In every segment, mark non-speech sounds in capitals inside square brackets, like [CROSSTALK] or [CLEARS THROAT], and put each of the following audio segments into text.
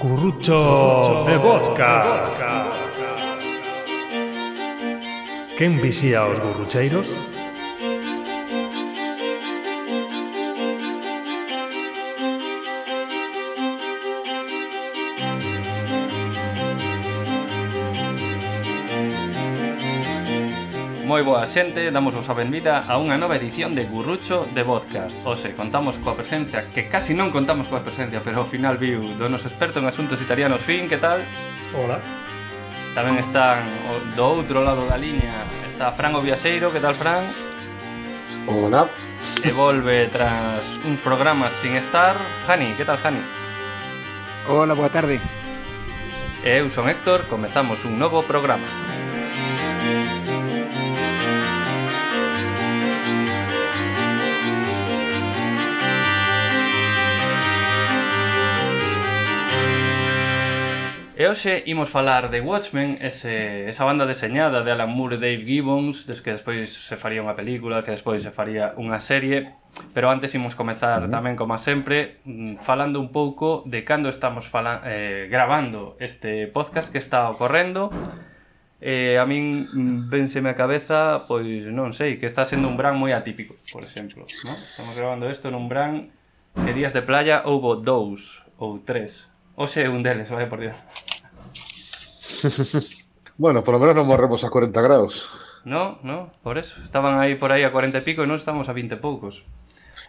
Gurrucho de Podcast. Quen vixía os gurrucheiros? Moi boa xente, damos vos a benvida a unha nova edición de Gurrucho de Podcast Ose, contamos coa presencia, que casi non contamos coa presencia Pero ao final viu do noso experto en asuntos italianos Fin, que tal? Hola Tamén están do outro lado da liña Está Fran o Viaseiro, que tal Fran? Hola E volve tras uns programas sin estar Jani, que tal Jani? Hola, boa tarde Eu son Héctor, comezamos un novo programa hoxe imos falar de Watchmen, ese, esa banda deseñada de Alan Moore e Dave Gibbons, des que despois se faría unha película, que despois se faría unha serie, pero antes imos comezar uh -huh. tamén, como sempre, mm, falando un pouco de cando estamos fala eh, grabando este podcast que está ocorrendo, eh, a min mm, vénseme a cabeza, pois non sei, que está sendo un bran moi atípico, por exemplo, ¿no? Estamos grabando isto nun bran que días de playa houbo dous ou tres. Oxe, un deles, vaya por Dios. [LAUGHS] bueno, por lo menos non morremos a 40 grados. No, no, por eso. Estaban aí por aí a 40 e pico e non estamos a 20 e poucos.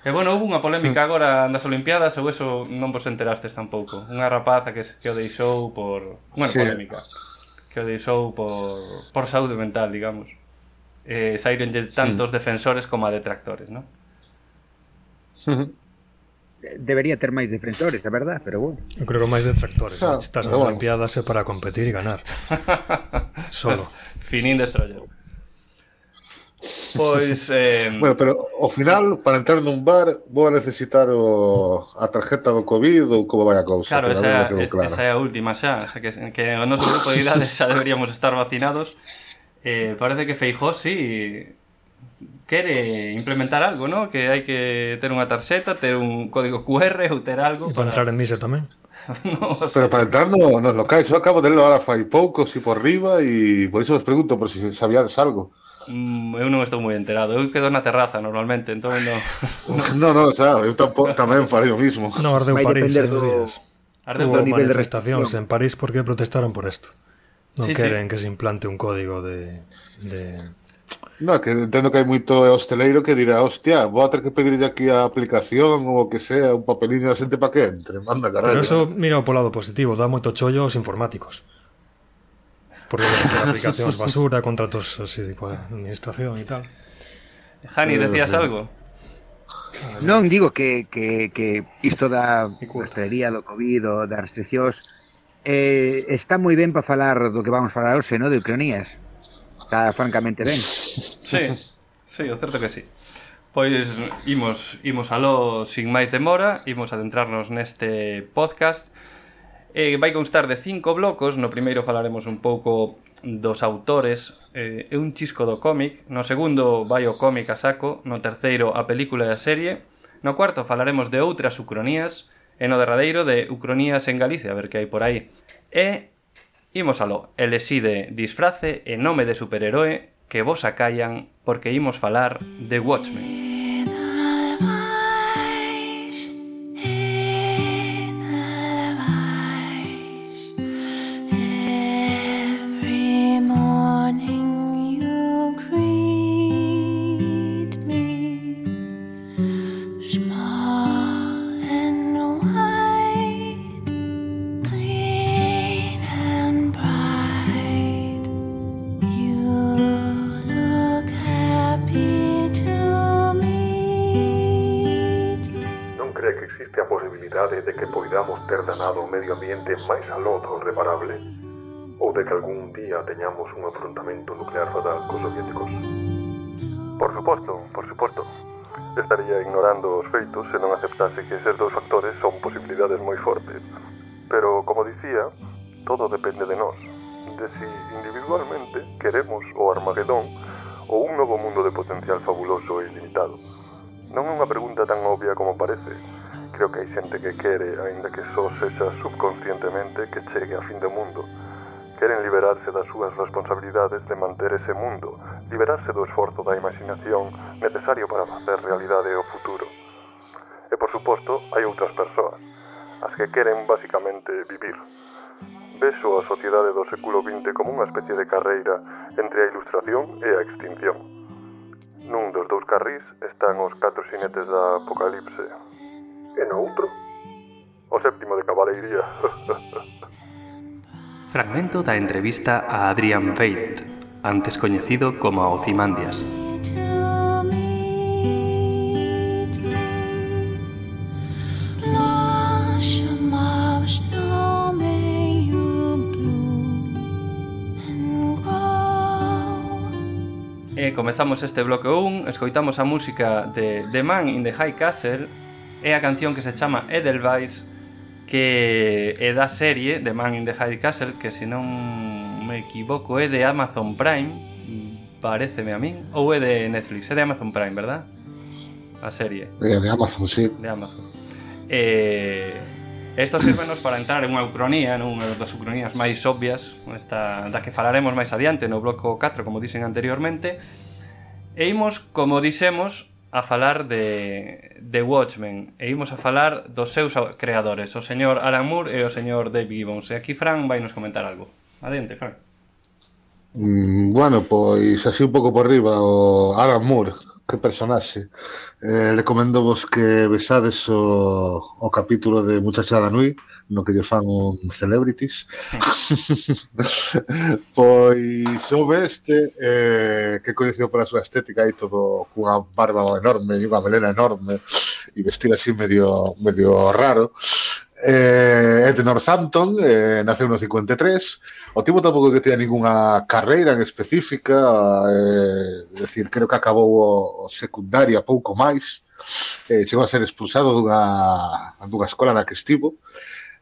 E bueno, houve unha polémica agora nas Olimpiadas ou eso non vos enterastes tampouco. Unha rapaza que, que o deixou por... Bueno, sí. polémica. Que o deixou por, por saúde mental, digamos. Eh, saironlle tantos sí. defensores como a detractores, non? Sí. [LAUGHS] debería ter máis defensores, a verdad, pero bueno. Eu creo que máis detractores. Ah, Estas bueno. Olimpiadas é para competir e ganar. [LAUGHS] Solo. Finín destroyer. Pois... Eh... Bueno, pero ao final, para entrar nun bar, vou a necesitar o... a tarjeta do COVID ou como vai a cousa. Claro, esa, é, claro. esa é a última xa. O sea, que, que o noso grupo de idades xa deberíamos estar vacinados. Eh, parece que Feijó, sí, quere implementar algo, ¿no? Que hai que ter unha tarxeta, ter un código QR ou ter algo E para entrar en tamén. [LAUGHS] no, o Pero sea, para entrar no, nos locais, eu acabo de ler ahora fai pouco, si por riba, e por iso os pregunto por si sabíades algo. mm, eu non estou moi enterado. Eu quedo na terraza normalmente, entón no... No, no, xa, eu tampouco, tamén farei o mismo. [LAUGHS] Non ardeu Vai París depender do-. Ardeu nivel de manifestacións restricción. en París porque protestaron por isto. Non Sí, sí. queren que se implante un código de... de... No, que entendo que hai moito hosteleiro que dirá, hostia, vou a ter que pedirlle aquí a aplicación ou o que sea, un papeliño a xente para que entre, manda carallo. Pero eso, mira, polo lado positivo, dá moito chollo aos informáticos. Porque [LAUGHS] aplicacións basura, contratos así de coa administración e tal. Jani, eh, decías algo? Non, digo que, que, que isto da hostelería, do COVID, ou das restriccións, eh, está moi ben para falar do que vamos falar hoxe, no? De Ucranías. Está francamente ben. Sí, sí, o certo que sí. Pois imos, imos aló sin máis demora, imos adentrarnos neste podcast. Eh, vai constar de cinco blocos, no primeiro falaremos un pouco dos autores. Eh, é un chisco do cómic, no segundo vai o cómic a saco, no terceiro a película e a serie, no cuarto falaremos de outras ucronías, e no derradeiro de ucronías en Galicia, a ver que hai por aí. E imos aló, elexide disfrace e nome de superheroe. Que vos acallan porque imos falar de Watchmen. medio ambiente máis aló do reparable ou de que algún día teñamos un afrontamento nuclear fatal cos soviéticos. Por suposto, por suposto. Estaría ignorando os feitos se non aceptase que eses dous factores son posibilidades moi fortes. Pero, como dicía, todo depende de nós, de si individualmente queremos o Armagedón ou un novo mundo de potencial fabuloso e ilimitado. Non é unha pregunta tan obvia como parece, creo que hai xente que quere, aínda que só sexa subconscientemente, que chegue a fin do mundo. Queren liberarse das súas responsabilidades de manter ese mundo, liberarse do esforzo da imaginación necesario para facer realidade o futuro. E por suposto, hai outras persoas, as que queren basicamente vivir. Vexo a sociedade do século XX como unha especie de carreira entre a ilustración e a extinción. Nun dos dous carrís están os catro xinetes da apocalipse, e noutro. O séptimo de cabaleiría. [LAUGHS] Fragmento da entrevista a Adrian Veidt, antes coñecido como Ocimandias. E comezamos este bloque 1, escoitamos a música de The Man in the High Castle é a canción que se chama Edelweiss que é da serie The Man in the High Castle que se non me equivoco é de Amazon Prime pareceme a min ou é de Netflix, é de Amazon Prime, verdad? A serie é de Amazon, sí de Amazon eh, Esto sirvenos para entrar en unha ucronía, nunha das ucronías máis obvias, esta, da que falaremos máis adiante no bloco 4, como dixen anteriormente. E imos, como dixemos, a falar de, de Watchmen e imos a falar dos seus creadores, o señor Alan Moore e o señor Dave Gibbons. E aquí Fran vai nos comentar algo. Adente, Fran. Mm, bueno, pois así un pouco por riba o Alan Moore, que personaxe. Eh, recomendo vos que besades o, o capítulo de Muchacha da Nui, no que lle fan un celebrities [LAUGHS] pois o este eh, que é coñecido pola súa estética e todo cunha barba enorme e unha melena enorme e vestir así medio medio raro Eh, é de Northampton, eh, naceu no 53. O tipo tampouco que tiña ningunha carreira en específica, eh, decir, creo que acabou o, o secundaria pouco máis. Eh, chegou a ser expulsado dunha, dunha escola na que estivo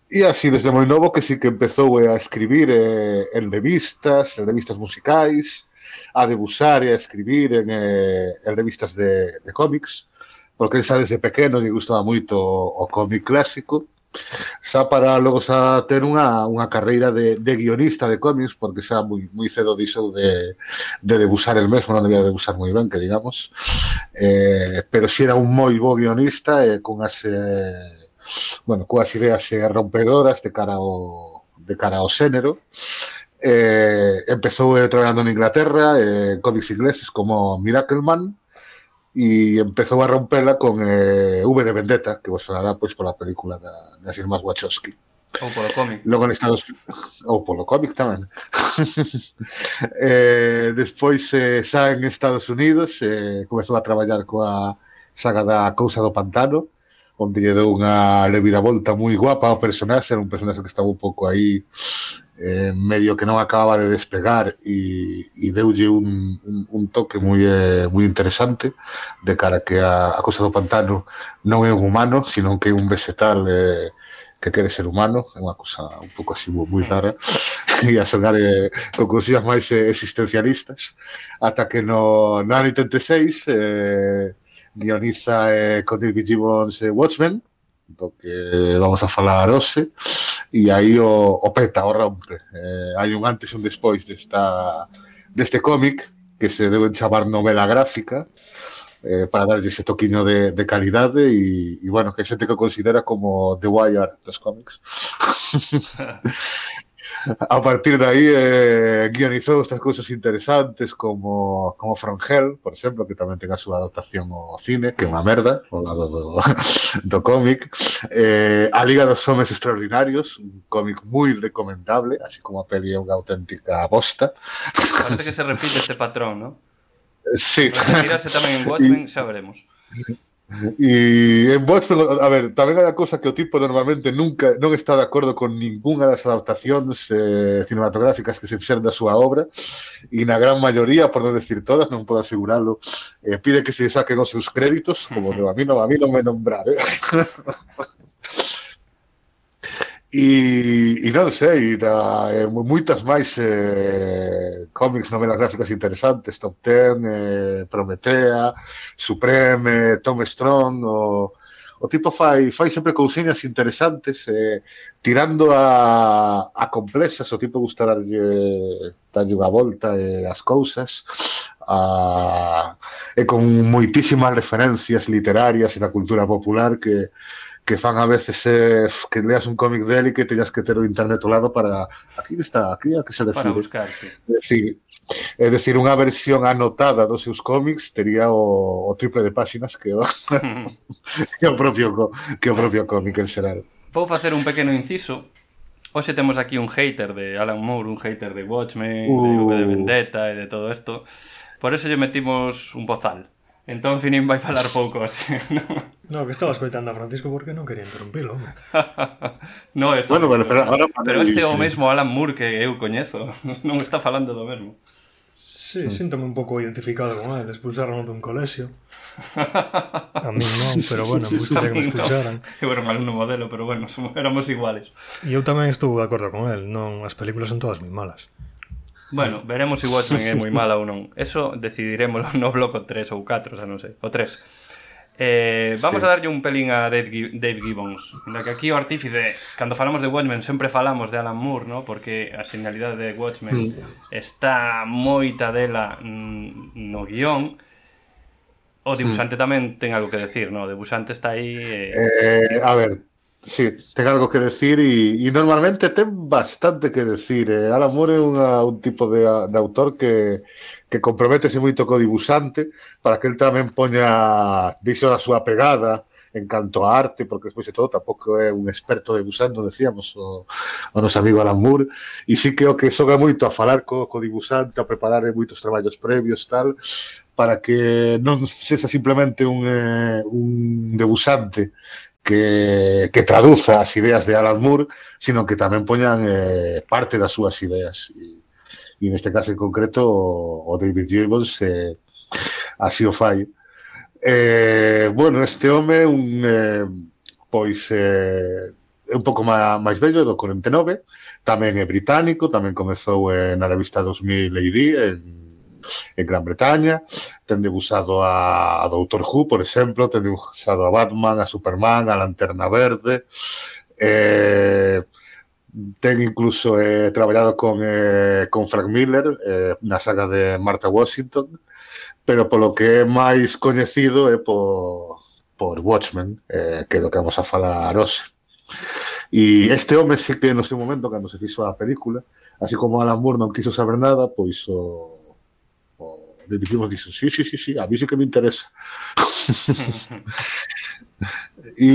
E así desde moi novo que sí que empezou a escribir eh, en revistas, en revistas musicais, a debusar e a escribir en, eh, en revistas de, de cómics, porque xa desde pequeno lle gustaba moito o, o cómic clásico, xa para logo xa ter unha, unha carreira de, de guionista de cómics, porque xa moi, moi cedo dixo de, de debusar el mesmo, non debía debusar moi ben, que digamos, eh, pero si era un moi bo guionista, eh, as... Eh, bueno, coas ideas eh, rompedoras de cara ao, de cara ao xénero. Eh, empezou eh, traballando en Inglaterra eh, cómics ingleses como Miracleman e empezou a rompela con eh, V de Vendetta, que vos sonará pois pola película da, das irmás Wachowski. Ou polo cómic. Logo en Estados ou polo cómic tamén. [LAUGHS] eh, despois eh, xa en Estados Unidos eh, comezou a traballar coa saga da Cousa do Pantano, onde lle deu unha reviravolta moi guapa ao personaxe, era un personaxe que estaba un pouco aí eh, medio que non acababa de despegar e, e deulle un, un, un toque moi eh, moi interesante de cara que a, a cosa do pantano non é un humano, sino que é un vegetal eh, que quere ser humano, é unha cosa un pouco así moi rara. [LAUGHS] E a sonar eh, con cosillas máis eh, existencialistas. Ata que no, no ano 86 eh, guioniza eh, con David Gibbons eh, Watchmen, do que vamos a falar hoxe, e aí o, o peta, o rompe. Eh, hai un antes e un despois desta, deste cómic, que se deben chamar novela gráfica, eh, para darlle ese toquiño de, de calidade e, e bueno, que xente que considera como The Wire dos cómics. [LAUGHS] a partir de ahí eh, guionizou estas cousas interesantes como, como From Hell, por exemplo, que tamén ten a súa adaptación ao cine, que é unha merda, ao lado do, [LAUGHS] do cómic. Eh, a Liga dos Homes Extraordinarios, un cómic moi recomendable, así como a peli é unha auténtica bosta. Parece que se repite este patrón, non? Sí. Pero se tamén en [LAUGHS] Watchmen, xa veremos. [LAUGHS] E en Watchmen, a ver, tamén hai a cousa que o tipo normalmente nunca non está de acordo con ningunha das adaptacións eh, cinematográficas que se fixeron da súa obra e na gran maioría, por non decir todas, non podo aseguralo, eh, pide que se saquen os seus créditos, como de a mí non, a mí non me nombrar, eh? [LAUGHS] E, e non sei, da, e moitas máis eh, cómics, novelas gráficas interesantes, Top Ten, eh, Prometea, Supreme, Tom Strong, o, o tipo fai, fai sempre cousiñas interesantes, eh, tirando a, a complexas, o tipo gusta darlle, darlle unha volta eh, as cousas, a, e con moitísimas referencias literarias e da cultura popular que que fan a veces eh, que leas un cómic dele e que teñas que ter o internet ao lado para aquí está, aquí a que se define. Para buscarte. Decir, é decir, unha versión anotada dos seus cómics tería o, o triple de páxinas que o, [LAUGHS] [LAUGHS] que o propio que o propio cómic en xeral. Vou facer un pequeno inciso. Hoxe temos aquí un hater de Alan Moore, un hater de Watchmen, uh... de V de Vendetta e de todo isto. Por eso lle metimos un bozal. Entón Finín vai falar pouco así, non? No, que estaba escoitando a Francisco porque non quería interrumpilo, [LAUGHS] no, está bueno, pero, pero, ahora pero este é o mesmo Alan Moore que eu coñezo, [LAUGHS] non está falando do mesmo. Sí, sí. síntome un pouco identificado con él expulsaron dun colexio. [LAUGHS] A mí non, pero bueno, me gustaría que me expulsaran. Eu era un alumno modelo, pero bueno, somos, éramos iguales. E eu tamén estou de acordo con él non, as películas son todas moi malas. Bueno, veremos se Watchmen é moi mala ou non. Eso decidiremos no bloco 3 ou 4, xa non sei. O 3. Eh, vamos sí. a darlle un pelín a Dave, Dave Gibbons Ainda que aquí o artífice Cando falamos de Watchmen sempre falamos de Alan Moore no? Porque a señalidade de Watchmen mm. Está moita dela No guión O dibuxante mm. tamén ten algo que decir no? O dibuxante está aí eh... Eh, A ver, Sí, ten algo que decir e, e normalmente ten bastante que decir. Eh? Alan Moore é unha, un tipo de, de autor que, que comprométese moito co dibuxante para que el tamén poña dixo a súa pegada en canto a arte, porque despois de todo tampouco é un experto dibuxando, decíamos o, o noso amigo Alan Moore, e sí que o que soga moito a falar co, co dibuxante, a preparar moitos traballos previos, tal, para que non sexa simplemente un, eh, un debusante que, que traduza as ideas de Alan Moore, sino que tamén poñan eh, parte das súas ideas. E, e neste caso en concreto o, o David Gibbons eh, así o fai. Eh, bueno, este home un eh, pois eh, é un pouco máis bello, do 49, tamén é británico, tamén comezou eh, na revista 2000 AD en, en Gran Bretaña, tende usado a, a Doctor Who, por exemplo, tende usado a Batman, a Superman, a Lanterna Verde, eh, ten incluso eh, traballado con, eh, con Frank Miller eh, na saga de Martha Washington, pero polo que é máis coñecido é por, por Watchmen, eh, que é do que vamos a falar hoxe. E este home sí que no seu momento, cando se fixo a película, así como Alan Moore non quiso saber nada, pois o Le dijimos, dicen, sí, sí, sí, sí, a mí sí que me interesa. y,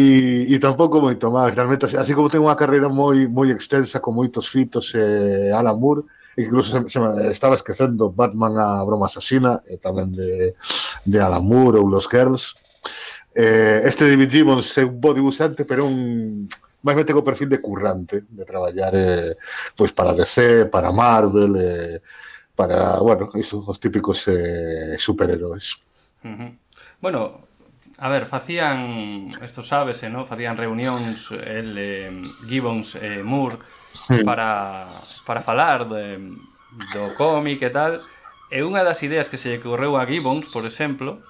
[LAUGHS] y, tampouco moito máis, realmente, así, así como ten unha carreira moi moi extensa con moitos fitos eh, Alan Moore, incluso se, se me estaba esquecendo Batman a broma asasina e eh, tamén de, de Alan Moore ou Los Girls. Eh, este David Gibbons é un bo usante, pero un máis ben tengo perfil de currante, de traballar eh, pois para DC, para Marvel, eh, para, bueno, iso, os típicos eh, superhéroes. Uh -huh. Bueno, a ver, facían, esto sábese, eh, ¿no? facían reunións el eh, Gibbons eh, Moore sí. para, para falar de, do cómic e tal e unha das ideas que se lle ocorreu a Gibbons, por exemplo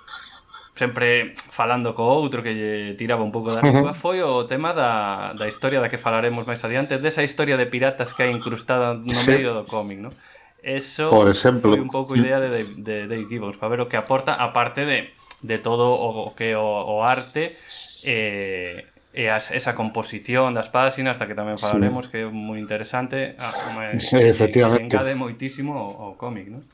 sempre falando co outro que lle tiraba un pouco da lingua foi o tema da, da historia da que falaremos máis adiante desa historia de piratas que hai incrustada no sí. medio do cómic, non? Eso Por exemplo. foi un pouco idea de, de, de Dave Gibbons para ver o que aporta aparte de, de todo o que o, o arte eh, e as, esa composición das páxinas hasta que tamén falaremos sí. que é moi interesante ah, me, sí, efectivamente. que encade moitísimo o, o cómic, non?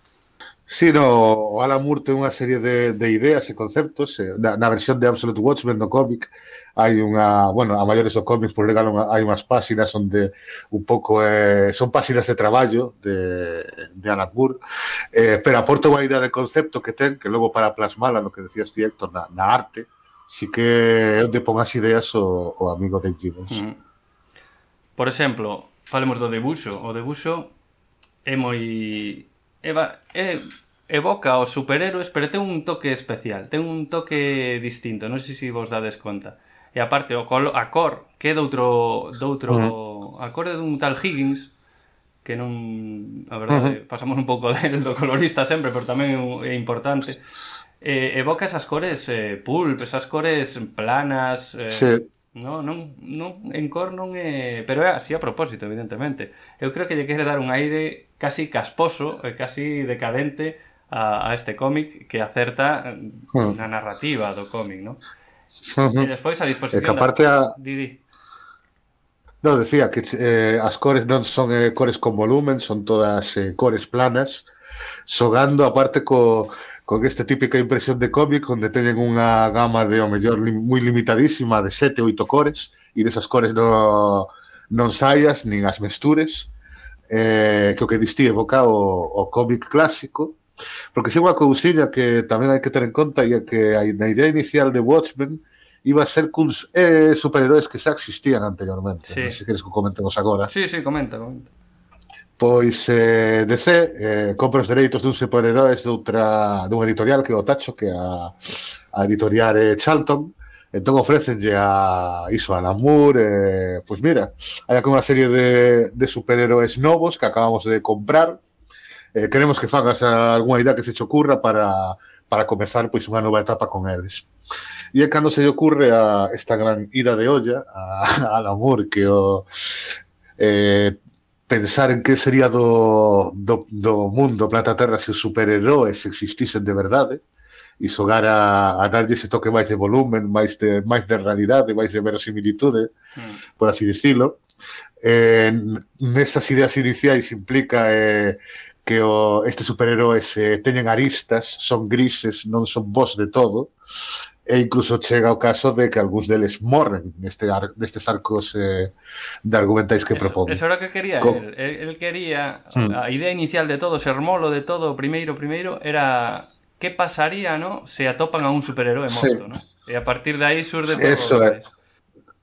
Sí, no, o Alan Moore ten unha serie de, de ideas e conceptos eh, na, na versión de Absolute Watchmen do cómic hai unha, bueno, a maiores do cómic por regalo hai unhas páxinas onde un pouco eh, son páxinas de traballo de, de Alan Moore eh, pero aporta unha idea de concepto que ten que logo para plasmala no que decías ti Héctor na, na arte si que onde pon as ideas o, o amigo de Gibbons mm. Por exemplo, falemos do debuxo o debuxo é moi eva, eh, evoca aos superhéroes, pero ten un toque especial, ten un toque distinto, non sei se vos dades conta. E aparte, o colo, a cor, que é doutro, doutro uh -huh. a cor é dun tal Higgins, que non, a verdade, uh -huh. pasamos un pouco [LAUGHS] del do colorista sempre, pero tamén é importante. Eh, evoca esas cores eh, pulp, esas cores planas, eh, sí. No, non, non, en cor non é... Pero é así a propósito, evidentemente. Eu creo que lle quere dar un aire casi casposo, eh, casi decadente a, a este cómic que acerta eh, hmm. na narrativa do cómic, non? E despois a disposición... E que aparte da... a... Didi. No, decía que eh, as cores non son eh, cores con volumen, son todas eh, cores planas, xogando aparte co, con esta típica impresión de cómic onde teñen unha gama de o mellor li, moi limitadísima de sete, oito cores e desas cores no, non saias nin as mestures eh, que o que distí evoca o, o cómic clásico, porque se unha cousiña que tamén hai que ter en conta e é que na idea inicial de Watchmen iba a ser cuns eh, superheróis que xa existían anteriormente. Sí. Non sei se queres que comentemos agora. Sí, sí, comenta, comenta. Pois eh, DC eh, compra os dereitos dun superheróis doutra, dun editorial que é o Tacho, que a, a editorial é Charlton, Entón ofrecenlle a iso a Namur, eh, pois mira, hai como unha serie de, de superhéroes novos que acabamos de comprar, eh, queremos que fagas algunha idea que se te ocurra para, para comezar pois unha nova etapa con eles. E é cando se lle ocurre a esta gran ida de olla a, [LAUGHS] a Namur que o eh, pensar en que sería do, do, do mundo, planeta Terra, se os superheróis existisen de verdade, eh e xogar a darlle ese toque máis de volumen, máis de, máis de realidade, máis de verosimilitude, mm. por así dicilo. Eh, nesas ideas iniciais implica eh, que o, estes superheróes eh, teñen aristas, son grises, non son vos de todo, e incluso chega o caso de que algúns deles morren neste ar, nestes arcos eh, de argumentais que propón. Eso, era o que quería Con... el, el quería, mm. a idea inicial de todo, ser molo de todo, o primeiro, primeiro, era que pasaría, ¿no? Se atopan a un superhéroe morto, sí. ¿no? E a partir de aí surde todo Eso é.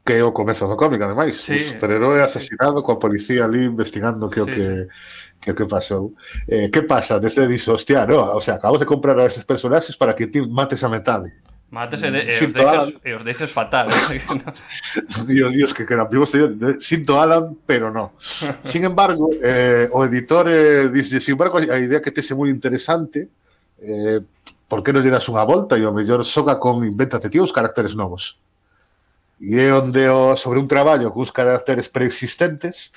Que é o comezo do cómic, ademais. Sí. O superheroe asesinado coa policía ali investigando que sí. o que que o que pasou. Eh, que pasa? Desde dixo, hostia, no, o sea, acabamos de comprar a esos personaxes para que ti mates a metade. Mátese de, e, os deixes, e os deixes fatal. Eh, [LAUGHS] [LAUGHS] Dios, Dios, que quedan vivos. Sinto Alan, pero no. [LAUGHS] Sin embargo, eh, o editor eh, dice, sin embargo, a idea que te é moi interesante, eh, eh, por que non lle das unha volta e o mellor soga con invéntate ti os caracteres novos e é onde o, sobre un traballo cuns caracteres preexistentes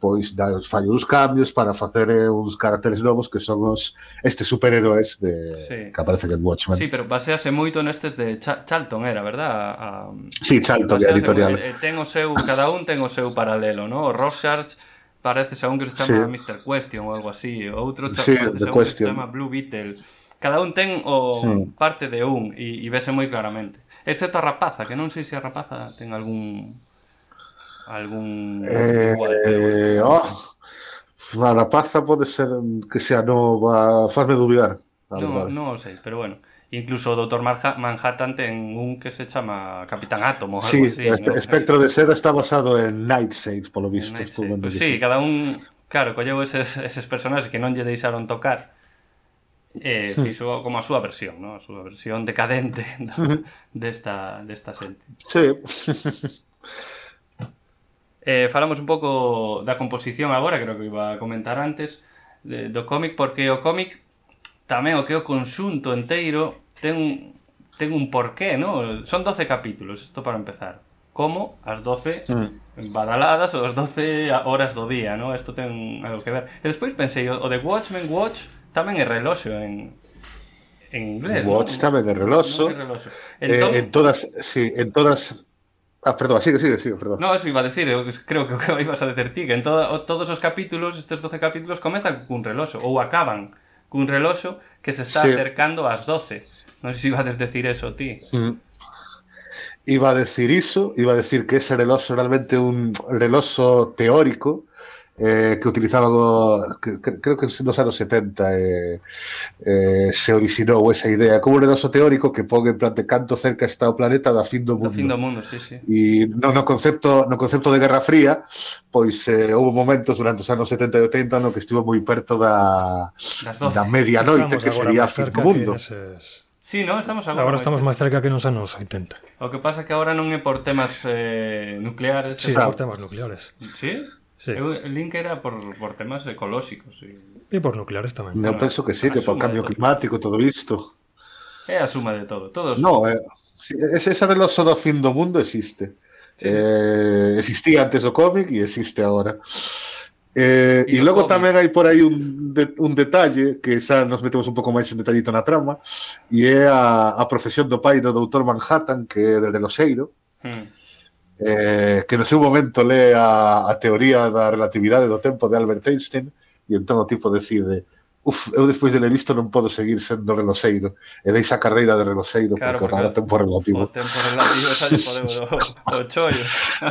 pois dai, fallo uns cambios para facer eh, uns caracteres novos que son os estes superhéroes de sí. que aparecen en Watchmen. Sí, pero basease moito nestes de Ch Charlton, era, verdad? A, sí, Charlton, a editorial. Moi, eh, ten o seu, cada un ten o seu paralelo, ¿no? O Rorschach parece a un que se chama sí. Mr. Question ou algo así, o outro sí, parece, The que se chama Blue Beetle Cada un ten o sí. parte de un e, e vese moi claramente. Excepto a rapaza, que non sei se a rapaza ten algún algún eh, igual, eh, oh, a rapaza pode ser que sea nova, fazme dubidar. Non, non o sei, pero bueno. Incluso o Dr. Manhattan ten un que se chama Capitán Átomo. Sí, así, ¿no? Espectro de Seda está basado en Nightshade, polo visto. Nightshade. Pues sí, cada un... Claro, colleu eses, eses personaxes que non lle deixaron tocar eh, fixo como a súa versión, no? a súa versión decadente [LAUGHS] da, desta, desta xente. Sí. [LAUGHS] Eh, falamos un pouco da composición agora, creo que iba a comentar antes, de, do cómic, porque o cómic tamén o que o conxunto enteiro ten, ten un porqué, no? Son 12 capítulos, isto para empezar. Como as 12 mm. badaladas ou as 12 horas do día, no? Isto ten algo que ver. E despois pensei, o, o de Watchmen Watch tamén é reloxo en, en inglés, Watch ¿no? tamén é. Eh, Entón, en todas, sí, en todas... Ah, perdón, sigue, sigue, sigue, perdón. No, eso iba a decir, eu creo que o [LAUGHS] que ibas a decir ti, que en toda, o- todos os capítulos, estes 12 capítulos, comezan cun reloxo, ou acaban cun reloxo que se está Sí. acercando ás 12. Non sei se ibas a decir eso ti. Mm. Iba a decir iso, iba a decir que ese reloxo realmente un reloxo teórico eh, que utilizaron que, que, creo que nos anos 70 eh, eh, se orixinou esa idea como un eroso teórico que pon en plan de canto cerca está o planeta da fin do mundo, do fin do mundo sí, sí. e no, no, concepto, no concepto de Guerra Fría pois eh, houve momentos durante os anos 70 e 80 no que estivo moi perto da, da media noite que sería a fin do mundo neses... Sí, no, estamos agora. Agora estamos máis cerca que nos anos 80. O que pasa que agora non é por temas eh, nucleares. Sí, é por temas nucleares. Sí? Sí. Eu link era por, por temas ecolóxicos e... e por nucleares tamén. Eu penso que sí, que por cambio climático, todo isto. É eh, a suma de todo. Todos no, eh, é, ese reloxo do fin do mundo existe. Sí. Eh, existía antes do cómic e existe agora. Eh, e, e logo cómic. tamén hai por aí un, de, un detalle que xa nos metemos un pouco máis en detallito na trama e é a, a profesión do pai do doutor Manhattan que é de Reloxeiro. Mm eh, que no seu momento lee a, a teoría da relatividade do tempo de Albert Einstein e entón o tipo decide Uf, eu despois de ler isto non podo seguir sendo reloseiro e deixa a carreira de reloseiro claro, porque, porque o tempo relativo o tempo relativo xa lle podemos do, do chollo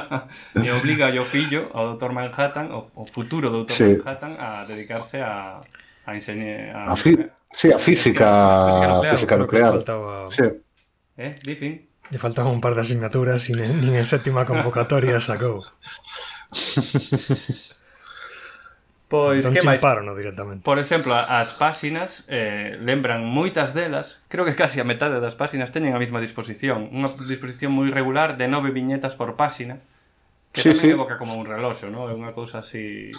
[LAUGHS] e obliga ao fillo ao doutor Manhattan o, o futuro doutor sí. Manhattan a dedicarse a a enseñar a, a, fi, sí, a física a física nuclear, a física nuclear. Faltaba... sí. eh, difícil Lle faltaban un par de asignaturas e nin en sétima convocatoria sacou. [LAUGHS] Pois entón, que máis? no directamente. Por exemplo, as páxinas eh, lembran moitas delas, creo que casi a metade das páxinas teñen a mesma disposición, unha disposición moi regular de nove viñetas por páxina, que sí, tamén sí. evoca como un reloxo, non? É unha cousa así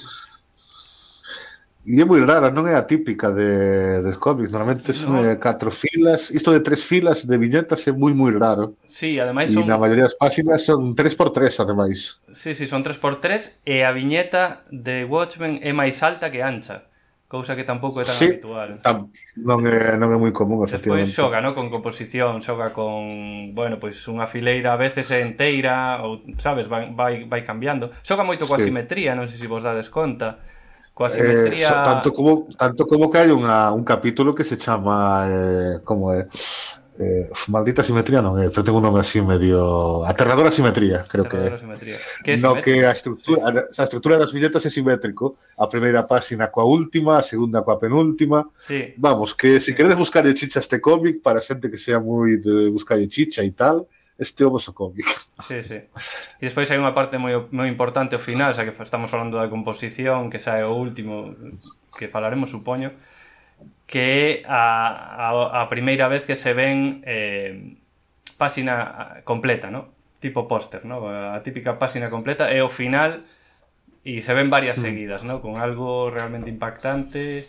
E é moi rara, non é a típica de, de cómics. Normalmente son no. eh, catro filas. Isto de tres filas de viñetas é moi, moi raro. Sí, ademais son... E na maioría das páxinas son 3x3, ademais. Sí, sí, son 3x3 e a viñeta de Watchmen é máis alta que ancha. Cousa que tampouco é tan sí, habitual. Tam, non, é, non é moi común, efectivamente. Despois xoga, no? Con composición, xoga con... Bueno, pois unha fileira a veces é enteira, ou, sabes, vai, vai, vai cambiando. Xoga moito coa sí. simetría, non sei se vos dades conta coa simetría... Eh, tanto como tanto como que hai unha, un capítulo que se chama eh, como é eh, maldita simetría non, eh, tengo un nome así medio aterradora simetría, creo aterradora que. Simetría. que é no simétrico? que a estructura, a, a estrutura das billetas é simétrico, a primeira páxina coa última, a segunda coa penúltima. Sí. Vamos, que se si sí. queredes buscarlle chicha este cómic para xente que sea moi de buscarlle chicha e tal, este ovo socómico. [LAUGHS] Sí, sí. E despois hai unha parte moi, moi importante ao final, xa que estamos falando da composición, que xa é o último que falaremos, supoño, que é a, a, a primeira vez que se ven eh, páxina completa, ¿no? tipo póster, ¿no? a típica páxina completa, é o final e se ven varias seguidas, ¿no? con algo realmente impactante,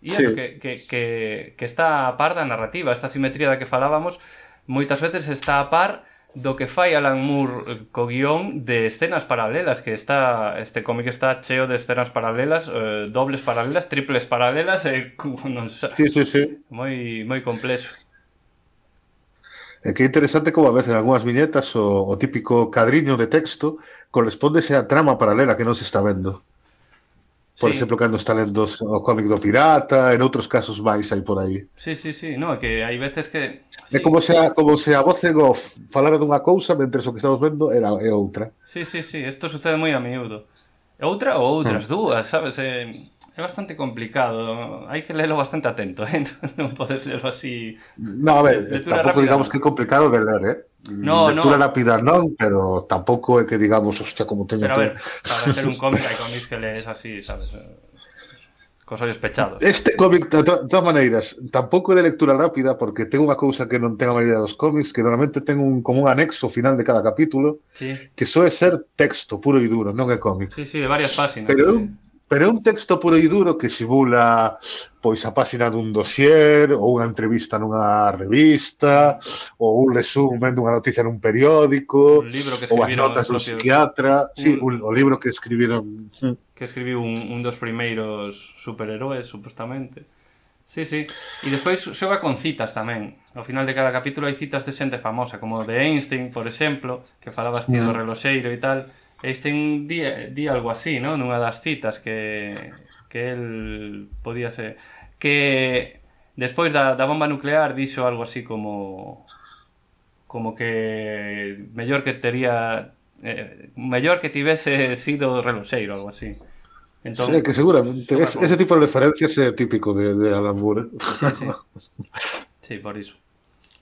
E sí. que, que, que, que está a par da narrativa, esta simetría da que falábamos, moitas veces está a par do que fai Alan Moore eh, co guión de escenas paralelas que está este cómic está cheo de escenas paralelas, eh, dobles paralelas, triples paralelas e eh, [LAUGHS] non sei. Sí, sí, sí. Moi moi complexo. É eh, que é interesante como a veces en algunhas viñetas o, o típico cadriño de texto correspondese a trama paralela que non se está vendo. Por sí. exemplo, cando están lendo o cómic do pirata, en outros casos máis hai por aí. Sí, sí, sí, no, que hai veces que... É sí. como se a, como se a voz en off falara dunha cousa mentre o que estamos vendo era é outra. Sí, sí, sí, isto sucede moi a miúdo. Outra ou outras hmm. dúas, sabes? Eh, é bastante complicado. Hai que lelo bastante atento, [LAUGHS] eh? Non podes lelo así... No, a ver, Lectura tampouco rápida, digamos que é complicado de ler, eh? No, Lectura no. rápida non, pero tampouco é que digamos, hostia, como teño Pero a que... ver, para ser un [LAUGHS] cómic hai cómics que lees así, sabes? Cos ollos pechados. Este cómic, de to- de todas maneiras, tampouco é de lectura rápida porque ten unha cousa que non ten a maioría dos cómics, que normalmente ten un, como un anexo final de cada capítulo, Sí, que soe ser texto puro e duro, non é cómic. sí, sí, de varias páxinas. Pero sí. Pero é un texto puro e duro que simula pois a páxina dun dossier ou unha entrevista nunha revista ou un resumen dunha noticia nun periódico un libro que ou as notas dun psiquiatra, un... sí, un, o libro que escribiron que escribiu un, un dos primeiros superheróis, supostamente. Sí, sí. E despois xoga con citas tamén. Ao final de cada capítulo hai citas de xente famosa, como de Einstein, por exemplo, que falabas ti do mm. reloxeiro e tal Einstein di, di algo así, ¿no? Nunha das citas que que el podía ser que despois da, da bomba nuclear dixo algo así como como que mellor que tería eh, mellor que tivese sido reloxeiro algo así. Entón, sí, que seguramente es, ese tipo de referencias é típico de, de Alan Moore. ¿eh? Sí, sí. sí por iso.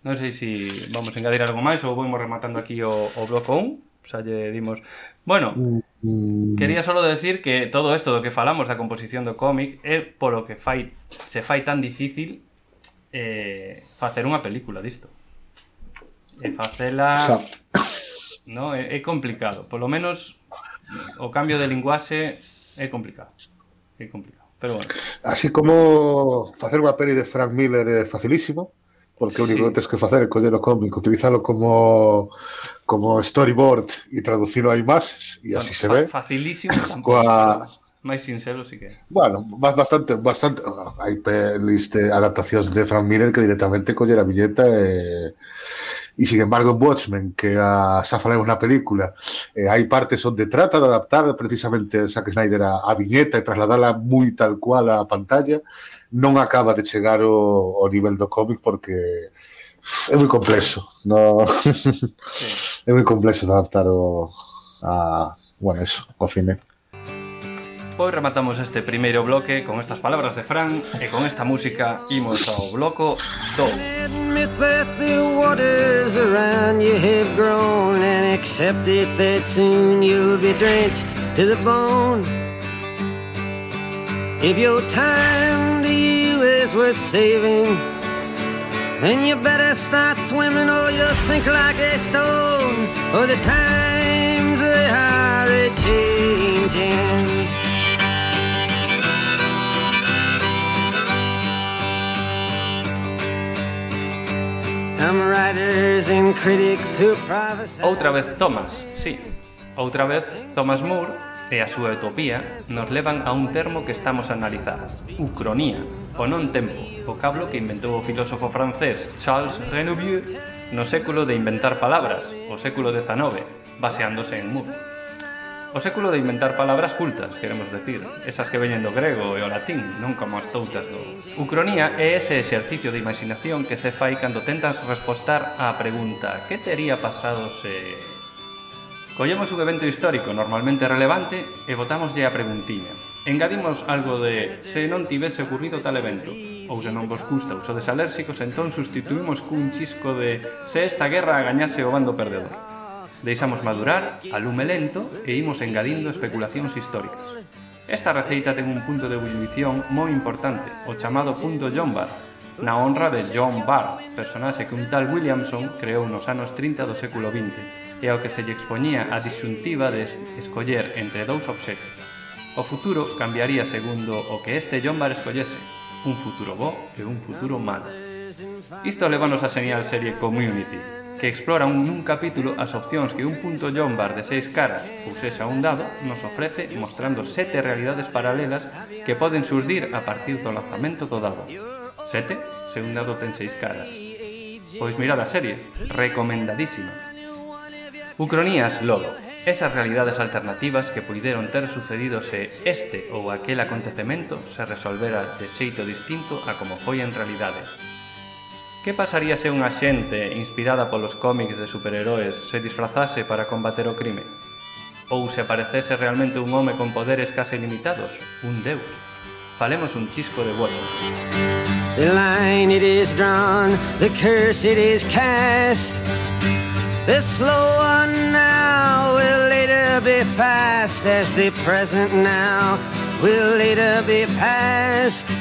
Non sei se si vamos a engadir algo máis ou vamos rematando aquí o, o bloco 1 xa lle dimos. Bueno, mm, mm, quería solo decir que todo isto do que falamos da composición do cómic é polo que fai se fai tan difícil eh, facer unha película disto. E eh, facela... Xa. No, é, é complicado. Polo menos o cambio de linguaxe é complicado. É complicado. Pero bueno. Así como facer unha peli de Frank Miller é facilísimo, porque o único sí. que tens que facer é coller o cómic, utilizalo como como storyboard e traducilo a imaxes e así bueno, se fa, ve. Facilísimo [LAUGHS] tampouco. Coa... Máis sincero, si que. Bueno, bastante, bastante. Oh, hai pelis de adaptacións de Frank Miller que directamente colle a billeta eh, e... E, sin embargo, en Watchmen, que a, xa falamos na película, eh, hai partes onde trata de adaptar precisamente Zack Snyder a, a viñeta e trasladala moi tal cual á pantalla, non acaba de chegar o, o nivel do cómic porque é moi complexo. No... [LAUGHS] Sí é moi complexo adaptar o a, bueno, eso, o cine. Pois rematamos este primeiro bloque con estas palabras de Fran e con esta música imos ao bloco 2. If your time to you is worth saving Then you better start swimming or you'll sink like a stone. Or the times they are a changing. Outra vez Thomas, sí. Outra vez Thomas Moore e a súa utopía nos levan a un termo que estamos a analizar, ucronía, o non tempo, vocablo que inventou o filósofo francés Charles Renouvier no século de inventar palabras, o século XIX, baseándose en Moore. O século de inventar palabras cultas, queremos decir, esas que veñen do grego e o latín, non como as toutas do... Ucronía é ese exercicio de imaginación que se fai cando tentas respostar á pregunta que tería pasado se... Collemos un evento histórico normalmente relevante e botámoslle a preguntiña, Engadimos algo de se non tivese ocurrido tal evento, ou se non vos custa uso de alérxicos, entón sustituímos cun chisco de se esta guerra gañase o bando perdedor. Deixamos madurar, a lume lento, e imos engadindo especulacións históricas. Esta receita ten un punto de ebullición moi importante, o chamado punto John Barr, na honra de John Barr, personaxe que un tal Williamson creou nos anos 30 do século XX, e ao que se lle expoñía a disyuntiva de escoller entre dous obxectos O futuro cambiaría segundo o que este John Bar escollese, un futuro bo e un futuro malo. Isto levanos a señal serie Community, que explora un, nun capítulo as opcións que un punto John de seis caras, ou sexa un dado, nos ofrece mostrando sete realidades paralelas que poden surdir a partir do lanzamento do dado. Sete, se un dado ten seis caras. Pois mirad a serie, recomendadísima. Ucronías logo, esas realidades alternativas que puideron ter sucedido se este ou aquel acontecemento se resolvera de xeito distinto a como foi en realidade. Que pasaría se unha xente inspirada polos cómics de superheróis se disfrazase para combater o crime? Ou se aparecese realmente un home con poderes case limitados, un deus? Falemos un chisco de Watchmen. The line it is drawn, the curse it is cast. The slow one now will later be fast as the present now will later be past.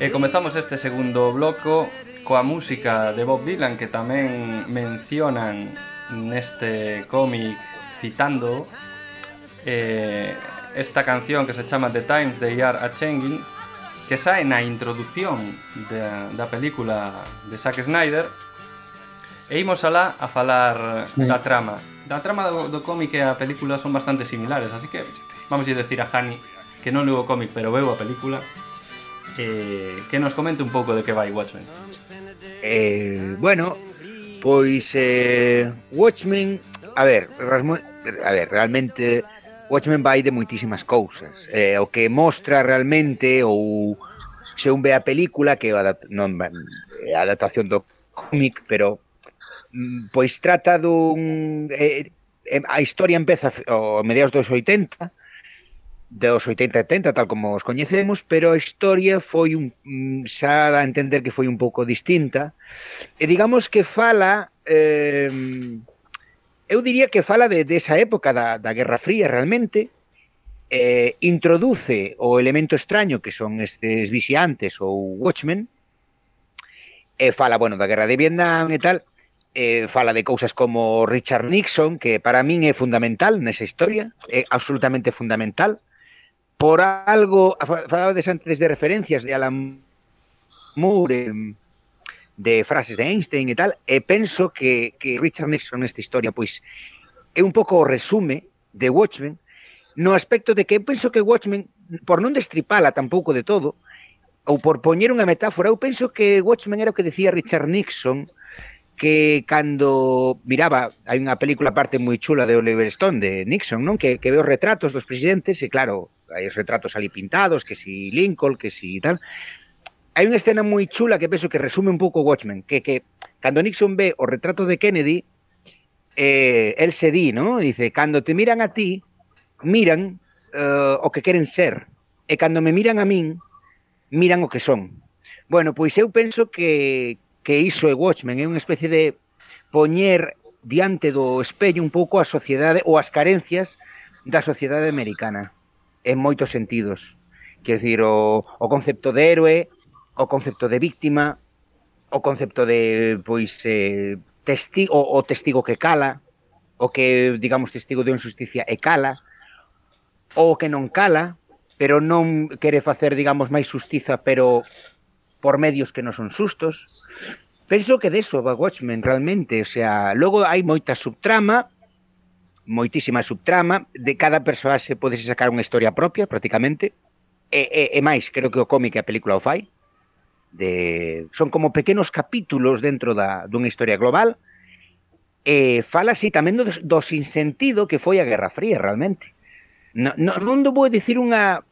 E comezamos este segundo bloco coa música de Bob Dylan que tamén mencionan neste cómic citando eh, esta canción que se chama The Times They Are A-Changing que sae na introdución da, da película de Zack Snyder E imos alá a falar sí. da trama. Da trama do, do cómic e a película son bastante similares, así que vamos a decir a Hani que non leu o cómic, pero veu a película eh, que nos comente un pouco de que vai Watchmen. Eh, bueno, pois eh, Watchmen, a ver, a ver, realmente Watchmen vai de moitísimas cousas. Eh, o que mostra realmente ou se un ve a película que é non, eh, a adaptación do cómic, pero pois trata dun eh, eh a historia empeza ao mediados dos 80 dos 80 e 70 tal como os coñecemos, pero a historia foi un mm, xa dá a entender que foi un pouco distinta. E digamos que fala eh, eu diría que fala de desa de época da da Guerra Fría realmente eh, introduce o elemento extraño que son estes vixiantes ou watchmen e fala, bueno, da guerra de Vietnam e tal, eh, fala de cousas como Richard Nixon, que para min é fundamental nesa historia, é absolutamente fundamental. Por algo, falabades antes de referencias de Alan Moore, eh, de frases de Einstein e tal, e penso que, que Richard Nixon nesta historia pois é un pouco o resume de Watchmen, no aspecto de que penso que Watchmen, por non destripala tampouco de todo, ou por poñer unha metáfora, eu penso que Watchmen era o que decía Richard Nixon, que cando miraba, hai unha película parte moi chula de Oliver Stone de Nixon, non? Que, que ve os retratos dos presidentes e claro, hai os retratos ali pintados, que si Lincoln, que si tal. Hai unha escena moi chula que penso que resume un pouco Watchmen, que que cando Nixon ve o retrato de Kennedy, eh, el se di, ¿no? Dice, cando te miran a ti, miran eh, o que queren ser, e cando me miran a min, miran o que son. Bueno, pois eu penso que, que iso é Watchmen, é unha especie de poñer diante do espello un pouco a sociedade ou as carencias da sociedade americana en moitos sentidos. Quer dizer, o, o concepto de héroe, o concepto de víctima, o concepto de pois eh, testigo, o, o testigo que cala, o que digamos testigo de injusticia e cala, o que non cala, pero non quere facer digamos máis justiza, pero por medios que non son sustos. Penso que deso va Watchmen realmente, o sea, logo hai moita subtrama, moitísima subtrama, de cada persoaxe podese sacar unha historia propia prácticamente. E, e, e máis, creo que o cómic e a película o fai. De, son como pequenos capítulos dentro da, dunha historia global. E fala así tamén do, do sinsentido que foi a Guerra Fría realmente. No, no, non vou dicir unha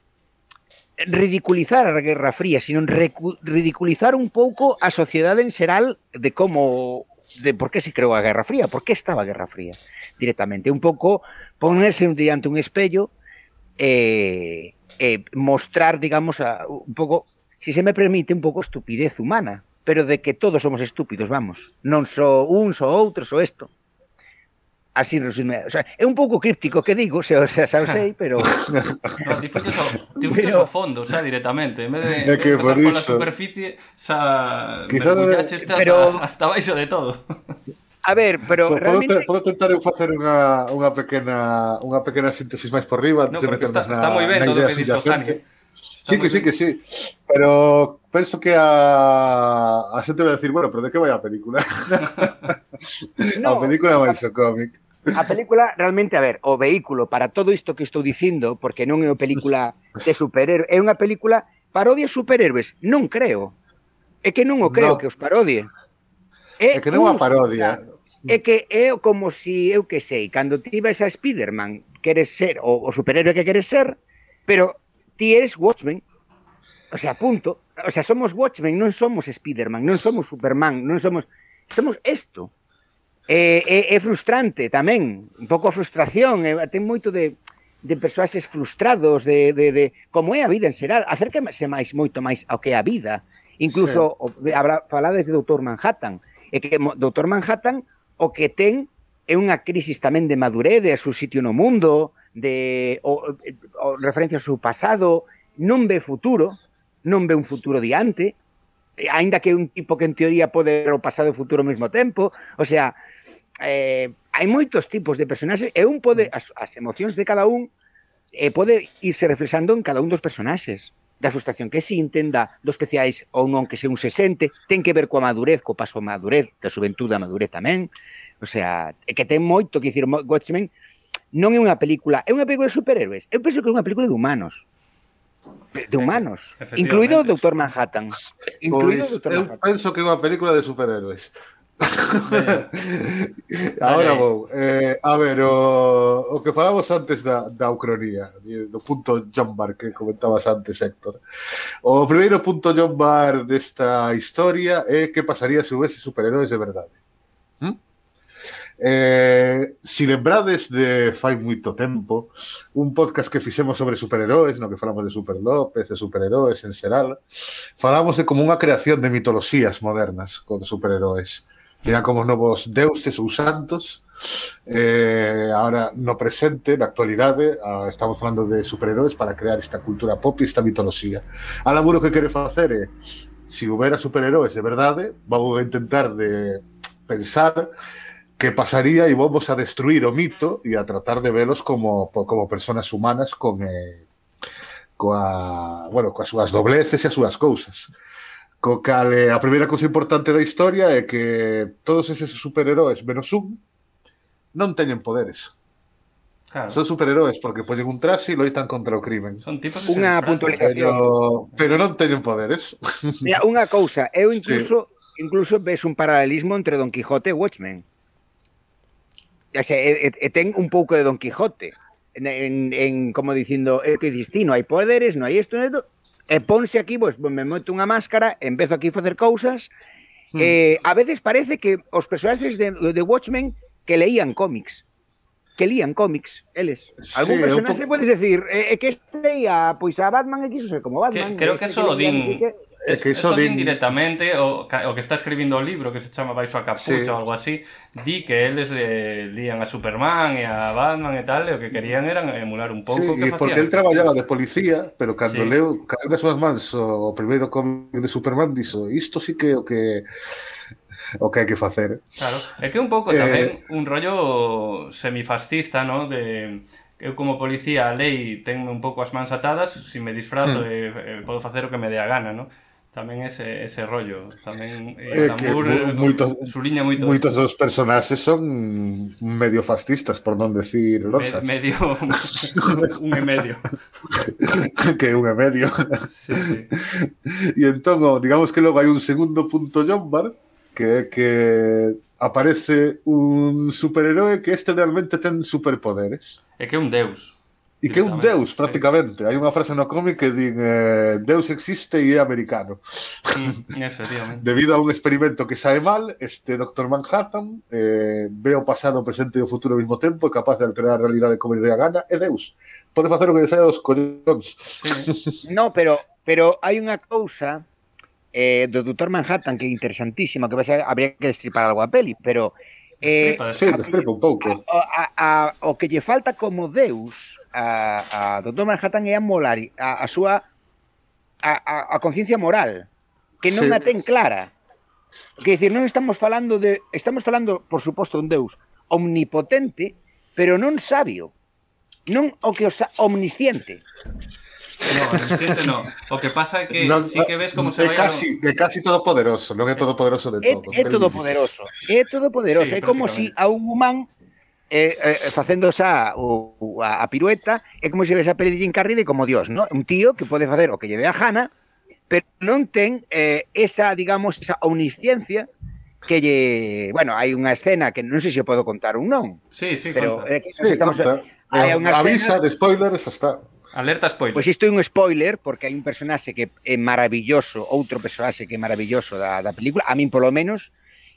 ridiculizar a Guerra Fría, sino ridiculizar un pouco a sociedade en xeral de como de por que se creou a Guerra Fría, por que estaba a Guerra Fría directamente, un pouco ponerse diante un espello e eh, eh, mostrar, digamos, a, un pouco, si se me permite, un pouco estupidez humana, pero de que todos somos estúpidos, vamos, non só uns un, só so outro, só isto así resume, o sea, é un pouco críptico que digo, se, o sea, xa o sei, pero no, ti fuches ao, ti fuches ao fondo, xa directamente, en vez de, é que por pola superficie, xa quizás hasta, pero... hasta baixo de todo. A ver, pero podo, realmente... podo tentar eu facer unha, unha pequena unha pequena síntesis máis por riba antes no, de meternos está, na, está moi ben na idea subyacente. Sí, que sí, que sí. Pero penso que a, a xente vai decir, bueno, pero de que vai a película? no, [LAUGHS] a película máis o cómic. A película realmente, a ver, o vehículo para todo isto que estou dicindo, porque non é unha película de superhéroes, é unha película parodia superhéroes, non creo. É que non o creo no. que os parodie. É, é que non é unha parodia. É que é como si, eu que sei, cando ti vas a Spiderman, queres ser o, o superhéroe que queres ser, pero ti eres Watchmen. O sea, punto. O sea, somos Watchmen, non somos Spiderman, non somos Superman, non somos... Somos esto. É, é, é frustrante tamén, un pouco frustración, é, ten moito de de persoaxes frustrados de, de, de como é a vida en xeral, acérquese máis moito máis ao que é a vida. Incluso sí. habrá falades de Doutor Manhattan, e que Doutor Manhattan o que ten é unha crisis tamén de madurez, de seu sitio no mundo, de o, o referencia ao seu pasado, non ve futuro, non ve un futuro diante, aínda que un tipo que en teoría pode ver o pasado e o futuro ao mesmo tempo, o sea, eh, hai moitos tipos de personaxes e un pode as, as emocións de cada un eh, pode irse reflexando en cada un dos personaxes da frustración que se intenda dos especiais ou non que se un se sente, ten que ver coa madurez, co paso a madurez, da xuventude a madurez tamén. O sea, é que ten moito que dicir Watchmen non é unha película, é unha película de superhéroes. Eu penso que é unha película de humanos. De humanos, incluído o Dr. Manhattan. Pois incluído pois, Dr. Manhattan. Eu penso que é unha película de superhéroes. [LAUGHS] Ahora vou. Eh, A ver, o, o que falamos antes da, da Ucronía Do punto John Bar que comentabas antes, Héctor. O primeiro punto John Bar desta historia É que pasaría se houvese superheróis de verdade. ¿Mm? Eh, si lembrades de fai moito tempo un podcast que fixemos sobre superheróis no que falamos de Super López, de superheróis en xeral falamos de como unha creación de mitoloxías modernas con superheróis serían como novos deuses ou santos. Eh, ahora no presente, na actualidade, eh, ah, estamos falando de superheróis para crear esta cultura pop e esta mitoloxía. A laburo que quere facer é, eh, se houbera superheróis de verdade, eh, vamos a intentar de pensar que pasaría e vamos a destruir o mito e a tratar de velos como, como personas humanas con, eh, coa, ah, bueno, coas súas dobleces e as súas cousas. Co cal, eh, a primeira cousa importante da historia é que todos eses superheróis menos un non teñen poderes. Claro. Son superheróis porque poñen un traxe e loitan contra o crimen. Son tipos unha puntualización. Pero, pero non teñen poderes. [LAUGHS] Mira, unha cousa, eu incluso sí. incluso ves un paralelismo entre Don Quijote e Watchmen. E, e, e ten un pouco de Don Quijote en, en como dicindo, é que distino, hai poderes, non hai isto, non hai isto, e ponse aquí, pois, me meto unha máscara, empezo aquí a facer cousas, mm. eh, a veces parece que os personaxes de, de Watchmen que leían cómics que lían cómics, eles. Algún sí, personaxe podes decir, é eh, que este ia, pois a Batman e quiso ser como Batman. Eh, que, creo que eso que din... Que... É que eso, eso din... din directamente o, o que está escribindo o libro que se chama Baixo a capucha sí. ou algo así di que eles le, lían a Superman e a Batman e tal e o que querían eran emular un pouco sí, que porque él traballaba de policía pero cando sí. leo caer nas súas mans o primeiro cómic de Superman dixo isto sí que o que o que hai que facer. Claro, é que un pouco eh, tamén eh... un rollo semifascista, ¿no? De eu como policía a lei tenme un pouco as mans atadas, se si me disfrazo hmm. e, eh, e podo facer o que me dé a gana, ¿no? tamén ese, ese rollo tamén eh, Tambur eh, moitos, suliña moito moitos dos personaxes son medio fascistas por non decir losas Me, medio [LAUGHS] un e medio que un e medio sí, sí. [LAUGHS] e entón digamos que logo hai un segundo punto John Bart que é que aparece un superheroe que este realmente ten superpoderes. É que é un deus. E que é un deus, prácticamente. Hai unha frase no cómic que din eh, Deus existe e é americano. [LAUGHS] Mm, Debido a un experimento que sae mal, este Dr. Manhattan eh, ve o pasado, o presente e o futuro ao mesmo tempo, é capaz de alterar a realidade como lle dé a gana, é Deus. Pode facer o que desaia dos collóns. Sí. [LAUGHS] no, pero pero hai unha cousa eh, do Doutor Manhattan, que é interesantísima, que pasa, habría que destripar algo a peli, pero... Eh, sí, destripa un pouco. A, a, a, o que lle falta como Deus a, a Doutor Manhattan é a molar, a, a súa a, a, a conciencia moral, que non sí. a ten clara. Que dicir, non estamos falando de estamos falando, por suposto, un Deus omnipotente, pero non sabio. Non o que os omnisciente. No, Nintendo no. O que pasa é que no, sí que ves como se vai... Casi, no... é casi todopoderoso, non é todopoderoso de todo. É, é todopoderoso, é todopoderoso. Sí, é como se si a un humán eh, eh, facendo xa o, a, a pirueta, é como se ves a peli de Jim Carrey de como Dios, ¿no? un tío que pode facer o que lle dé a Hanna, pero non ten eh, esa, digamos, esa omnisciencia que lle, bueno, hai unha escena que non sei se podo contar ou non. Sí, sí, pero conta. eh, que, sí, estamos conta. Hai unha avisa escena... de spoilers hasta Alerta spoiler. Pois isto é un spoiler porque hai un personaxe que é maravilloso, outro personaxe que é maravilloso da, da película, a min polo menos,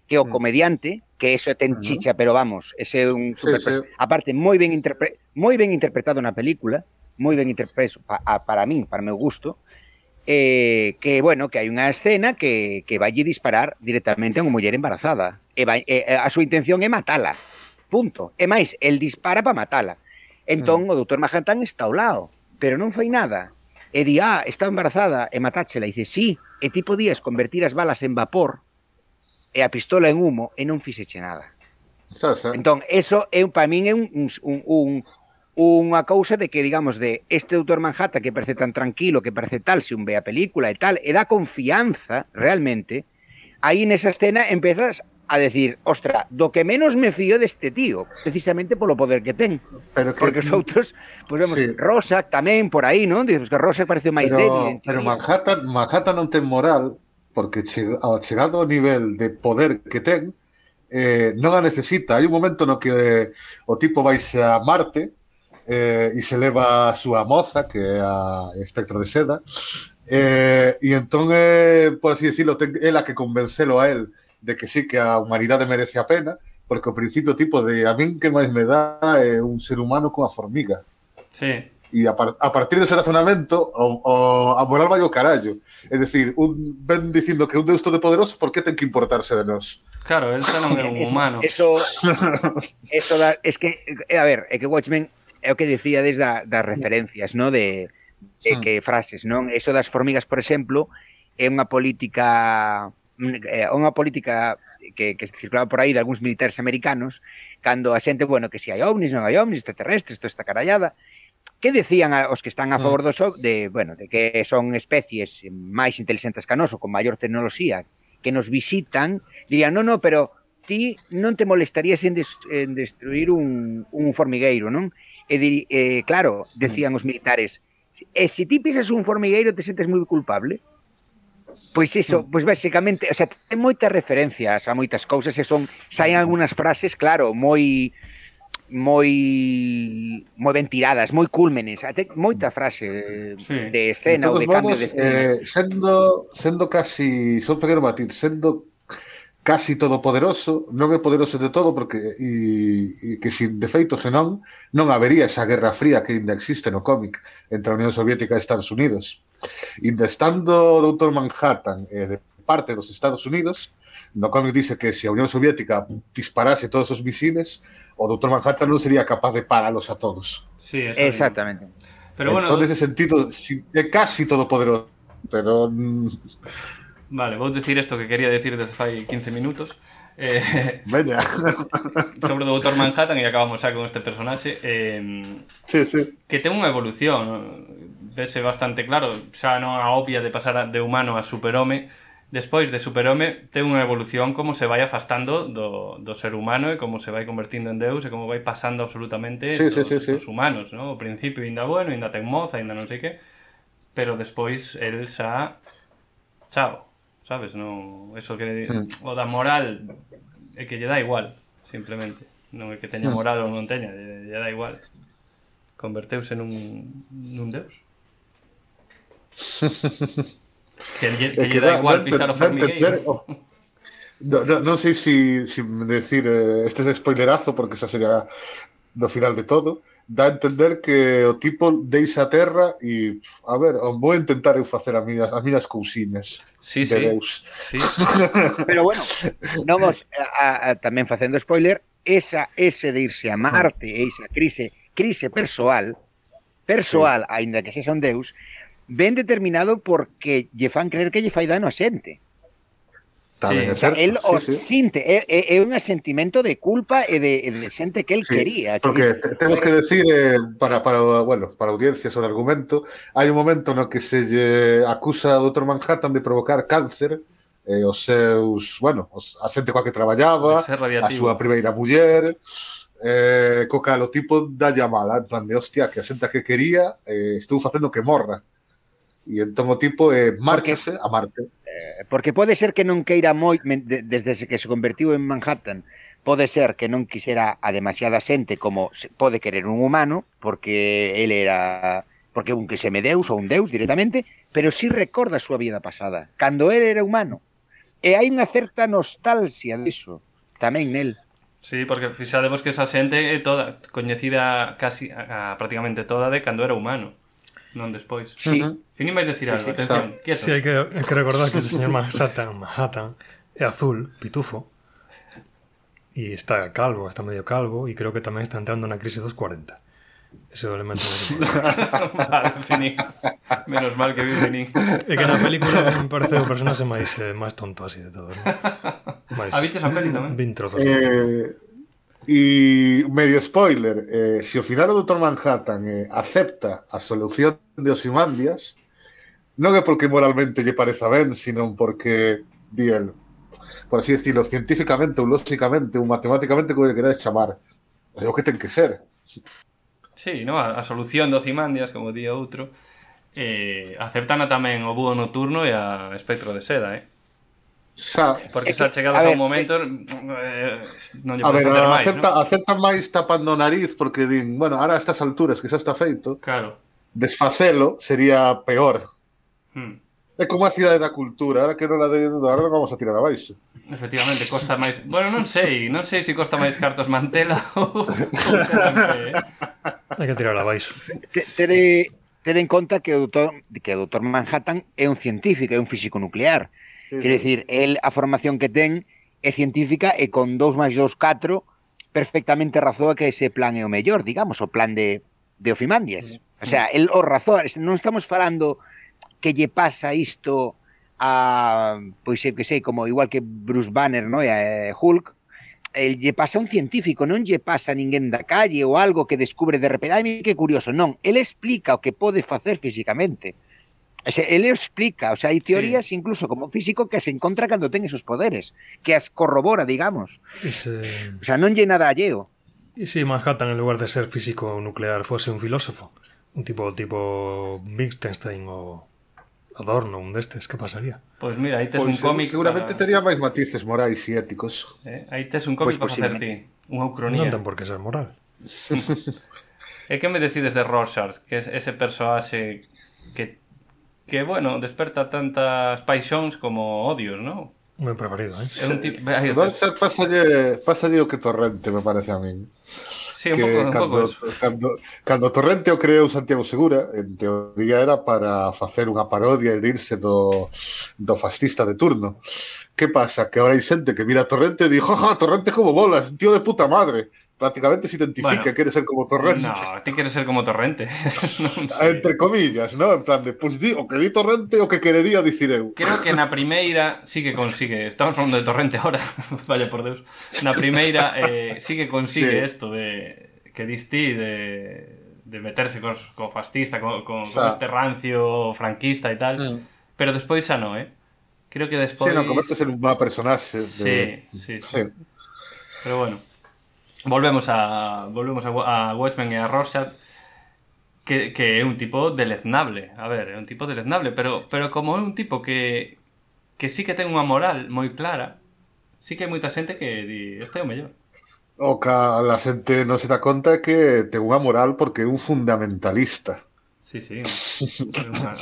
que é o mm. comediante, que eso ten mm-hmm. chicha, pero vamos, ese é un super sí, sí. aparte moi ben interpre... moi ben interpretado na película, moi ben interpretado pa, a, para min, para meu gusto. Eh, que bueno, que hai unha escena que, que vai disparar directamente a unha muller embarazada. E vai, e, a súa intención é matala. Punto. E máis, el dispara para matala. Entón, mm. o doutor Manhattan está ao lado pero non fai nada. E di, ah, está embarazada, e matáchela. E dice, sí, e ti podías convertir as balas en vapor e a pistola en humo e non fixeche nada. Sasa. Entón, eso é para min é un, un, un, unha cousa de que, digamos, de este autor Manhattan que parece tan tranquilo, que parece tal, se un ve a película e tal, e dá confianza realmente, aí nesa escena empezas a decir, ostra, do que menos me fío deste tío, precisamente polo poder que ten. Pero que, Porque os outros, pois pues vemos, sí. Rosa tamén por aí, non? Dices que Rosa parece máis débil. Pero, pero Manhattan, Manhattan non ten moral porque ao chegado ao nivel de poder que ten, eh, non a necesita. Hai un momento no que eh, o tipo vai a Marte eh, e se leva a súa moza, que é a espectro de seda, eh, e entón, eh, por así decirlo, ten, ela que convencelo a él de que sí que a humanidade merece a pena, porque ao principio tipo de a min que máis me dá é un ser humano cunha formiga. Sí. E a, par, a partir dese razonamento o, o, a moral vai ao carallo. É dicir, un, ven dicindo que un deus todopoderoso por que ten que importarse de nós? Claro, el xa non é un humano. Eso, [LAUGHS] eso da, es que, a ver, é que Watchmen é o que dicía desde a, das referencias, no de, de que frases, non? Eso das formigas, por exemplo, é unha política Eh, unha política que, que circulaba por aí de algúns militares americanos cando a xente, bueno, que si hai ovnis, non hai ovnis, extraterrestres, toda esta carallada, que decían a, os que están a favor mm. do so, de, bueno, de que son especies máis inteligentes que a ou con maior tecnoloxía, que nos visitan, dirían, non, non, pero ti non te molestarías en, des, en destruir un, un formigueiro, non? E diri, eh, claro, decían mm. os militares, e se ti pisas un formigueiro te sentes moi culpable, Pois iso, pois basicamente, o sea, ten moitas referencias a moitas cousas e son saen algunhas frases, claro, moi moi moi ben tiradas, moi cúlmenes, até moita frase sí. de escena ou de modos, cambio de escena. Eh, sendo sendo casi, só pequeno matiz, sendo casi todopoderoso, non é poderoso de todo porque e, e que sin defeito senón non habería esa guerra fría que ainda existe no cómic entre a Unión Soviética e Estados Unidos. Inda estando o Dr. Manhattan eh, de parte dos Estados Unidos, no cómic dice que se a Unión Soviética disparase todos os misiles, o Dr. Manhattan non sería capaz de paralos a todos. Sí, exactamente. Pero bueno, Entón, nese sentido, é casi todopoderoso, pero... Mm, Vale, vou dicir isto que quería decir desde fai 15 minutos. Eh, [LAUGHS] Veña. [LAUGHS] sobre o Dr. Manhattan e acabamos xa con este personaxe eh, sí, sí. que ten unha evolución vese bastante claro xa non a obvia de pasar de humano a superhome despois de superhome ten unha evolución como se vai afastando do, do ser humano e como se vai convertindo en Deus e como vai pasando absolutamente sí, dos, sí, sí, sí. dos humanos ¿no? ao principio ainda bueno, ainda ten moza, ainda non sei que pero despois el xa chao sabes? Non, eso que mm. o da moral é que lle dá igual, simplemente. Non é que teña hmm. moral ou non teña, lle, lle dá igual. Converteuse nun nun deus. [LAUGHS] que lle, que, lle dá igual pisar o formigueiro. No, no, non sei se si, si decir eh, este es spoilerazo porque xa sería do final de todo, dá a entender que o tipo deixa a terra e, a ver, vou intentar eu facer as miñas, as miñas cousiñas sí, de sí. Deus. Sí. [LAUGHS] Pero bueno, non vos, a, a, tamén facendo spoiler, esa ese de irse a ah. Marte e esa crise crise persoal, persoal, sí. aínda que sexa un Deus, ven determinado porque lle fan creer que lle fai dano a xente. Tamén sí. é certo. El sí, os sí. sinte, é, é, é un sentimento de culpa e de, de xente que el sí, quería. Que porque dice, temos que decir, eh, para, para, bueno, para audiencia sobre argumento, hai un momento no que se lle acusa ao Dr. Manhattan de provocar cáncer eh, os seus, bueno, os, a xente coa que traballaba, a súa primeira muller, eh, co cal o tipo dalle a mala, en plan de, hostia, que a xente que quería eh, estou facendo que morra. E entón o tipo é eh, márchase porque, a Marte. Eh, porque pode ser que non queira moi desde que se convertiu en Manhattan pode ser que non quixera a demasiada xente como pode querer un humano, porque ele era porque un que se me deus ou un deus directamente, pero si sí recorda a súa vida pasada, cando ele era humano. E hai unha certa nostalgia diso tamén nel. Sí, porque fixademos que esa xente é toda coñecida casi a, a, prácticamente toda de cando era humano non despois. Sí. Finin vai decir algo, atención, quieto. Sí, hai que, hay que recordar que se señor Manhattan, Manhattan é azul, pitufo, e está calvo, está medio calvo, e creo que tamén está entrando na crise dos 40. Ese é o elemento [LAUGHS] vale, finín. Menos mal que vi finín. É que na película me parece o personaxe máis eh, máis tonto así de todos. ¿no? [LAUGHS] Máis... Ah, a bicho esa peli tamén? Vin trozos. Eh, E medio spoiler, eh, se o final do Dr. Manhattan eh, acepta a solución de Osimandias, non é porque moralmente lle pareza ben, sino porque, di el, por así decirlo, científicamente ou lógicamente ou matemáticamente como lle queráis chamar, é o que ten que ser. Sí, no, a, a solución do Ocimandias, como di outro, eh, aceptana tamén o búho nocturno e a espectro de seda, eh? Xa, porque xa chegados a, a un momento eh, non lle A ver, máis, acepta, ¿no? acepta máis tapando nariz porque din, bueno, ahora a estas alturas que xa está feito, claro. desfacelo sería peor. Hmm. É como a cidade da cultura, ahora que non la de ahora non vamos a tirar abaixo. Efectivamente, costa máis... Bueno, non sei, non sei se si costa máis cartos mantela [LAUGHS] ou... Hai que tirar abaixo. Tere, tere en conta que o doutor, que o doutor Manhattan é un científico, é un físico nuclear. Sí, Quer decir, el a formación que ten é científica e con 2 máis 2, 4 perfectamente razoa que ese plan é o mellor, digamos, o plan de, de Ofimandias. O sea, el o razoa, non estamos falando que lle pasa isto a, pois sei que sei, como igual que Bruce Banner, no? e a Hulk, el lle pasa a un científico, non lle pasa a ninguén da calle ou algo que descubre de repente, ai, que curioso, non, el explica o que pode facer físicamente. Ele explica, o sea, hai teorías sí. incluso como físico que se encontra cando ten esos poderes, que as corrobora, digamos. Ese... O sea, non lle nada alleo. E se si Manhattan, en lugar de ser físico nuclear, fose un filósofo? Un tipo tipo Wittgenstein ou Adorno, un destes, que pasaría? Pois pues mira, aí tes pois pues un cómic Seguramente para... tería máis matices morais e éticos eh? Aí tes un cómic pues para facer ti Unha ucronía Non ten por que ser moral [LAUGHS] eh, E que me decides de Rorschach? Que é ese personaxe que que, bueno, desperta tantas paixóns como odios, non? Meu preferido, eh? É un tipo... Ay, Dorsa pásalle, pásalle o que Torrente, me parece a min. Sí, un que pouco, un cando, pouco eso. cando, cando Torrente o creou Santiago Segura, en teoría era para facer unha parodia e rirse do, do fascista de turno. Que pasa? Que agora hai xente que mira a Torrente e di, jaja, Torrente como bolas, tío de puta madre prácticamente se identifica, bueno, quiere ser como Torrente. [LAUGHS] No, que quiere ser como Torrente. no, Entre comillas, ¿no? En plan de, pues di, o que di Torrente o que querería dicir eu. Creo que na primeira sí que [LAUGHS] consigue, estamos falando de Torrente ahora, [LAUGHS] vaya por Deus, na primeira eh, sí que consigue sí. esto de que distí de, de meterse con, con fascista, con, con, o sea, con este rancio franquista e tal, mm. pero despois xa non, eh? Creo que despois... Sí, no, convertes en un má personaxe. De... Sí, sí, sí, sí. Pero bueno. Volvemos a volvemos a, a Watchmen e a Rorschach que, que é un tipo deleznable. A ver, é un tipo deleznable, pero pero como é un tipo que que sí que ten unha moral moi clara, sí que hai moita xente que di, este é o mellor. O que a xente non se dá conta que ten unha moral porque é un fundamentalista. Sí, sí, un,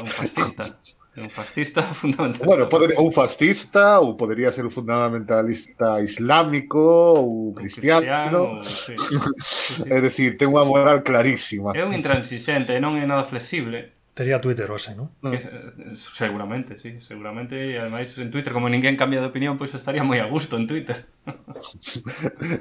un fascista. [LAUGHS] Un fascista [LAUGHS] fundamentalista. Bueno, pode, un fascista ou podería ser un fundamentalista islámico ou cristiano. cristiano [LAUGHS] sí. [LAUGHS] sí, sí. É dicir, ten unha moral clarísima. É un intransixente, non é nada flexible. Tería Twitter hoxe, non? Que, eh, seguramente, sí, seguramente. E ademais, en Twitter, como ninguén cambia de opinión, pois estaría moi a gusto en Twitter.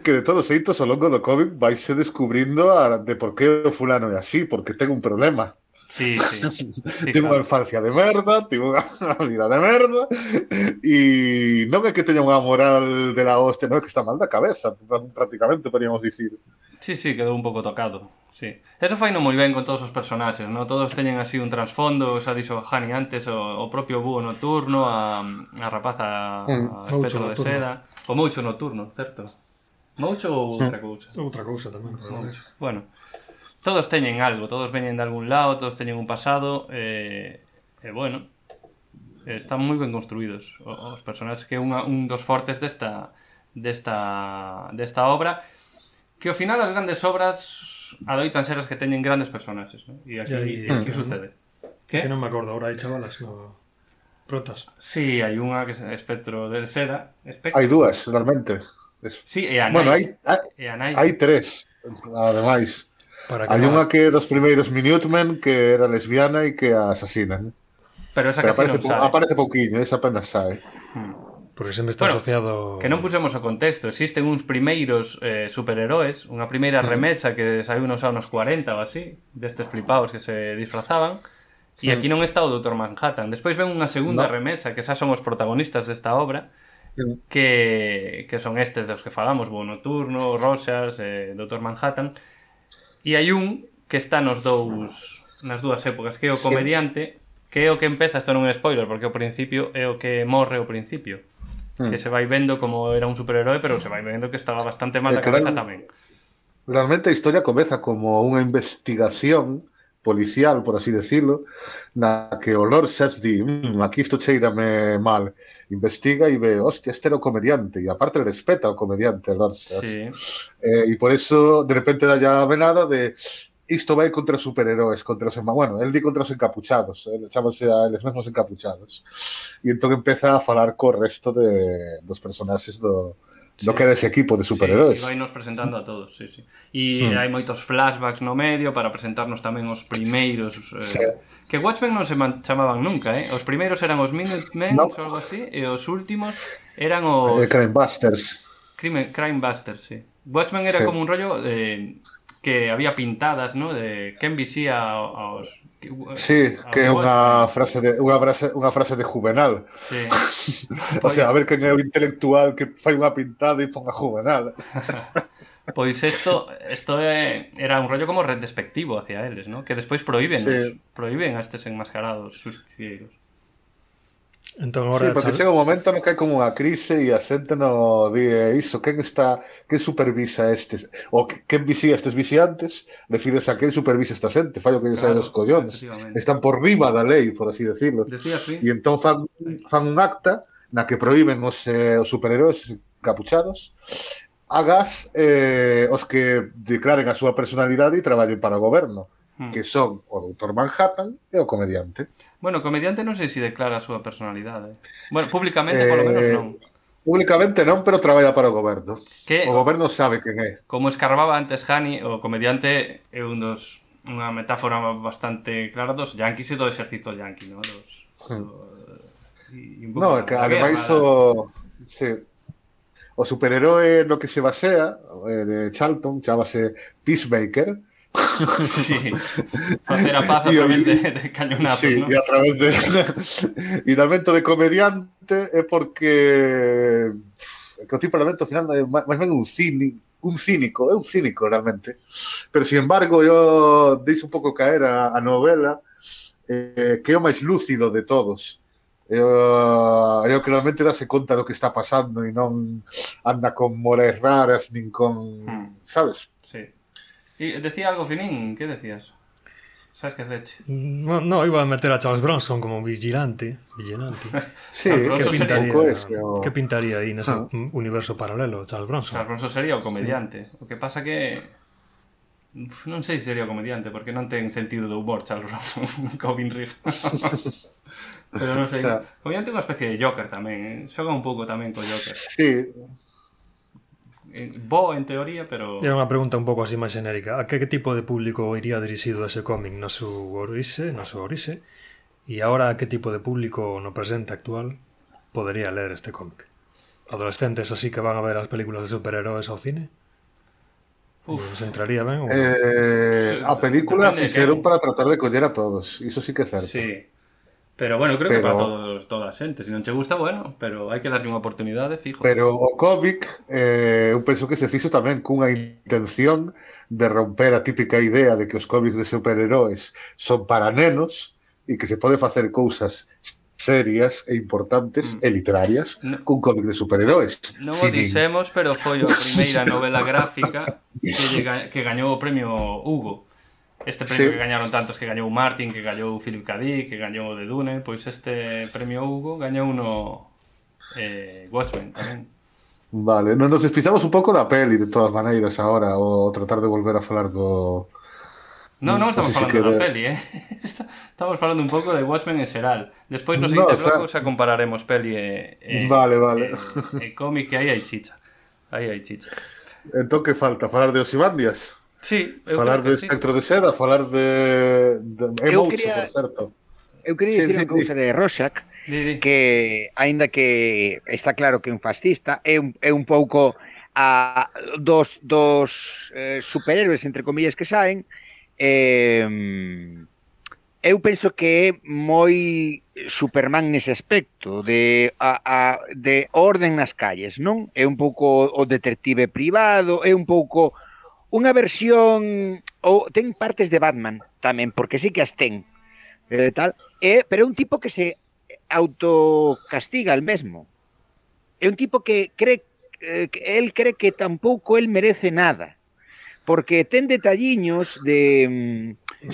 que de todos xeitos, ao longo do COVID, vais descubrindo a, de por que o fulano é así, porque ten un problema. Sí, sí. [LAUGHS] sí tivo claro. infancia de merda, tivo unha [LAUGHS] vida de merda e non é que teña unha moral de la hostia, non é que está mal da cabeza, prácticamente podíamos dicir. Sí, sí, quedou un pouco tocado. Sí. Eso fai non moi ben con todos os personaxes, ¿no? Todos teñen así un trasfondo, xa dixo Hani antes, o, o propio búho nocturno, a, a rapaza mm, a espectro de seda, o moucho nocturno, certo? Moucho ou outra cousa? Outra cousa tamén. Bueno, todos teñen algo, todos veñen de algún lado, todos teñen un pasado, e, eh, eh, bueno, están moi ben construídos os personaxes que é un dos fortes desta desta desta obra que ao final as grandes obras adoitan ser as que teñen grandes personaxes, ¿no? E aquí, e, aquí que sucede. No, que? que non me acordo agora de chavalas, no protas. Si, sí, hai unha que é Espectro de Seda, Espectro. Hai dúas, realmente. Es... Sí, e a Night. Bueno, hai hai, hai tres, ademais. Para Hai unha que dos primeiros Minutemen que era lesbiana e que a asasinan. Pero esa Pero casi aparece, non sabe. aparece pouquiño, esa apenas sae. Hmm. Porque sempre está bueno, asociado... Que non pusemos o contexto. Existen uns primeiros eh, superheróis, unha primeira hmm. remesa que saiu nos anos 40 ou así, destes flipados que se disfrazaban, e hmm. aquí non está o Dr. Manhattan. Despois ven unha segunda no. remesa, que xa son os protagonistas desta obra, que, que son estes dos que falamos, Bo Nocturno, Rosas, eh, Dr. Manhattan, E hai un que está nos dous nas dúas épocas, que é o comediante, que é o que empeza, isto non é spoiler, porque o principio é o que morre o principio. Mm. Que se vai vendo como era un superherói, pero se vai vendo que estaba bastante mal eh, da cabeza tamén. Realmente a historia comeza como unha investigación policial, por así decirlo, na que o Lord Seth di, mmm, aquí isto cheirame mal, investiga e ve, hostia, este era o comediante, e aparte respeta o comediante, Lord Seth. Sí. Eh, e por eso, de repente, da ya venada de isto vai contra superheróis, contra os... Bueno, él di contra os encapuchados, eh, chamase a eles mesmos encapuchados. E entón empeza a falar co resto de, dos personaxes do, Sí. Do que era ese equipo de superheróis. Sí, nos presentando a todos, sí, sí. E sí. hai moitos flashbacks no medio para presentarnos tamén os primeiros... Eh, sí. Que Watchmen non se chamaban nunca, eh? Os primeiros eran os Minutemen no. ou algo así, e os últimos eran os... Eh, Crime Busters. Crime, Crime Busters, sí. Watchmen era sí. como un rollo eh, que había pintadas, ¿no? De quen vixía aos, Que, eh, sí, que é unha frase de unha frase, unha frase de Juvenal. Sí. [LAUGHS] o sea, a ver quen é o intelectual que fai unha pintada e ponga Juvenal. [LAUGHS] pois isto isto é, era un rollo como despectivo hacia eles, ¿no? Que despois proíben, sí. proíben a estes enmascarados justicieros. Entón, ahora sí, porque chega un momento no que hai como unha crise e a xente no di iso, quen está, quen supervisa estes, ou quen visia estes viciantes, refires a quen supervisa esta xente, fallo que claro, dos collóns, están por riba da lei, por así decirlo. Decía, sí. E entón fan, fan un acta na que proíben os, eh, os superheróis capuchados agas eh, os que declaren a súa personalidade e traballen para o goberno, hmm. que son o Dr. Manhattan e o comediante. Bueno, comediante non sei se declara a súa personalidade. Eh. Bueno, públicamente eh, polo menos non. Públicamente non, pero traballa para o goberno. Que, o goberno sabe quen é. Como escarbaba antes Hani, o comediante é un dos unha metáfora bastante clara dos yanquis e do exército yanqui, non? Dos, E do, no, que ademais o... Sí, o superheroe no que se basea, eh, de Charlton, chamase Peacemaker, Sí, facer a paz a través de, de cañonazos, sí, ¿no? e a través de... e na de comediante é porque que o tipo de ao final é máis ben un cínico, un cínico, é un cínico realmente. Pero, sin embargo, eu deixo un pouco caer a, a novela eh, que é o máis lúcido de todos. Eh, eu, eu que realmente dase conta do que está pasando e non anda con moras raras nin con, hmm. sabes? Sí. E decía algo finín, que decías? Sabes que esqueceche. Mm, no, no, iba a meter a Charles Bronson como vigilante, vigilante. [LAUGHS] sí, que pintaría, ese, o... ¿qué pintaría aí nese ah. universo paralelo Charles Bronson. Charles Bronson sería o comediante. Sí. O que pasa que Uf, non sei se sería o comediante, porque non ten sentido do humor Charles Bronson, [LAUGHS] Calvin Rigg. [LAUGHS] Pero non sei. O sea, comediante é unha especie de Joker tamén, eh? xoga un pouco tamén co Joker. Sí, bo en teoría, pero... Era unha pregunta un pouco así máis xenérica. A que, que tipo de público iría dirixido ese cómic no seu orixe, no seu orixe? E agora a que tipo de público no presente actual podería ler este cómic? Adolescentes así que van a ver as películas de superheróis ao cine? Uf. Se entraría ben? Ou... Eh, a película fixeron para tratar de coller a todos. Iso sí que é certo. Sí. Pero bueno, creo pero, que para todos, toda a xente, se non che gusta, bueno, pero hai que darlle unha oportunidade, fijo. Pero o cómic, eh, eu penso que se fixo tamén cunha intención de romper a típica idea de que os cómics de superheróis son para nenos e que se pode facer cousas serias e importantes mm. e literarias no, cun cómic de superheróis. Non o dixemos, pero foi a [LAUGHS] primeira novela gráfica que, lle, que gañou o premio Hugo Este premio sí. que gañaron tantos que gañou Martin, que gañou Philip K. Dick, que gañou de Dune, pois este premio Hugo gañou no eh, Watchmen tamén. Vale, non nos despistamos un pouco da peli de todas maneiras agora o tratar de volver a falar do No, non estamos falando da peli, eh. [LAUGHS] Estamos falando un pouco de Watchmen en xeral. Despois nos seguinte no, o sea... xa compararemos peli e, e Vale, vale. E, e cómic que aí hai chicha. Aí hai chicha. Entón que falta falar de Osimandias? Sí, eu falar do espectro sí. de seda, falar de, de emotes, quería... por certo. Eu quería dicir sí, sí, unha cousa sí. de Rorschach sí, sí. que aínda que está claro que é un fascista, é un, é un pouco a dos dos eh, superhéroes entre comillas que saen eh, eu penso que é moi Superman nese aspecto de a, a de orden nas calles, non? É un pouco o detective privado, é un pouco unha versión ou ten partes de Batman tamén, porque sí que as ten. Eh, tal, eh, pero é un tipo que se autocastiga el mesmo. É un tipo que cree eh, que el cree que tampouco el merece nada, porque ten detalliños de mm,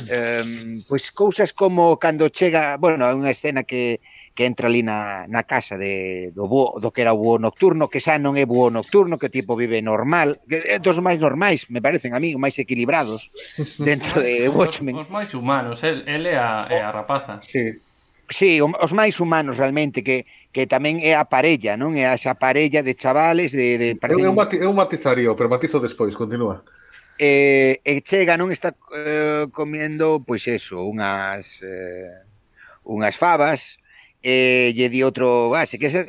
eh, pois pues, cousas como cando chega, bueno, hai unha escena que que entra ali na, na casa de, do, búho, do que era o búho nocturno, que xa non é búho nocturno, que o tipo vive normal, que é dos máis normais, me parecen a mí, máis equilibrados [LAUGHS] dentro de Watchmen. Os, os máis humanos, el, el é, a, é a rapaza. Sí. Sí, os máis humanos realmente que que tamén é a parella, non? É esa parella de chavales de, de parecen... eu, eu, mati, eu matizaría, pero matizo despois, continúa eh, e chega non está eh, comendo pois eso, unhas eh, unhas favas e lle di outro, ah, se queres,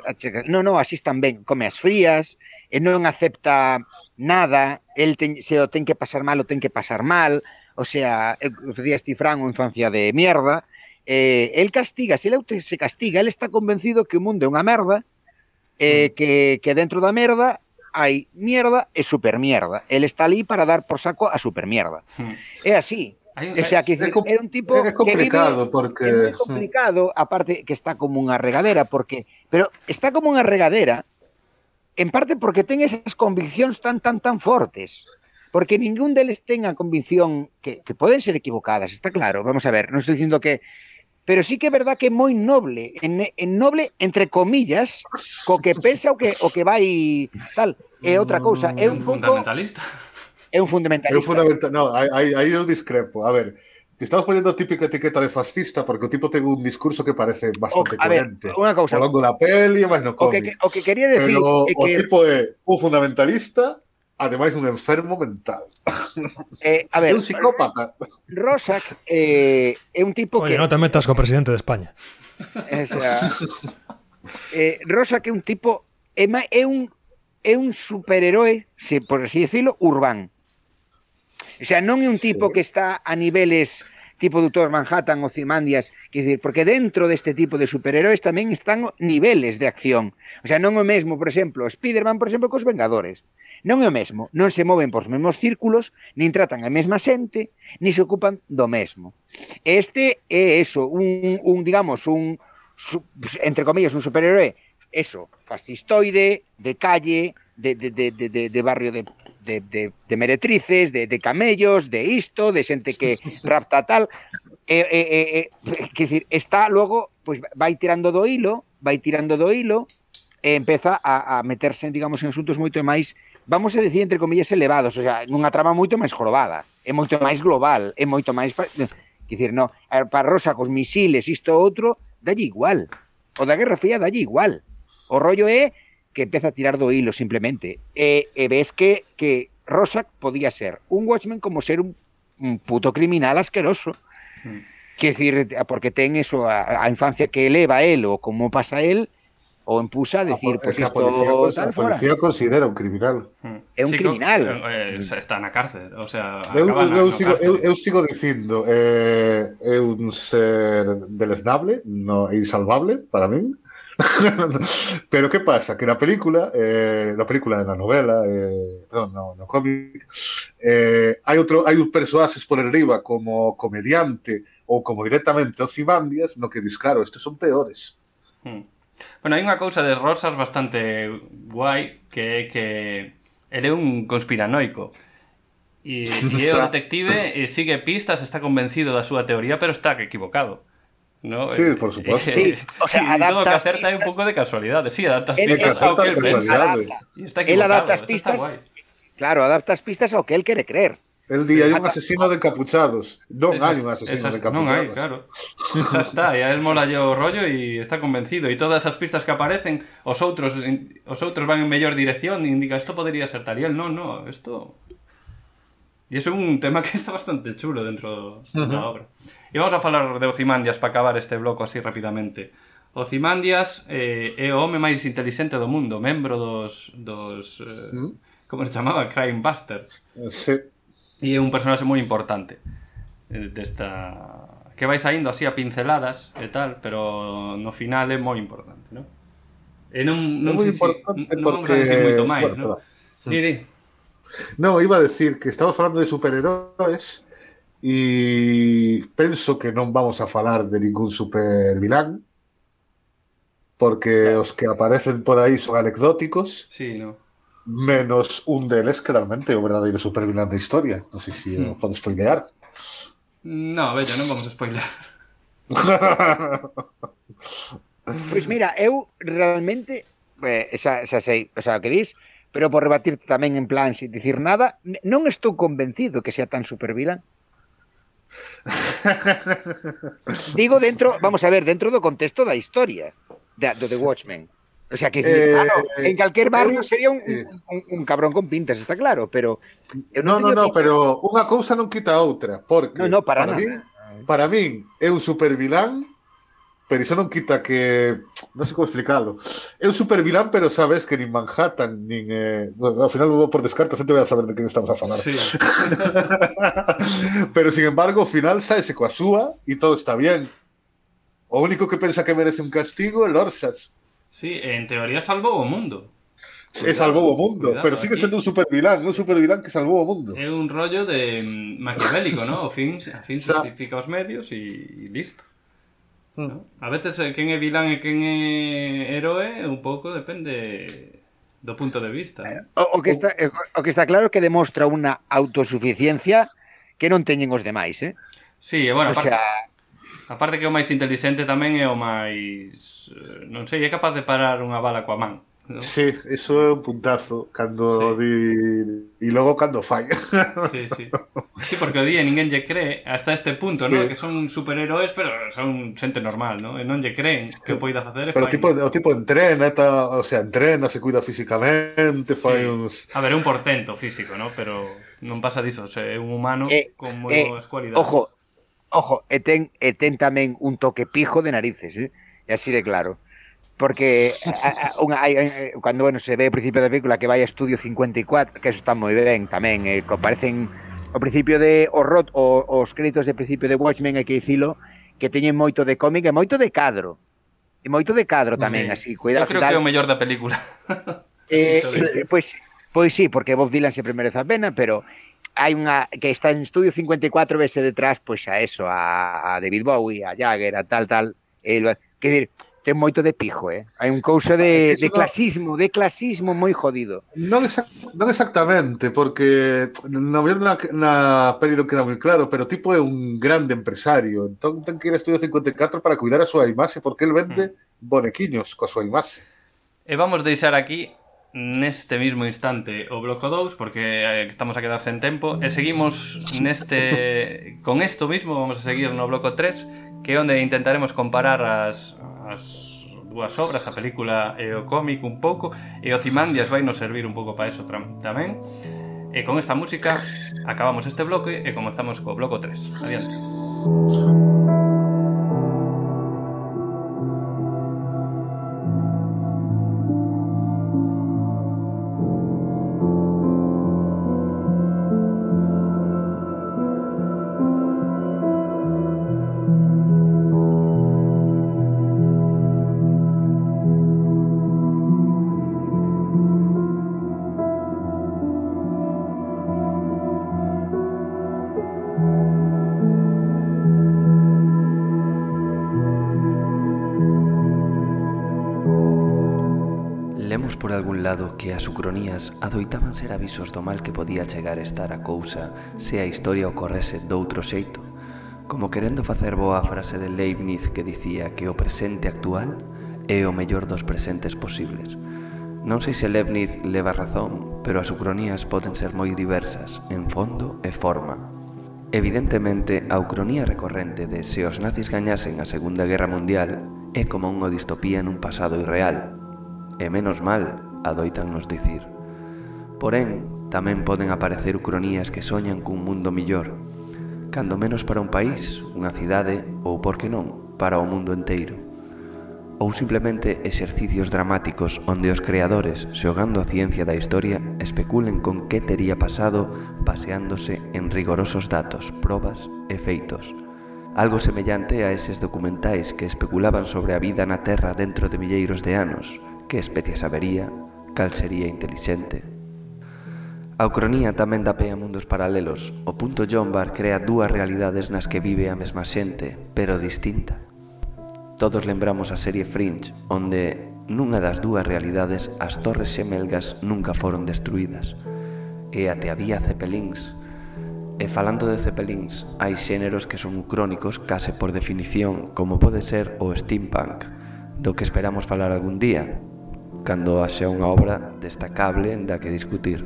no, no, así están ben, come as frías, e non acepta nada, el ten, se o ten que pasar mal, o ten que pasar mal, o sea, facía este Fran unha infancia de mierda, eh, el castiga, se el se castiga, el está convencido que o mundo é unha merda, eh, que, que dentro da merda hai mierda e supermierda. El está ali para dar por saco a supermierda. Mm. É así. Aí, o sea, que é, era un tipo é complicado que vive, porque é complicado, aparte que está como unha regadera porque pero está como unha regadera en parte porque ten esas conviccións tan tan tan fortes porque ningún deles ten a convicción que, que poden ser equivocadas, está claro, vamos a ver, non estou dicindo que pero sí que é verdad que é moi noble, en, en noble entre comillas, co que pensa o que o que vai tal, é outra cousa, é un pouco fundamentalista. É un fundamentalista. un fundamental. No, aí, aí eu discrepo. A ver, te estamos poniendo típica etiqueta de fascista porque o tipo ten un discurso que parece bastante O- a ver, coherente. unha cousa. Ao longo da peli e máis no O que, cómic. o que quería decir Pero é o que tipo é un fundamentalista, ademais un enfermo mental. eh, a [LAUGHS] ver, un psicópata. Rosak eh, é un tipo Oye, que non te metas co presidente de España. [LAUGHS] o sea, eh, Rosak é un tipo é un é un superheroe, se por así decirlo, urbán. O sea, non é un tipo sí. que está a niveles tipo Doutor Manhattan ou Cimandias, quer dicir, porque dentro deste tipo de superheróis tamén están niveles de acción. O sea, non é o mesmo, por exemplo, Spider-Man, por exemplo, cos Vengadores. Non é o mesmo, non se moven por os mesmos círculos, nin tratan a mesma xente, nin se ocupan do mesmo. Este é eso, un, un digamos, un, entre comillas, un superheroe, eso, fascistoide, de calle, de, de, de, de, de barrio de de, de, de meretrices, de, de, camellos, de isto, de xente que [LAUGHS] rapta tal. Eh, eh, eh, que decir, está logo, pois vai tirando do hilo, vai tirando do hilo, e empeza a, a meterse, digamos, en asuntos moito máis vamos a decir entre comillas elevados, o sea, nunha trama moito máis jorobada, é moito máis global, é moito máis dicir, no, para Rosa cos misiles, isto outro, dalle igual. O da Guerra Fría dalle igual. O rollo é que empeza a tirar do hilo simplemente. E, e ves que, que Rosa podía ser un Watchmen como ser un, un puto criminal asqueroso. Mm. Decir, porque ten eso, a, a infancia que eleva él, ou como pasa él, o empusa a decir, É pues que a isto policía, cons- tal a fora. policía considera un criminal. Hmm. É un Sí, criminal. eh, eh, está na cárcel, o sea, Eu, eu, no sigo, cárcel. eu, eu sigo dicindo eh, é un ser deleznable no, e insalvable para min [LAUGHS] Pero ¿qué pasa? Que la película, eh, la película de la novela, eh, perdón, no, no cómic, eh, hay, otro, hay un personajes por arriba como comediante ou como directamente Ozymandias, no que dis, claro, estes son peores. Hmm. Bueno, hai unha cousa de Rosas bastante guai que é que ele é un conspiranoico. E, e é o detective e sigue pistas, está convencido da súa teoría, pero está equivocado. Sí, por supuesto. [LAUGHS] Y todo que acerta pistas... un poco de casualidades. Sí, adaptas él, pistas a lo que él piensa. Él adaptas pistas. Claro, adaptas pistas a lo que él quiere creer. El día hay un asesino de encapuchados. No hay un asesino de encapuchados. No claro. Ya está, y él mola yo rollo y está convencido. Y todas esas pistas que aparecen, os otros, van en mejor dirección y indica esto podría ser tal. Y él, no, no, esto... Y es un tema que está bastante chulo dentro de la obra. E vamos a falar de Ocimandias para acabar este bloco así rapidamente. Ocimandias eh, é o home máis intelixente do mundo, membro dos... dos eh, hmm? como se chamaba? Crime Busters. Eh, sí. E é un personaxe moi importante eh, desta... que vai saindo así a pinceladas e tal, pero no final é moi importante, non? E non, non, é moi si, importante non porque... vamos a decir moito máis, bueno, non? Di, di. No, iba a decir que estaba falando de superheróis y penso que non vamos a falar de ningún supervilán porque os que aparecen por aí son anecdóticos Sí, no. menos un deles que realmente é o verdadeiro supervilán da historia non sei se o podes spoilear No, bello, non vamos a spoiler. Pois [LAUGHS] mira, eu realmente eh, xa, xa sei, o sea, o que dis, pero por rebatirte tamén en plan sin dicir nada, non estou convencido que sea tan supervilán. [LAUGHS] Digo dentro, vamos a ver, dentro do contexto da historia da, do The Watchmen. O sea, que eh, claro, eh, en calquer barrio sería un, eh, un, un cabrón con pintas, está claro, pero... Non, non, non, no, pero unha cousa non quita a outra, porque... No, no, para, para nada. Min, para min é un supervilán Pero eso no quita que. No sé cómo explicarlo. Es un supervilán, pero sabes que ni Manhattan, ni. Eh, al final, por descartas, te voy a saber de qué estamos a [LAUGHS] pero sin embargo, al final, sabes se coasúa y todo está bien. O único que piensa que merece un castigo el Orsas. Sí, en teoría es al mundo. Cuidado, es al mundo, pero sigue siendo un supervilán, un supervilán que es al mundo. Es un rollo de mm, maquiavélico, ¿no? O fin, a fin [LAUGHS] o medios y listo. Mm. No? A veces eh, quen é vilán e quen é heroe un pouco depende do punto de vista. Eh, o, o que está eh, o que está claro que demostra unha autosuficiencia que non teñen os demais, eh? Sí, e bueno, o aparte, sea... aparte que o máis inteligente tamén é o máis non sei, é capaz de parar unha bala coa man. ¿no? Sí, eso é un puntazo cando sí. di... e logo cando falla. Sí, sí. sí, porque o día ninguén lle cree hasta este punto, sí. ¿no? que son superhéroes, pero son xente normal, ¿no? e non lle creen sí. que poida facer. Pero fai... tipo, o tipo entrena, ta, o sea, entrena, se cuida físicamente, fai sí. uns... A ver, un portento físico, ¿no? pero non pasa diso, é un humano eh, con moi eh, boas cualidades. Ojo, ojo, e ten, e ten tamén un toque pijo de narices, eh? e así de claro porque a, a, unha, hai, cando bueno, se ve ao principio da película que vai a Estudio 54, que eso está moi ben tamén, eh, parecen ao principio de o rot, o, os créditos de principio de Watchmen, hai que dicilo, que teñen moito de cómic e moito de cadro. E moito de cadro tamén, sí. así, cuidado. Eu creo tal. que é o mellor da película. Eh, [LAUGHS] eh, pois, pois sí, porque Bob Dylan sempre merece a pena, pero hai unha que está en Estudio 54 vese detrás, pois a eso, a, a David Bowie, a Jagger, a tal, tal, e, que decir, ten moito de pijo, eh? Hai un couso de, ah, de clasismo, de clasismo moi jodido. Non, exact, non exactamente, porque na, na, na peli non queda moi claro, pero o tipo é un grande empresario, entón ten que ir a Estudio 54 para cuidar a súa imaxe, porque el vende mm. bonequiños coa súa imaxe. E vamos deixar aquí neste mismo instante o bloco 2 porque eh, estamos a quedar sen tempo e seguimos neste [LAUGHS] con isto mismo vamos a seguir no bloco 3 que é onde intentaremos comparar as, as dúas obras, a película e o cómic un pouco e o Cimandias vai nos servir un pouco para eso tamén. E con esta música acabamos este bloque e comenzamos co bloco 3 adiante. por algún lado que as ucronías adoitaban ser avisos do mal que podía chegar a estar a cousa se a historia ocorrese doutro xeito, como querendo facer boa a frase de Leibniz que dicía que o presente actual é o mellor dos presentes posibles. Non sei se Leibniz leva razón, pero as ucronías poden ser moi diversas, en fondo e forma. Evidentemente, a ucronía recorrente de se os nazis gañasen a Segunda Guerra Mundial é como unha distopía nun pasado irreal, e menos mal, adoitan nos dicir. Porén, tamén poden aparecer ucronías que soñan cun mundo millor, cando menos para un país, unha cidade ou, por que non, para o mundo enteiro. Ou simplemente exercicios dramáticos onde os creadores, xogando a ciencia da historia, especulen con que tería pasado baseándose en rigorosos datos, probas e feitos algo semellante a eses documentais que especulaban sobre a vida na Terra dentro de milleiros de anos, que especies habería, cal sería intelixente. A ucronía tamén dá pé a mundos paralelos. O punto Jombar crea dúas realidades nas que vive a mesma xente, pero distinta. Todos lembramos a serie Fringe, onde nunha das dúas realidades as torres xemelgas nunca foron destruídas. E até había cepelins. E falando de cepelins, hai xéneros que son ucrónicos case por definición, como pode ser o steampunk, do que esperamos falar algún día, cando haxa unha obra destacable da que discutir.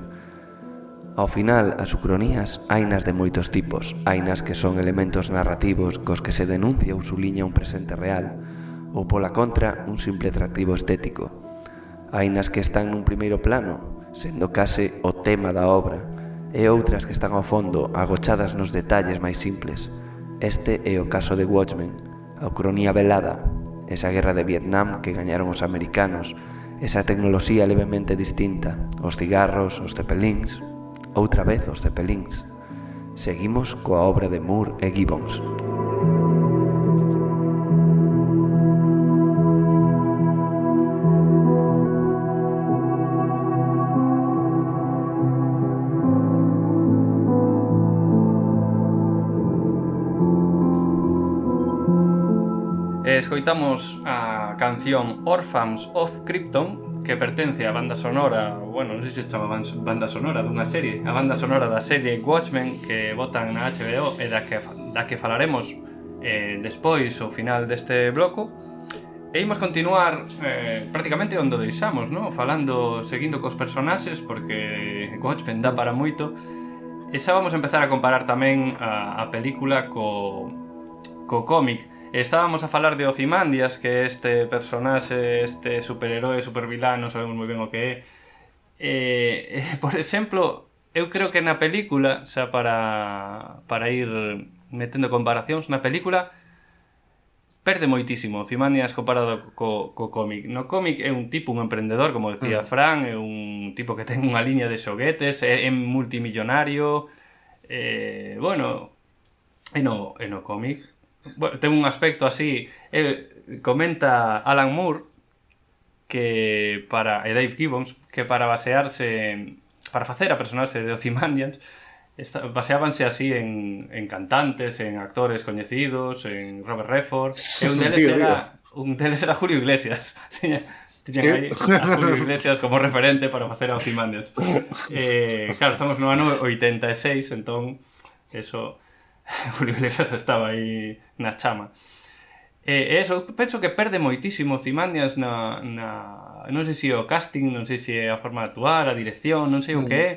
Ao final, as ucronías hainas de moitos tipos, hainas que son elementos narrativos cos que se denuncia ou suliña un presente real, ou pola contra, un simple atractivo estético. Hainas que están nun primeiro plano, sendo case o tema da obra, e outras que están ao fondo, agochadas nos detalles máis simples. Este é o caso de Watchmen, a ucronía velada, esa guerra de Vietnam que gañaron os americanos, esa tecnoloxía levemente distinta, os cigarros, os cepelins, outra vez os cepelins. Seguimos coa obra de Moore e Gibbons. escoitamos a canción Orphans of Krypton que pertence á banda sonora, bueno, non sei se chama banda sonora dunha serie, a banda sonora da serie Watchmen que botan na HBO e da que, da que falaremos eh, despois ao final deste bloco. E imos continuar eh, prácticamente onde deixamos, no? falando, seguindo cos personaxes, porque Watchmen dá para moito. E xa vamos a empezar a comparar tamén a, a película co, co cómic. Estábamos a falar de Ocimandias, que este personaxe, este superheroe, supervilán, non sabemos moi ben o que é. Eh, eh, por exemplo, eu creo que na película, xa para, para ir metendo comparacións, na película perde moitísimo Ozymandias comparado co, co cómic. No cómic é un tipo, un emprendedor, como decía mm. Fran, é un tipo que ten unha liña de xoguetes, é, é multimillonario, eh, bueno, e no, e no cómic bueno, ten un aspecto así eh, comenta Alan Moore que para e Dave Gibbons que para basearse para facer a personaxe de Ozymandias esta, baseábanse así en, en cantantes, en actores coñecidos, en Robert Redford, e un deles era un deles era Julio Iglesias. Tiña- Tiñan aí a Julio Iglesias como referente para facer a Ozymandias. [LAUGHS] Eh, claro, estamos no ano 86, entón eso [LAUGHS] Julio Iglesias estaba aí na chama. E, e eso, eu penso que perde moitísimo Cimandias na, na... Non sei se é o casting, non sei se é a forma de actuar, a dirección, non sei o que é,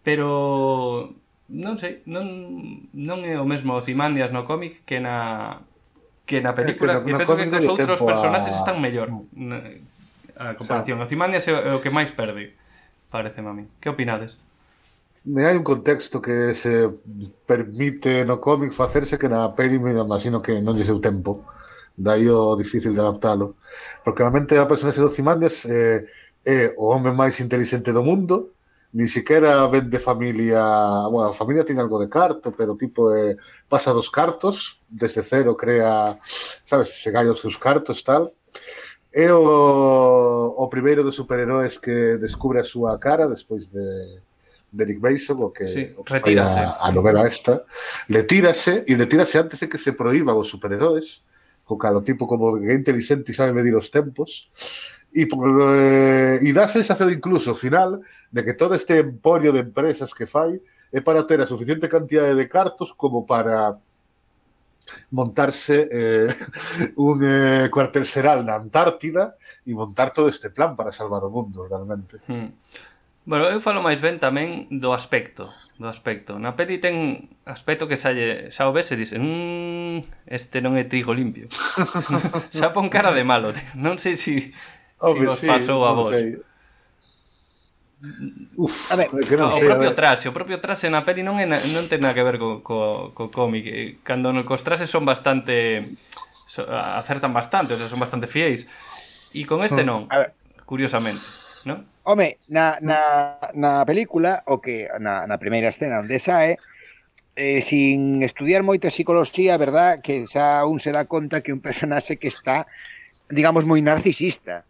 pero non sei, non, non é o mesmo Cimandias no cómic que na que na película, é que no, no penso que cos outros personaxes a... están mellor na, a comparación. O Cimandias é o que máis perde, parece a mí. Que opinades? E hai un contexto que se permite no cómic facerse que na peli me imagino que non lle seu tempo. Daí o difícil de adaptalo. Porque realmente a personaxe do Cimandes eh, é o home máis inteligente do mundo, ni siquiera ven de familia, bueno, a familia tiene algo de carto, pero tipo eh, pasa dos cartos, desde cero crea, sabes, se gallo seus cartos tal. É o, o primeiro dos superheróis que descubre a súa cara despois de de Nick Mason, o que, sí, o que a, a novela esta, le tírase, e le tírase antes de que se proíban os superheróis, co calo tipo como que é inteligente e sabe medir os tempos, e, eh, e dá sensación incluso ao final de que todo este emporio de empresas que fai é para ter a suficiente cantidade de cartos como para montarse eh, un eh, cuartel seral na Antártida e montar todo este plan para salvar o mundo, realmente. Mm. Bueno, eu falo máis ben tamén do aspecto, do aspecto. Na peli ten aspecto que salle, xa o ves e dices, mmm, este non é trigo limpio. [LAUGHS] xa pon cara de malo, non sei se si, Obvio, si vos sí, pasou a vos. Sei. Uf, a ver, que non o sei, propio traxe, o propio traxe na peli non é na, non ten nada que ver co, co, co cómic. Eh, cando no, cos traxes son bastante so, acertan bastante, o sea, son bastante fiéis. E con este hmm. non, curiosamente non? Home, na, na, na película, o que na, na primeira escena onde sae, eh, sin estudiar moita psicología, verdad, que xa un se dá conta que un personaxe que está, digamos, moi narcisista.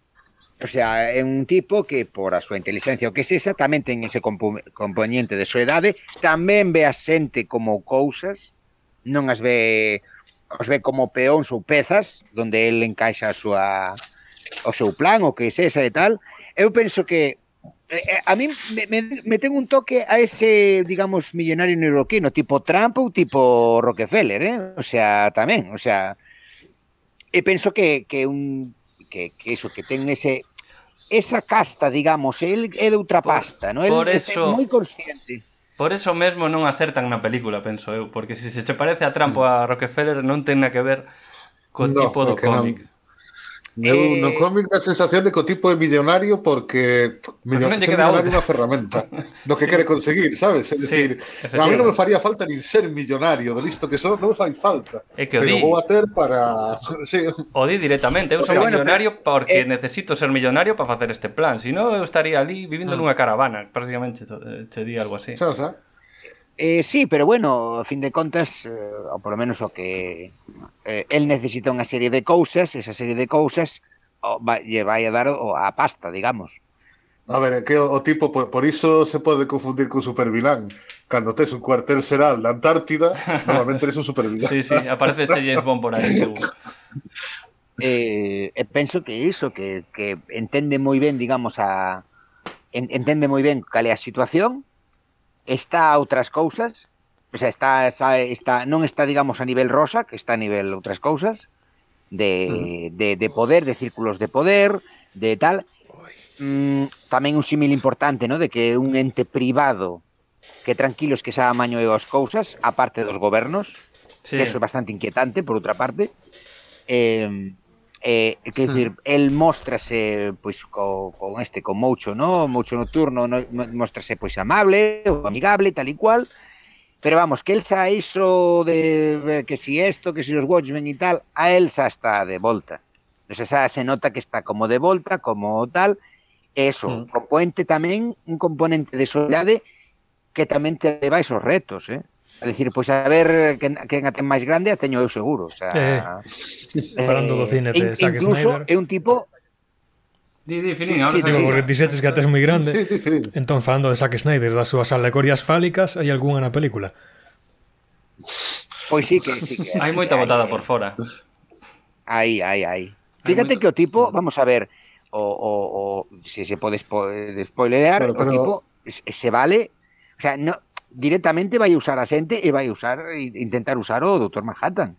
O sea, é un tipo que por a súa inteligencia o que sexa tamén ten ese componente de soedade, tamén ve a xente como cousas, non as ve os ve como peóns ou pezas onde el encaixa a súa o seu plan, o que sexa e tal, eu penso que eh, eh, a mí me, me, me ten un toque a ese, digamos, millonario neuroquino, tipo Trump ou tipo Rockefeller, eh? o sea, tamén, o sea, e penso que, que un que, que eso, que ten ese esa casta, digamos, el é de outra pasta, non? Por eso, moi consciente. Por eso mesmo non acertan na película, penso eu, porque se se che parece a Trump mm. a Rockefeller non ten na que ver co no, tipo do cómic. Non Eu eh... no cómic da sensación de que o tipo é millonario porque [LAUGHS] millonario, ser millonario é unha ferramenta do que sí. quere conseguir, sabes? É dicir, sí, a mí non me faría falta nin ser millonario, do listo que son, non me fai falta. É que o pero di... vou a ter para... [LAUGHS] Sí. O di directamente, eu sou bueno, millonario pero... porque eh... necesito ser millonario para facer este plan, si non eu estaría ali vivindo mm. nunha caravana, prácticamente eh, che di algo así. Xa, xa. Eh, sí, pero bueno, a fin de contas, eh, ou polo menos o que eh, el necesita unha serie de cousas, esa serie de cousas o, va, lle vai a dar o, a pasta, digamos. A ver, é que o, o tipo, por, por iso se pode confundir con supervilán. Cando tes un cuartel seral na Antártida, [LAUGHS] normalmente eres un supervilán. sí, sí, aparece James Bond por aí. [LAUGHS] eh, eh e penso que iso que, que entende moi ben, digamos, a en, entende moi ben cal é a situación está a outras cousas, o sea, está, está, está non está, digamos, a nivel rosa, que está a nivel outras cousas, de, mm. de, de poder, de círculos de poder, de tal. Mm, tamén un símil importante, ¿no? De que un ente privado que tranquilos que xa amaño e as cousas, aparte dos gobernos, sí. que eso é bastante inquietante, por outra parte, eh, eh, [LAUGHS] que decir, el mostrase pois co, con este con Moucho, no? Moucho nocturno no, mostrase pois amable ou amigable, tal e cual. Pero vamos, que el xa iso de, que si esto, que si los Watchmen e tal, a el xa está de volta. Entonces, xa se nota que está como de volta, como tal. Eso, Mm. componente tamén, un componente de soledade que tamén te leva a esos retos, eh? A decir, pois a ver quen, quen a ten máis grande a teño eu seguro, o sea, eh, eh, falando do cine de Zack Snyder. é un tipo Di, di, Filín, ahora sí, digo, porque dixetes que a tes moi grande. Sí, di, Entón, falando de Zack Snyder, das súas alegorias fálicas, hai algunha na película? Pois sí que, sí que. Hai moita botada por fora. Aí, aí, aí. Fíjate que o tipo, vamos a ver, o, o, o se se pode spo, spoilear, pero, pero... o tipo se vale, o sea, no, directamente vai usar a xente e vai usar intentar usar o Dr. Manhattan.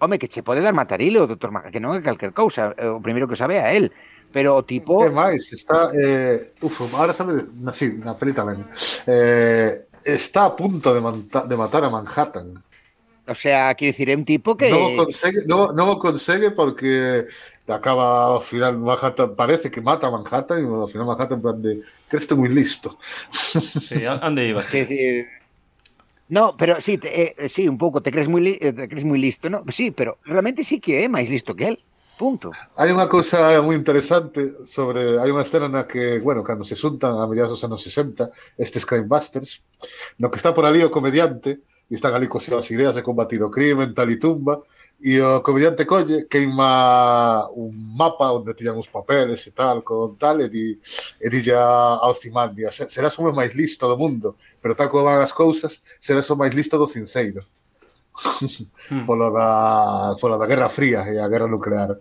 Home, que che pode dar matarile o Dr. Manhattan, que non é calquer cousa, eh, o primeiro que sabe a él. Pero o tipo... É máis, está... Eh, uf, ahora sabe... Na, sí, na peli tamén. Eh, eh, está a punto de, manta, de matar a Manhattan. O sea, quiero decir, é un tipo que... Non o consegue, non, non o consegue porque acaba al final Manhattan, parece que mata a Manhattan y al final Manhattan en plan de crees muy listo. [LAUGHS] Sí, ¿dónde ibas? decir, no, pero sí, te, eh, sí, un pouco, te crees moi li, eh, te crees moi listo, no? Sí, pero realmente sí que é máis listo que él. Punto. Hai unha cousa moi interesante sobre hai unha escena na que, bueno, cando se xuntan a mediados dos anos 60 estes crimebusters, no que está por ali o comediante e están ali coas as ideas de combatir o crimen, tal e tumba, E eh, o comediante colle, queima un mapa onde tiñan uns papeles e tal, con tal, e di, e dille a Ozymandias, serás o máis listo do mundo, pero tal como van as cousas, serás o máis listo do cinceiro. hmm. [LAUGHS] polo, da, polo da Guerra Fría e a Guerra Nuclear.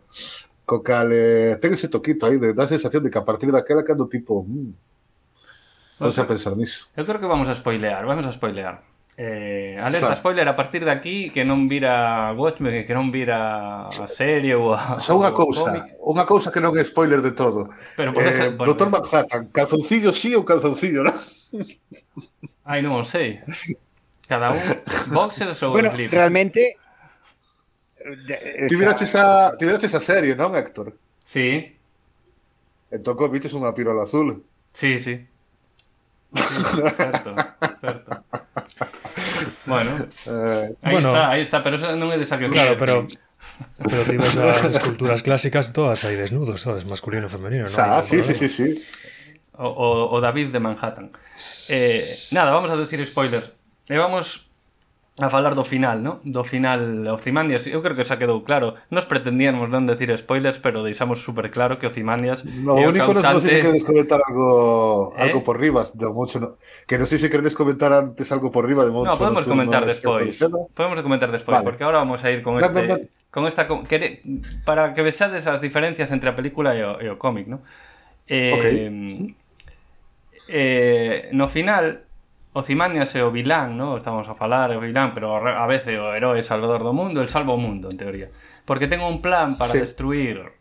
Co cal, eh, ten ese toquito aí, de, da sensación de que a partir daquela cando tipo... Mm, non se a pensar nisso. Eu creo que vamos a spoilear, vamos a spoilear. Eh, alerta, so, spoiler, a partir de aquí que non vira Watchmen, que non vira a serie ou a... Só unha cousa, unha cousa que non é spoiler de todo. Pero por eh, ejemplo, Doctor Manhattan, calzoncillo sí ou calzoncillo, non? Ai, non sei. Cada un boxers ou bueno, slip. realmente... Eh, ti viraches a, ti viraches a serie, non, Héctor? Sí. Entón, viches unha pirola azul. Sí, sí. sí certo, certo. Bueno, Eh, Bueno. está, aí está, pero eso non é de Zack Claro, pero [LAUGHS] pero ti ves as esculturas clásicas todas hai desnudos, sabes, masculino femenino, non? xa, Hai sí, sí, sí, sí. O, o, o David de Manhattan. Eh, nada, vamos a decir spoilers. E vamos a falar do final, no? Do final Ozymandias, eu creo que xa quedou claro. Nos pretendíamos non decir spoilers, pero deixamos super claro que Ozymandias No, é o único causante... non sei se queres comentar algo, ¿Eh? algo por ribas de mucho, no... que non sei se queredes comentar antes algo por riba de mucho. No, podemos no, comentar despois. Podemos comentar despois, vale. porque ahora vamos a ir con este no, no, no. con esta para que vexades as diferencias entre a película e o, e o cómic, no? Eh, okay. eh no final Ozymandias é o vilán, ¿no? estamos a falar, é o vilán, pero a veces o herói salvador do mundo, el salvo o mundo, en teoría. Porque ten un plan para sí. destruir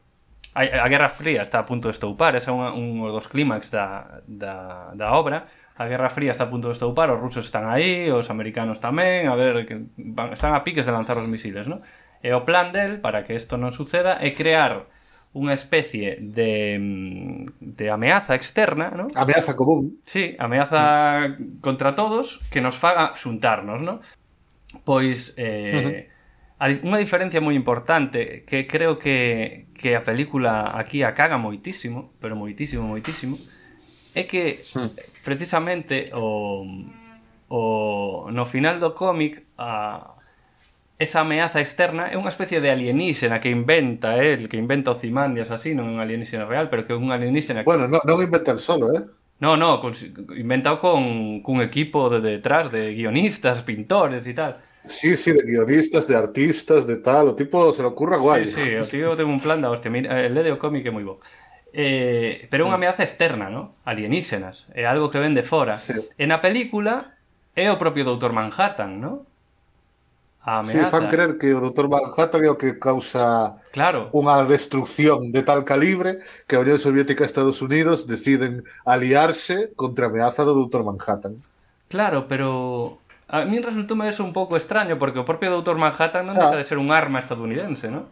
a, a Guerra Fría está a punto de estoupar, ese é un, un dos clímax da, da, da obra. A Guerra Fría está a punto de estoupar, os rusos están aí, os americanos tamén, a ver, que van, están a piques de lanzar os misiles, ¿no? E o plan del, para que isto non suceda, é crear unha especie de, mm, de ameaza externa, ¿no? Ameaza común. Sí, ameaza contra todos que nos faga xuntarnos, ¿no? Pois eh, uh -huh. unha diferencia moi importante que creo que, que a película aquí a caga moitísimo, pero moitísimo, moitísimo, é que precisamente o, o no final do cómic a esa ameaza externa é unha especie de alienígena que inventa el, que inventa o Cimandias así, non é un alienígena real, pero que é un alienígena... Que... Bueno, non, non inventa el solo, eh? No, no, con, inventado con, cun equipo de detrás de guionistas, pintores e tal. Sí, sí, de guionistas, de artistas, de tal, o tipo se le ocurra guai. Sí, sí, o tío ten un plan da hostia, mira, el de o cómic é moi bo. Eh, pero é unha ameaza externa, ¿no? Alienígenas, é algo que ven de fora. Sí. En a película é o propio Dr. Manhattan, ¿no? Si, sí, fan ¿eh? creer que o Dr. Manhattan é o que causa claro. unha destrucción de tal calibre que a Unión Soviética e Estados Unidos deciden aliarse contra a ameaza do Dr. Manhattan. Claro, pero a mí resultoume eso un pouco extraño porque o propio Dr. Manhattan non ah. deixa de ser un arma estadounidense, non?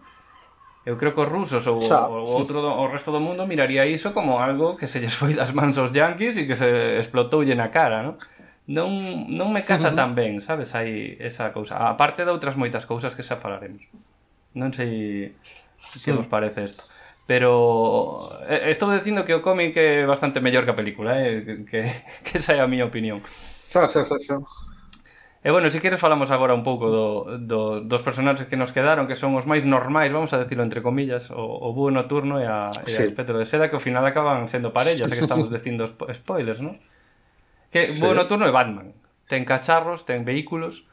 Eu creo que os rusos ou Xa. o, outro, o resto do mundo miraría iso como algo que se lles foi das mans aos yanquis e que se explotoulle na cara, non? non, non me casa tan ben, sabes, hai esa cousa. A parte de outras moitas cousas que xa falaremos. Non sei que sí. vos parece isto. Pero eh, estou dicindo que o cómic é bastante mellor que a película, eh? que, que [LAUGHS] esa é a miña opinión. Xa, xa, xa, xa. E bueno, se queres falamos agora un pouco do, do, dos personaxes que nos quedaron Que son os máis normais, vamos a decirlo entre comillas O, o búho nocturno e a, e sí. a espectro de seda Que ao final acaban sendo parellas, é que estamos dicindo spo spoilers, non? Que sí. Bo Nocturno é Batman. Ten cacharros, ten vehículos,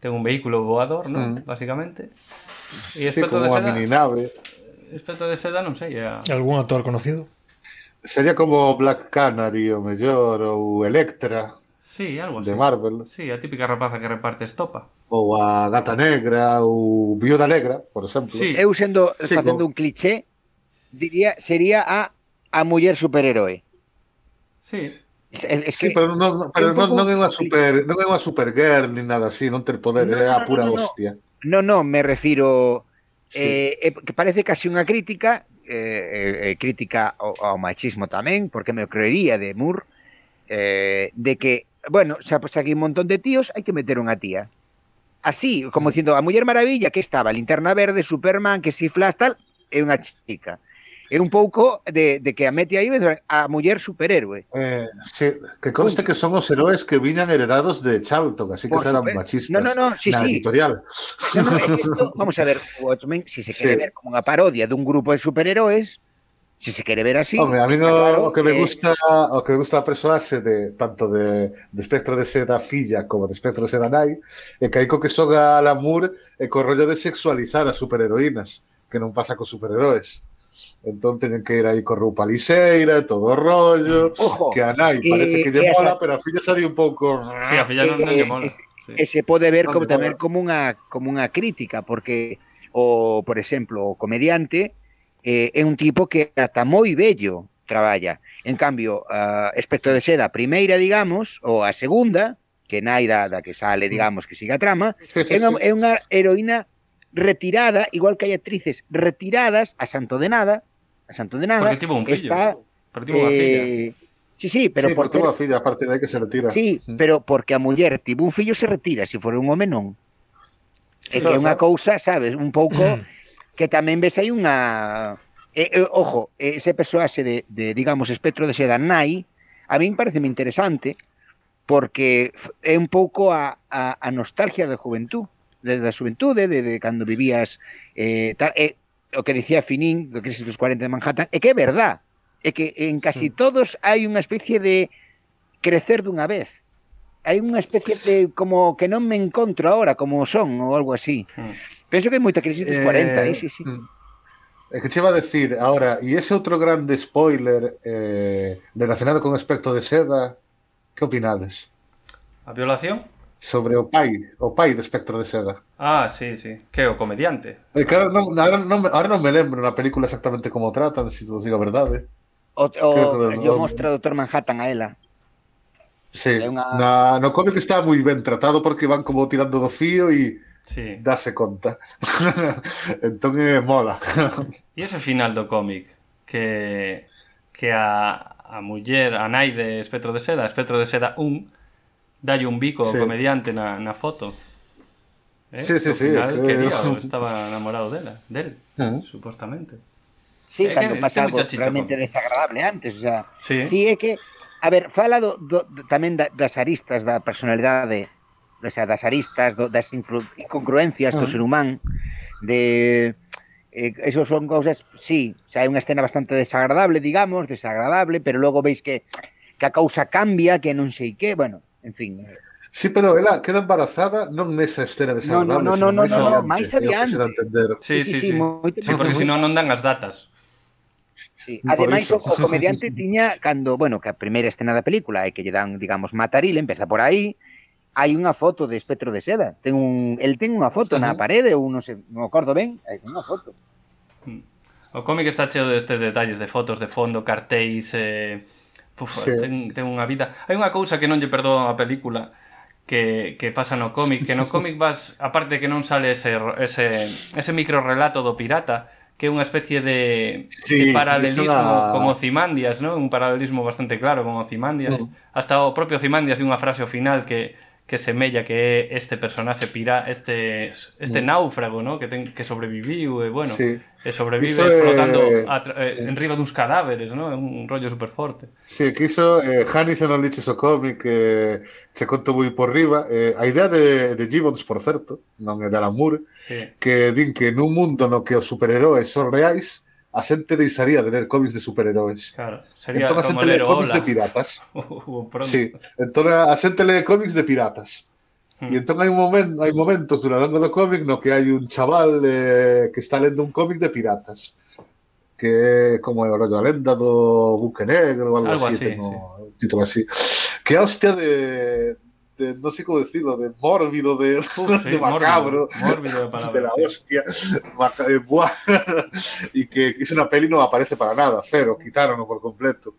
ten un vehículo voador, non? Mm. Básicamente. E sí, como de seda, mininave. Espectro de seda non sei, é... Algún actor conocido? Sería como Black Canary, o mellor, ou Electra. Sí, algo así. De Marvel. Sí, a típica rapaza que reparte estopa. Ou a Gata Negra, ou Viuda Negra, por exemplo. Sí. Eu sendo, sí, facendo como... un cliché, diría, sería a a muller superheroe. Sí. Es que, sí, pero non, pero non, non é unha super, non é unha supergirl ni nada así, non ter poder, no, é a pura no, no, hostia. Non, non, me refiro sí. eh, eh, que parece casi unha crítica eh, eh, eh crítica ao, ao machismo tamén, porque me creería de Moore eh, de que, bueno, xa pues aquí un montón de tíos, hai que meter unha tía. Así, como mm. dicindo, a Muller Maravilla que estaba, Linterna Verde, Superman, que si Flash, tal, é unha chica é un pouco de, de que a mete aí a muller superhéroe. Eh, sí, que conste que son os heróis que viñan heredados de Charlton, así que Por serán machistas. No, no, no, sí, na sí. editorial. No, no, esto, vamos a ver, Watchmen, si se quere sí. ver como unha parodia dun grupo de superhéroes, si se quere ver así. Hombre, a mí no, claro o que, que me gusta, o que me gusta a personaxe de tanto de, de espectro de seda filla como de espectro de seda nai, é que hai co que soga a Alan e eh, co rollo de sexualizar as superheroínas, que non pasa co superheróis. Entón teñen que ir aí co roupa lixeira, todo o rollo, Ojo, que a nai parece e, que lle mola, esa... pero a filla sabe un pouco... Sí, a filla non, non lle eh, mola. Eh, sí. E se pode ver como, tamén como unha como unha crítica, porque o, por exemplo, o comediante eh, é un tipo que ata moi bello traballa. En cambio, a uh, Espectro de Seda, a primeira, digamos, ou a segunda, que nai da, da que sale, mm. digamos, que siga a trama, sí, sí, é, unha, sí. é unha heroína retirada, igual que hai actrices retiradas a santo de nada, a santo de nada, porque tivo un fillo, está porque tivo eh, filla. Sí, sí, pero sí, porque tivo a filla, aparte de que se retira. Sí, sí, pero porque a muller tivo un fillo se retira, se si for un home non. É que é unha cousa, sabes, un pouco [CLEARS THROAT] que tamén ves aí unha eh, eh, ojo, ese persoaxe de, de digamos espectro de seda nai, a min parece interesante porque é un pouco a, a, a nostalgia da juventud de, da xuventude, de, de cando vivías eh, tal, e, o que dicía Finín, do crisis dos 40 de Manhattan, é que é verdad, é que en casi todos hai unha especie de crecer dunha vez. Hai unha especie de como que non me encontro ahora como son ou algo así. Hmm. Penso que hai moita crisis dos 40, eh, eh sí, sí. Hmm. É que che va a decir ahora, e ese outro grande spoiler eh, relacionado con aspecto de seda, que opinades? A violación? sobre o pai, o pai de Espectro de Seda. Ah, sí, sí. Que o comediante. Eh, claro, non, ahora, non, ahora non me lembro na película exactamente como tratan, se si vos digo a verdade. O, o, que, yo mostra o Dr. Manhattan a ela. Sí, é unha... na, no cómic está moi ben tratado porque van como tirando do fío e sí. dase conta. [LAUGHS] entón é mola. [LAUGHS] E ese final do cómic que que a, a muller, a nai de Espectro de Seda, Espectro de Seda 1, dalle un bico sí. ao comediante na, na foto. Eh? Sí, sí, sí, final, que... quería, estaba enamorado dela, del, uh -huh. Ah. supostamente. Sí, eh, é cando que, eh, pasa algo realmente con... desagradable antes, o sea, sí. sí, é que A ver, fala do, do, do, tamén da, das aristas da personalidade, o sea, das aristas, do, das incongruencias uh -huh. do ah. ser humán, de eh, esos son cousas, sí, o sea, hai unha escena bastante desagradable, digamos, desagradable, pero logo veis que que a causa cambia, que non sei que, bueno, en fin. Sí, pero ela queda embarazada non nesa escena desagradable, no, no, no, no, máis no, no, adiante. Máis adiante. Que entender. Sí, sí, sí, sí, sí. Moito, sí porque senón non dan as datas. Sí. Ademais, o, o comediante [LAUGHS] tiña cando, bueno, que a primeira escena da película é que lle dan, digamos, mataril, empeza por aí, hai unha foto de espectro de seda. Ten un, el ten unha foto uh -huh. na parede ou non sei, non acordo ben, hai unha foto. Mm. O cómic está cheo destes detalles de fotos de fondo, cartéis, eh, Puf, sí. ten, ten unha vida. Hai unha cousa que non lle perdoa a película que, que pasa no cómic, que no cómic vas, aparte que non sale ese, ese, ese micro relato do pirata, que é unha especie de, sí, de paralelismo la... como Ozymandias, ¿no? un paralelismo bastante claro con Ozymandias. Mm. Hasta o propio Ozymandias de unha frase ao final que que semella que é este personaxe pira, este este mm. náufrago, ¿no? que ten que sobreviviu e bueno, sí. e sobrevive iso, eh, flotando eh, eh, en riba duns cadáveres, ¿no? un rollo super forte. Sí, que iso eh, Hannis non liches o cómic que eh, se conto moi por riba, eh, a idea de, de Gibbons, por certo, non é de Alan Moore, sí. que din que nun mundo no que os superheróis son reais, a xente deixaría de ler cómics de superheróis. Claro, sería entón, a xente ler cómics Ola. de piratas. [LAUGHS] Sí, entón a xente lee cómics de piratas. Hmm. E entón hai, un momento, hai momentos durante o do cómic no que hai un chaval eh, que está lendo un cómic de piratas que como é o rollo a lenda do buque negro ou algo, algo así, así, ten sí. título así que hostia de, de, no sé cómo decirlo, de mórbido, de, Uf, [LAUGHS] sí, de macabro, mórbido, mórbido de, palabra, [LAUGHS] de, la sí. hostia, eh, [LAUGHS] y que es una peli no aparece para nada, cero, quitaron por completo.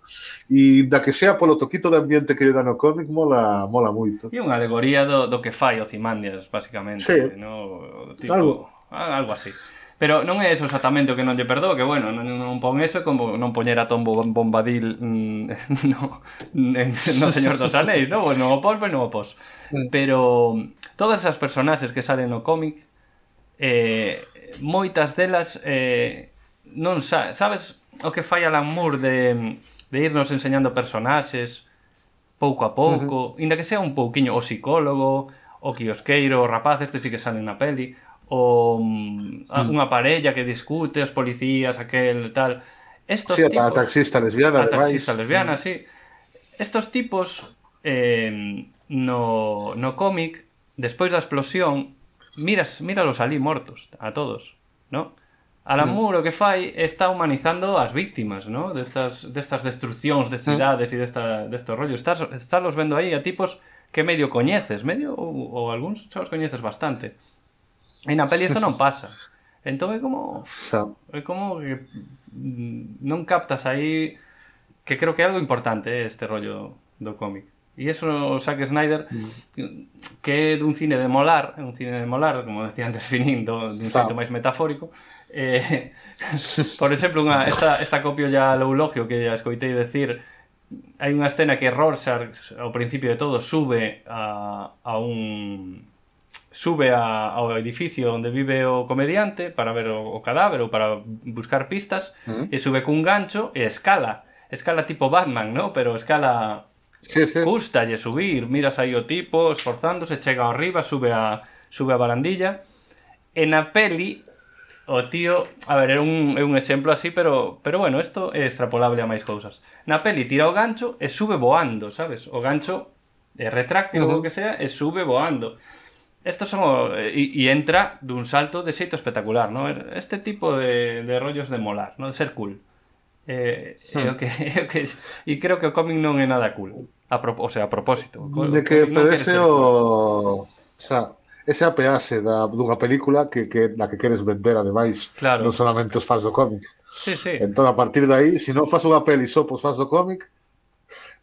Y da que sea polo toquito de ambiente que lle dan o cómic, mola, mola moito. E unha alegoría do, do que fai Ozymandias, basicamente. Sí. No, tipo, algo. Algo así. Pero non é eso exactamente o que non lle perdoo, que bueno, non, non pon eso como non poñer a Tom Bombadil mm, [LAUGHS] no, en, no Señor dos Anéis, non? Pois non o pos, pois non o pos. Mm. Pero todas esas personaxes que salen no cómic, eh, moitas delas eh, non sa sabes o que fai Alan Moore de, de irnos enseñando personaxes pouco a pouco, uh -huh. inda que sea un pouquiño o psicólogo, o quiosqueiro, o rapaz, este sí que sale na peli, ou mm, mm. unha parella que discute, os policías, aquel tal. Estos sí, tipos, a taxista lesbiana, a taxista lesbiana, sí. sí. Estos tipos eh, no, no cómic, despois da explosión, miras, míralos ali mortos, a todos, ¿no? Alan. Moore mm. o que fai está humanizando as víctimas, ¿no? Destas, destas destruccións de mm. cidades e desta, destos rollos. Estás, estás los vendo aí a tipos que medio coñeces, medio ou, ou algúns xa os coñeces bastante. E na peli isto non [LAUGHS] pasa. Entón é como... É como que mm, non captas aí que creo que é algo importante este rollo do cómic. E eso o Zack Snyder que é dun cine de molar, é un cine de molar, como decía antes Finín, do, dun xeito máis metafórico. Eh, [LAUGHS] por exemplo, unha, esta, esta copio ya lo eulogio que ya escoitei decir hai unha escena que Rorschach ao principio de todo sube a, a un sube a, ao edificio onde vive o comediante para ver o, o cadáver ou para buscar pistas mm-hmm. e sube cun gancho e escala escala tipo Batman, ¿no? pero escala sí, sí. Custalle subir miras aí o tipo esforzándose chega ao riba, sube a, sube a barandilla e na peli o tío, a ver, é un, é un exemplo así, pero, pero bueno, isto é extrapolable a máis cousas. Na peli tira o gancho e sube voando, sabes? O gancho é retráctil uh -huh. ou mm-hmm. que sea e sube voando. Estos son o, e, eh, e entra dun salto de xeito espectacular, ¿no? Er, este tipo de, de rollos de molar, ¿no? De ser cool. Eh, sí. é o que, é o que, e creo que o cómic non é nada cool. A pro, o sea, a propósito. O de que pero o... Cool. o sea, ese apease da, dunha película que, que, na que queres vender, ademais. Claro. Non solamente os fans do cómic. Sí, sí. Entón, a partir de aí, se si non faz unha peli só so, pois fans do cómic,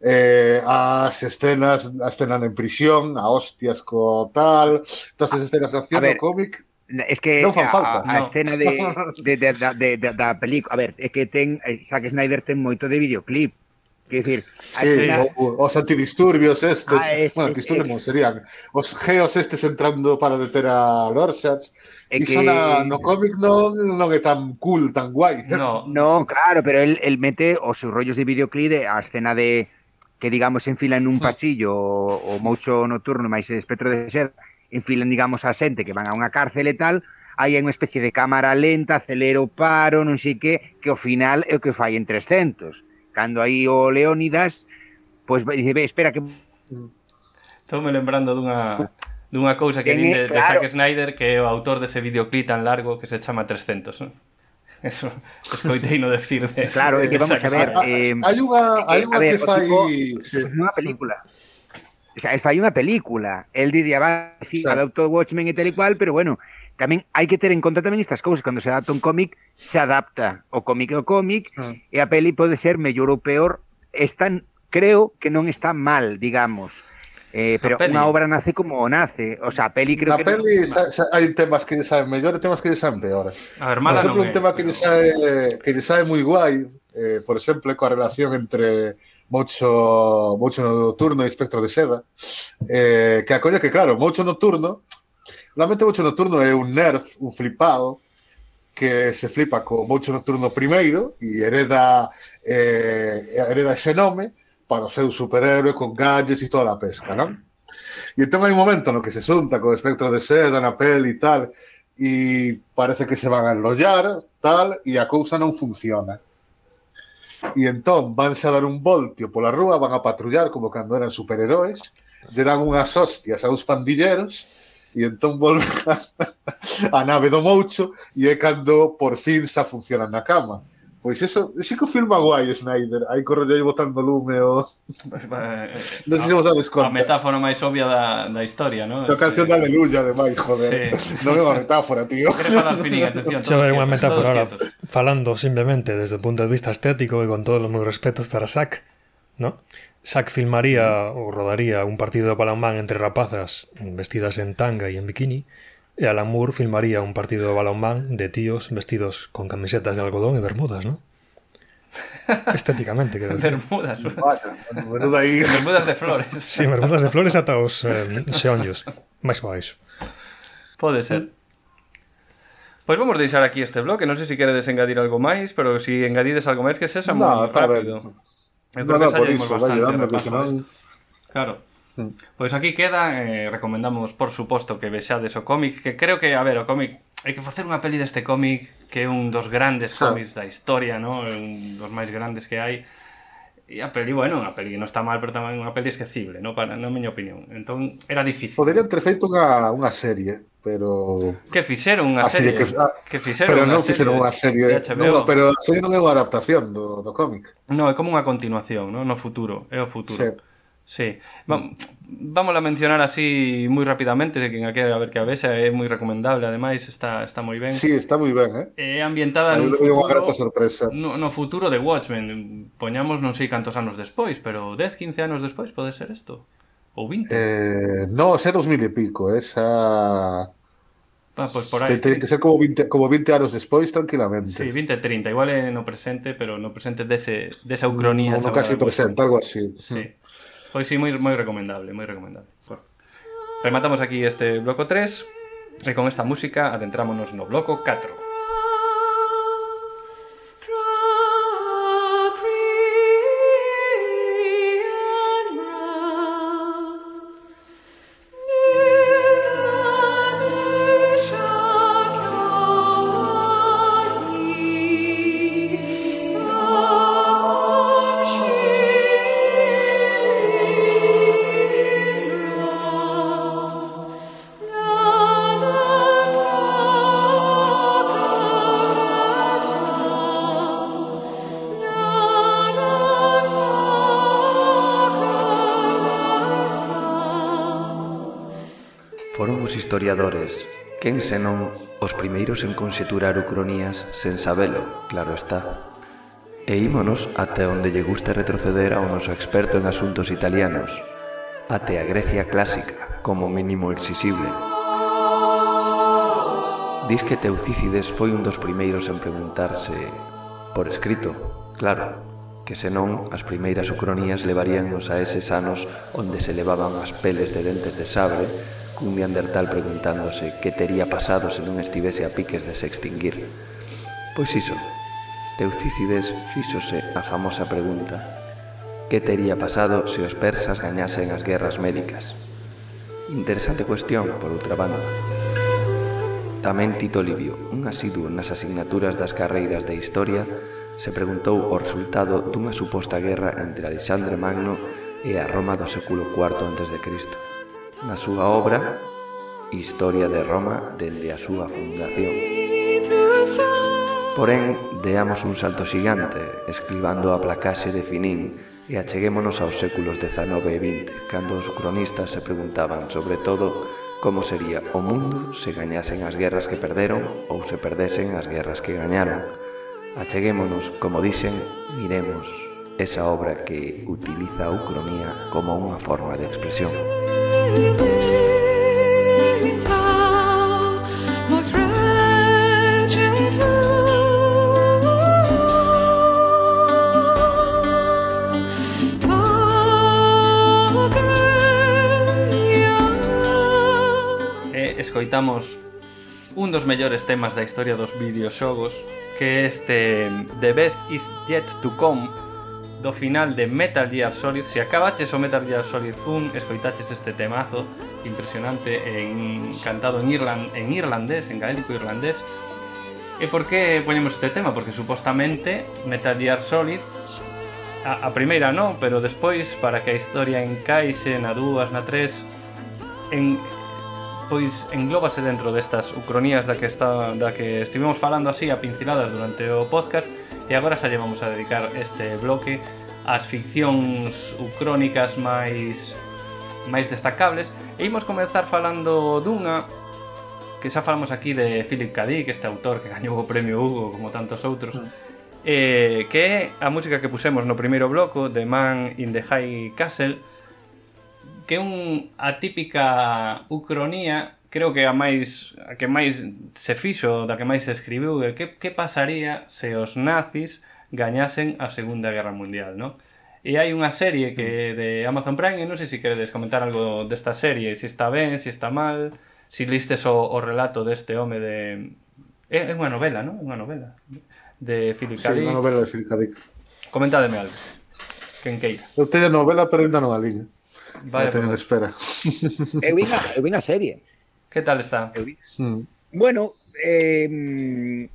eh, as escenas a escena en prisión, a hostias co tal, todas as escenas de acción do cómic Es que non fan falta, a, a no. escena de, de, de, de, de, de, da película, a ver, é que ten eh, Zack Snyder ten moito de videoclip, Que decir, sí, escena... o, os antidisturbios estes, ah, es, bueno, antidisturbios es, es, serían os geos estes entrando para deter a Lorsats. E que... Sona, no cómic non, non é tan cool, tan guai. No, no claro, pero el, el mete os seus rollos de videoclip a escena de que digamos enfilan nun hmm. pasillo o, o moucho nocturno máis espectro de ser enfilan digamos a xente que van a unha cárcel e tal aí hai unha especie de cámara lenta acelero paro, non sei que que ao final é o que fai en 300 cando aí o Leónidas pois pues, dice, espera que hmm. Estou lembrando dunha dunha cousa que din de, claro. de Zack Snyder que é o autor dese videoclip tan largo que se chama 300, non? Eso escoitei no decir de, Claro, é que vamos a ver ah, eh, Hai unha, hai unha que fai sí. una película O sea, el fai unha película, el de diabá, sí, sí. adaptou Watchmen e tal e cual, pero bueno, tamén hai que ter en conta tamén estas cousas, cando se adapta un cómic, se adapta o cómic ao cómic, mm. e a peli pode ser mellor ou peor, están, creo que non está mal, digamos. Eh, pero a unha obra nace como nace. O sea, a peli creo Na que... peli no... sa, sa, hai temas que lle saen mellor e temas que lle saen peor. A ver, mala por exemplo, non un tema que lle sae, que lle sae moi guai, eh, por exemplo, coa relación entre Mocho, Mocho Nocturno e Espectro de Seda, eh, que a coña que, claro, Mocho Nocturno, realmente Mocho Nocturno é un nerd, un flipado, que se flipa co Mocho Nocturno primeiro e hereda, eh, hereda ese nome, para o seu superhéroe con gadgets y toda la pesca, ¿no? Y entonces hai un momento no que se xunta co espectro de seda na peli e tal, e parece que se van a enrollar, tal, e a cousa non funciona. E entón vanse a dar un voltio pola rúa, van a patrullar como cando eran superheróis, lle dan unhas hostias a uns pandilleros, e entón volve a, [LAUGHS] a nave do Moucho, e é cando por fin xa funcionan na cama Pois eso, sí que o filma guai Snyder, hai corrello aí botando lume o... non sei se vos dades conta. A metáfora máis obvia da, da historia, non? A canción este... da aleluya, ademais, joder. Sí. Non é unha metáfora, tío. Xa ver unha metáfora ahora, falando simplemente desde o punto de vista estético e con todos os meus respetos para Zack, ¿no? Zack filmaría ou rodaría un partido de balonmán entre rapazas vestidas en tanga e en bikini, E Alan Moore filmaría un partido de balonmán de tíos vestidos con camisetas de algodón e bermudas, ¿no? [LAUGHS] Estéticamente, quero decir. Bermudas. Bermuda aí. bermudas de flores. Sí, bermudas de flores ata os eh, xeonllos. Mais baixo. Pode ser. Pois vamos deixar aquí este bloque, non sei se si queredes engadir algo máis, pero se si engadides algo máis que sexa no, moi rápido. Eu creo no, que no, por iso, vai, bastante, dame, que senón... Claro. Mm. Pois aquí queda, eh, recomendamos por suposto que vexades o cómic, que creo que, a ver, o cómic, hai que facer unha peli deste cómic que é un dos grandes sí. cómics da historia, ¿no? un dos máis grandes que hai. E a peli, bueno, unha peli non está mal, pero tamén unha peli esquecible, ¿no? Para, na miña opinión. Entón, era difícil. Poderían ter feito unha, unha serie, pero... Que fixeron unha serie. Que, a... Ah, que fixeron pero non fixeron unha serie. De... Pero a serie non é unha adaptación do, do cómic. Non, é como unha continuación, ¿no? no futuro, é o futuro. Sí. Sí, vamos a mencionar así moi rapidamente, se quen a quera ver que a vese é moi recomendable, ademais está está moi ben. Sí, está moi ben, eh. É ambientada no futuro, grata sorpresa. No, no futuro de Watchmen, poñamos non sei cantos anos despois, pero 10, 15 anos despois pode ser isto. Ou 20. Eh, no, é 2000 e pico, esa Ah, pues por ahí. Ten que ser como 20, como 20 anos despois, tranquilamente. Sí, 20, 30. Igual é no presente, pero no presente dese, desa ucronía. No, no casi presente, algo así. Sí. sí. Pois sí, moi, moi recomendable, moi recomendable. Rematamos aquí este bloco 3 e con esta música adentrámonos no bloco 4. historiadores, quen senón os primeiros en conxeturar ucronías sen sabelo, claro está. E ímonos até onde lle gusta retroceder ao noso experto en asuntos italianos, até a Grecia clásica, como mínimo exixible. Diz que Teucícides foi un dos primeiros en preguntarse, por escrito, claro, que senón as primeiras ucronías levaríannos a eses anos onde se levaban as peles de dentes de sabre cun neandertal preguntándose que tería pasado se non estivese a piques de se extinguir. Pois iso, Teucícides fíxose a famosa pregunta que tería pasado se os persas gañasen as guerras médicas? Interesante cuestión, por outra banda. Tamén Tito Livio, un asiduo nas asignaturas das carreiras de Historia, se preguntou o resultado dunha suposta guerra entre Alexandre Magno e a Roma do século IV a.C na súa obra Historia de Roma dende a súa fundación. Porén, deamos un salto xigante, escribando a placaxe de Finín e acheguémonos aos séculos XIX e XX, cando os cronistas se preguntaban, sobre todo, como sería o mundo se gañasen as guerras que perderon ou se perdesen as guerras que gañaron. Acheguémonos, como dicen, miremos esa obra que utiliza a Ucronía como unha forma de expresión escoitamos un dos mellores temas da historia dos videoxogos que este The Best Is Yet To Come do final de Metal Gear Solid Se acabaches o Metal Gear Solid 1 Escoitaches este temazo Impresionante en, Cantado en, Irland, en irlandés En gaélico irlandés E por que poñemos este tema? Porque supostamente Metal Gear Solid a, a primeira non, pero despois para que a historia encaixe na 2, na 3 en pois englóbase dentro destas ucronías da que está da que estivemos falando así a pinceladas durante o podcast E agora xa lle vamos a dedicar este bloque ás ficcións ucrónicas máis máis destacables e imos comenzar falando dunha que xa falamos aquí de Philip K. Dick, este autor que gañou o premio Hugo como tantos outros eh, que é a música que pusemos no primeiro bloco de Man in the High Castle que é un atípica ucronía creo que a máis a que máis se fixo, da que máis se escribiu, de que, que pasaría se os nazis gañasen a Segunda Guerra Mundial, non? E hai unha serie que de Amazon Prime, e non sei se queredes comentar algo desta serie, se está ben, se está mal, se listes o, o relato deste home de... É, é unha novela, non? Unha novela de Philip K. Dick. Sí, unha novela de Philip K. Dick. Comentademe algo. Quen queira. Eu teño novela, pero ainda non a liña. ¿eh? Vale, teño espera. Eu vi, na, eu vi na serie. Que tal está? Mm. Bueno, eh,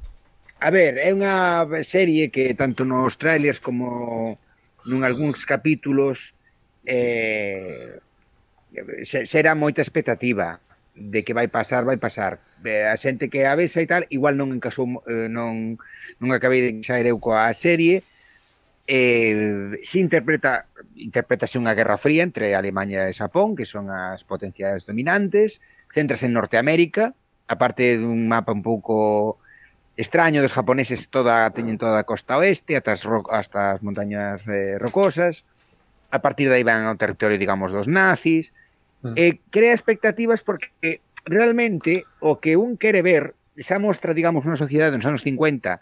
a ver, é unha serie que tanto nos trailers como nun algúns capítulos eh, será moita expectativa de que vai pasar, vai pasar. Eh, a xente que a vez e tal, igual non encasou, eh, non, non acabei de sair eu coa serie, eh, se interpreta interpretase unha guerra fría entre Alemanha e Xapón, que son as potencias dominantes, centras en Norteamérica, aparte dun mapa un pouco extraño dos japoneses, toda teñen toda a costa oeste, ata as, ro hasta as montañas eh, rocosas. A partir de aí van ao territorio, digamos, dos nazis. Mm. Eh, crea expectativas porque realmente o que un quere ver xa mostra, digamos, unha sociedade nos anos 50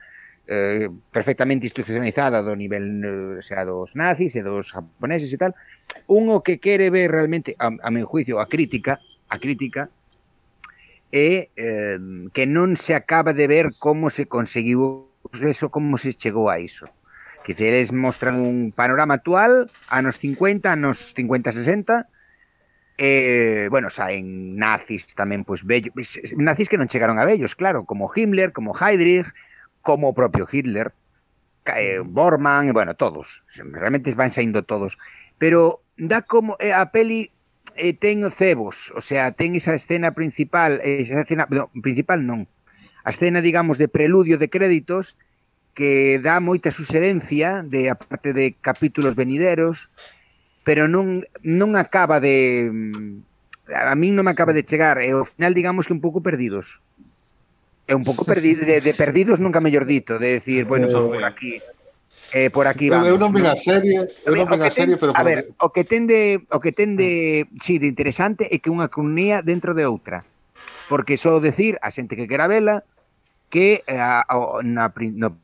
eh, perfectamente institucionalizada do nivel eh, sea dos nazis e dos japoneses e tal, un o que quere ver realmente, a, a meu juicio, a crítica, a crítica, e eh, que non se acaba de ver como se conseguiu eso, como se chegou a iso. Que eles mostran un panorama actual, anos 50, anos 50-60, Eh, bueno, saen nazis tamén, pois, pues, bellos, nazis que non chegaron a bellos, claro, como Himmler, como Heydrich, como o propio Hitler, eh, Bormann, bueno, todos, realmente van saindo todos, pero dá como eh, a peli e ten cebos, o sea, ten esa escena principal, esa escena, no, principal non, a escena, digamos, de preludio de créditos que dá moita suxerencia de a parte de capítulos venideros, pero non non acaba de a min non me acaba de chegar, e ao final digamos que un pouco perdidos. É un pouco perdido de, de perdidos nunca mellor dito, de decir, bueno, eh, por aquí. Eh, por aquí vamos. É non a serie, é unha a serie, ten, pero A ver, o que ten de o que ten de, si, sí, de interesante é que unha cronía dentro de outra. Porque só decir a xente que quera vela que eh, a, a, na, no,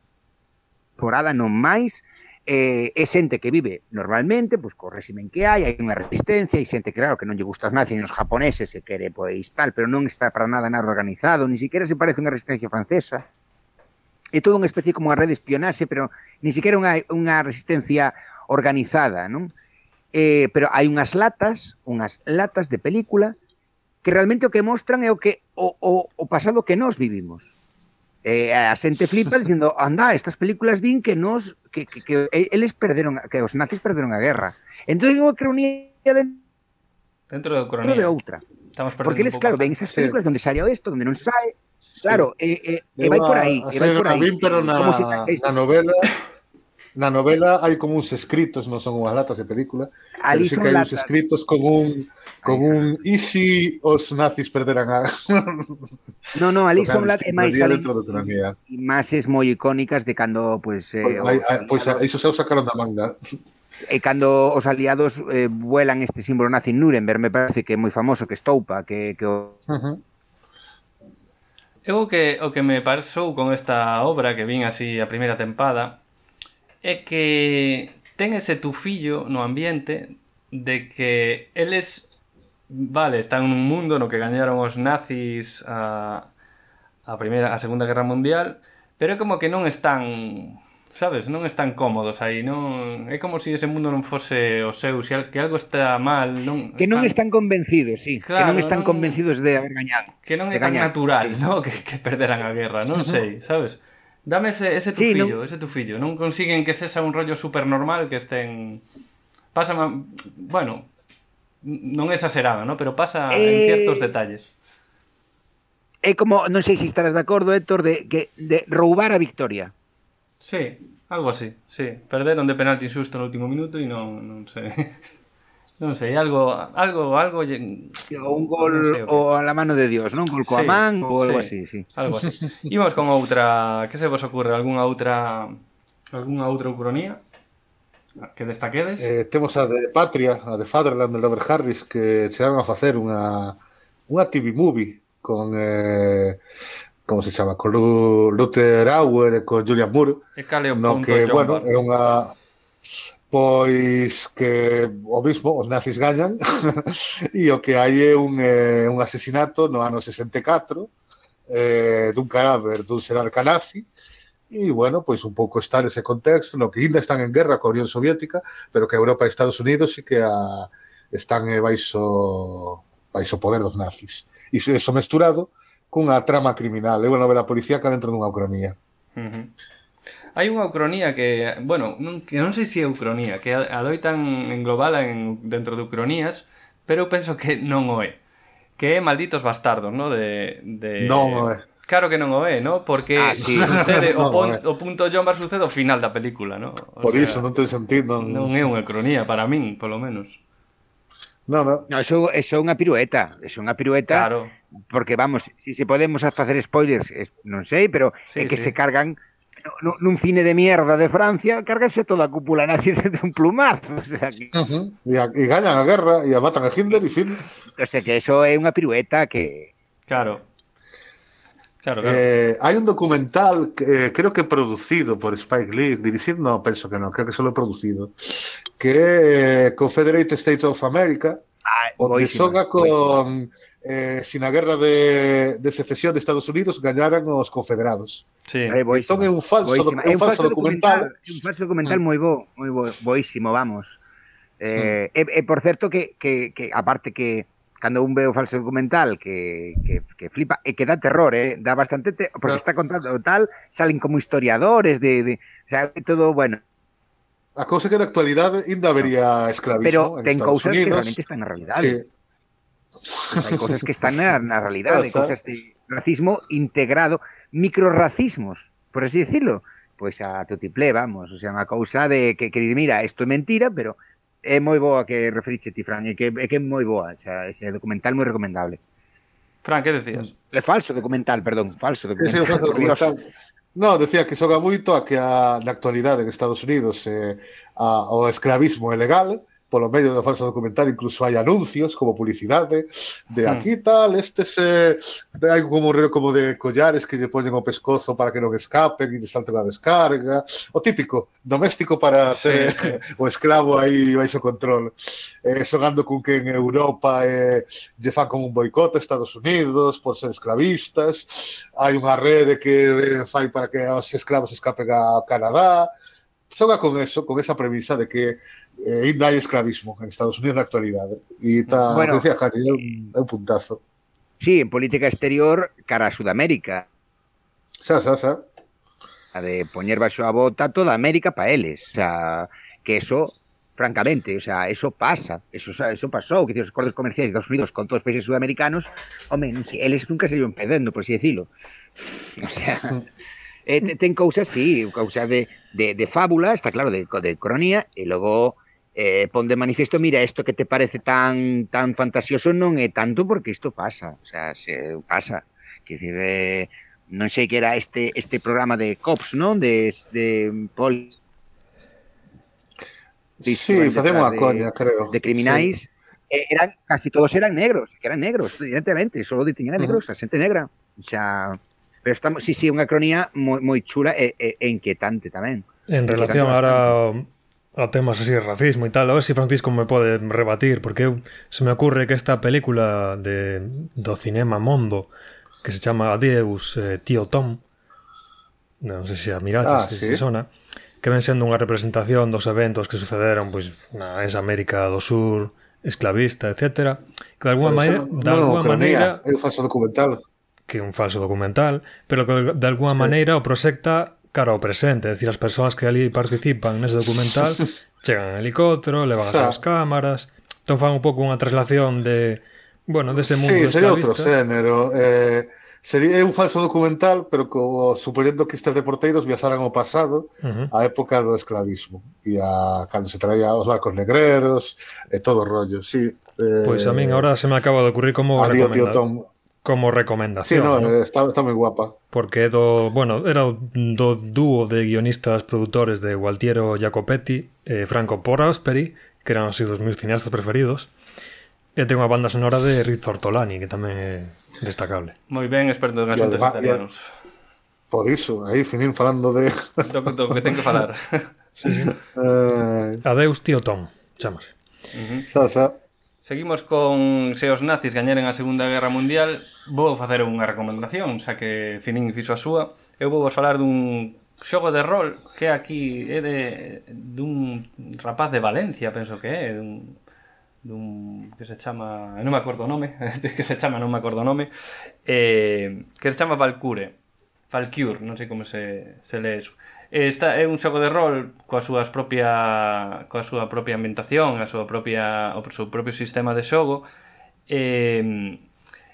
temporada non máis eh, é xente que vive normalmente, pois co régimen que hai, hai unha resistencia, hai xente que claro que non lle gusta os nazis, os japoneses se quere pois tal, pero non está para nada nada organizado, ni siquiera se parece unha resistencia francesa é todo unha especie como unha rede de espionaxe, pero ni siquiera unha, unha resistencia organizada, non? Eh, pero hai unhas latas, unhas latas de película que realmente o que mostran é o que o, o, o pasado que nós vivimos. Eh, a xente flipa dicindo, anda, estas películas din que nos que, que, que eles perderon, que os nazis perderon a guerra. Entón, unha cronía dentro, dentro de, cronía. de outra. Porque eles, claro, ven esas películas sí. donde sale isto, donde non sae, Claro, eh, eh, eh vai por aí. Eh, vai por aí. Vin, pero na, si na novela na novela hai como uns escritos, non son unhas latas de película, Ali pero sí que hai uns escritos con un con un e si os nazis perderan a [LAUGHS] No, no, ali son latas máis ali. E máis moi icónicas de cando pues, eh, pois pues, pues, iso se o sacaron da manga. Eh, e cando os aliados eh, vuelan este símbolo nazi en Nuremberg, me parece que é moi famoso que estoupa, que que o uh -huh Eu o que, o que me pasou con esta obra que vin así a primeira tempada é que ten ese tufillo no ambiente de que eles vale, están nun mundo no que gañaron os nazis a, a primeira a Segunda Guerra Mundial, pero é como que non están sabes, non están cómodos aí, non é como se si ese mundo non fose o seu, se que algo está mal, non que non están convencidos, sí, claro, que non están non... convencidos de haber gañado. Que non é tan gañar. natural, sí. no, [LAUGHS] que que perderan a guerra, non sei, sabes? Dame ese ese tu sí, fillo, non... ese tu fillo, non consiguen que sexa un rollo super normal que estén pasa, bueno, non é exagerada, ¿no? pero pasa eh... en ciertos detalles. É como, non sei se estarás de acordo, Héctor, de, que, de roubar a victoria. Sí, algo así, sí. Perderon de penalti susto no último minuto e non, non sei. [LAUGHS] Non sei, algo, algo, algo... O un gol o o a la mano de Dios, non? Gol coa Sí, man ou algo sí, así, sí. Algo así. [LAUGHS] Imos con outra... Que se vos ocurre? Algúnha outra... Algúnha outra ucronía? Que destaquedes? Eh, temos a de Patria, a de Fatherland de Robert Harris que chegaron a facer unha unha TV movie con eh, como se chama, con Luther Auer e con Julian Moore. E cale o no punto, que, John bueno, Barnes? é unha pois que o mismo, os nazis gañan [LAUGHS] e o que hai é un, eh, un asesinato no ano 64 eh, dun cadáver dun xerarca nazi e, bueno, pois un pouco está nese contexto no que ainda están en guerra coa Unión Soviética pero que Europa e Estados Unidos e que a, están eh, baixo baixo poder dos nazis. Iso, iso mesturado cunha trama criminal. É unha novela policíaca dentro dunha ucronía. Uh -huh. Hai unha ucronía que, bueno, non, que non sei se é ucronía, que adoitan englobala en, dentro de ucronías, pero eu penso que non o é. Que é Malditos Bastardos, no? De, de... Non o é. Claro que non o é, no? Porque ah, sí. [LAUGHS] sucede no, o, pon, o punto Jombar sucede ao final da película, no? O Por sea, iso non ten sentido. Non, non é unha cronía para min, polo menos. Non, non. no eso, eso é unha pirueta, eso é unha pirueta. Claro porque vamos, si se podemos facer spoilers, non sei, pero sí, é que sí. se cargan nun, nun cine de mierda de Francia, cárganse toda a cúpula nazi [LAUGHS] de un plumazo. O sea, que... uh -huh. e, a, e gañan a guerra, e a matan a Hitler, e fin. O sea, que eso é unha pirueta que... Claro. Claro, claro. Eh, hai un documental, eh, creo que producido por Spike Lee, dirigido, no, penso que non, creo que solo producido, que é eh, Confederate States of America, ah, o que soga con eh, sin na guerra de, de secesión de Estados Unidos gañaran os confederados. Sí. É boísimo. Entón é un falso, boísimo. é un falso, documental. documental. É un falso documental moi bo, moi bo, boísimo, vamos. Eh, mm. e, e por certo que, que, que aparte que cando un veo falso documental que, que, que flipa e que dá terror, eh? dá bastante te porque claro. está contando tal, salen como historiadores de, de o sea, todo bueno. A cousa que na actualidade ainda habería esclavismo Pero ten cousas que realmente están na realidade. Sí. Pues [LAUGHS] hai cosas que están na, na realidade, cosas de racismo integrado, microracismos, por así decirlo. Pois pues a tutiplé, vamos, o sea, unha cousa de que, que mira, isto é mentira, pero é moi boa que referiche ti, Fran, e que, é que é moi boa, xa, ese documental moi recomendable. Fran, que decías? É falso documental, perdón, falso documental. É falso [LAUGHS] documental. No, decía que xoga moito a que a, na actualidade en Estados Unidos eh, a, o esclavismo é legal, polo medio do falso documental incluso hai anuncios como publicidade de hmm. aquí tal, este se de, algo como, como de collares que lle poñen o pescozo para que non escapen e salten a descarga, o típico doméstico para ter sí, sí. [LAUGHS] o esclavo aí baixo control. Eh, sonando con que en Europa eh, lle fan como un boicot a Estados Unidos por ser esclavistas. Hai unha rede que eh, fai para que os esclavos escapen a Canadá. Xoga con eso, con esa premisa de que Eh, e ainda hai escravismo en Estados Unidos na actualidade. E está, bueno, decía Jari, é un, é un puntazo. Sí, en política exterior cara a Sudamérica. Xa, xa, xa. A de poñer baixo a bota toda América para eles. O sea, que eso francamente, o sea, eso pasa, eso, eso pasou, que os acordos comerciais de Estados Unidos con todos os países sudamericanos, home, si, eles nunca se iban perdendo, por así decirlo. O sea, [LAUGHS] eh, ten cousas, sí, cousas de, de, de fábula, está claro, de, de cronía, e logo eh, pon de manifiesto, mira, isto que te parece tan tan fantasioso non é tanto porque isto pasa, o sea, se pasa. Que dizer, eh, non sei que era este este programa de Cops, non? De, de Pol Sí, facemos a coña, creo. De criminais. Sí. Eh, eran, casi todos eran negros, que eran negros, evidentemente, solo detiñan a negros, uh -huh. a xente negra. Xa, pero estamos, sí, sí, unha cronía moi, moi chula e, e, e inquietante tamén. En inquietante relación ahora a temas así de racismo e tal. A ver se si Francisco me pode rebatir, porque eu, se me ocurre que esta película de, do cinema Mondo, que se chama Adeus eh, Tío Tom, non sei se a miraches, ah, se, sí? se sona, que ven sendo unha representación dos eventos que sucederon pois, na esa América do Sur, esclavista, etc. Que de alguma maneira... No, de alguma no, maneira é un falso documental. Que é un falso documental, pero que de alguna sí. maneira o proxecta cara ao presente, é dicir, as persoas que ali participan nese documental [LAUGHS] chegan en helicóptero, levan as súas cámaras, entón fan un pouco unha traslación de, bueno, dese mundo sí, sería outro xénero. Eh, sería un falso documental, pero co, supoñendo que estes reporteiros viaxaran ao pasado, uh -huh. á época do esclavismo, e a cando se traía os barcos negreros, e todo o rollo, sí. Eh, pois pues a min eh, agora se me acaba de ocurrir como recomendado. Tío Tom, como recomendación. Sí, no, ¿no? Está, está, muy guapa. Porque do, bueno, era do dúo de guionistas produtores de Gualtiero Jacopetti e eh, Franco Prosperi, que eran así dos meus cineastas preferidos. E ten unha banda sonora de Riz Ortolani, que tamén é destacable. Moi ben, experto en asuntos italianos. Por iso, aí finín falando de... do, do que ten que falar. [LAUGHS] sí, sí. Eh, Adeus, tío Tom, chamase. Uh -huh. Sa, sa. Seguimos con se os nazis gañaren a Segunda Guerra Mundial vou facer unha recomendación, xa que Finin fixo a súa. Eu vou vos falar dun xogo de rol que aquí é de dun rapaz de Valencia, penso que é, dun dun que se chama, non me acordo o nome, [LAUGHS] que se chama, non me acordo o nome, eh, que se chama Valcure. Valcure, non sei como se, se lee eso. Esta é un xogo de rol coa súas propia coa súa propia ambientación, a súa propia o seu propio sistema de xogo. Eh,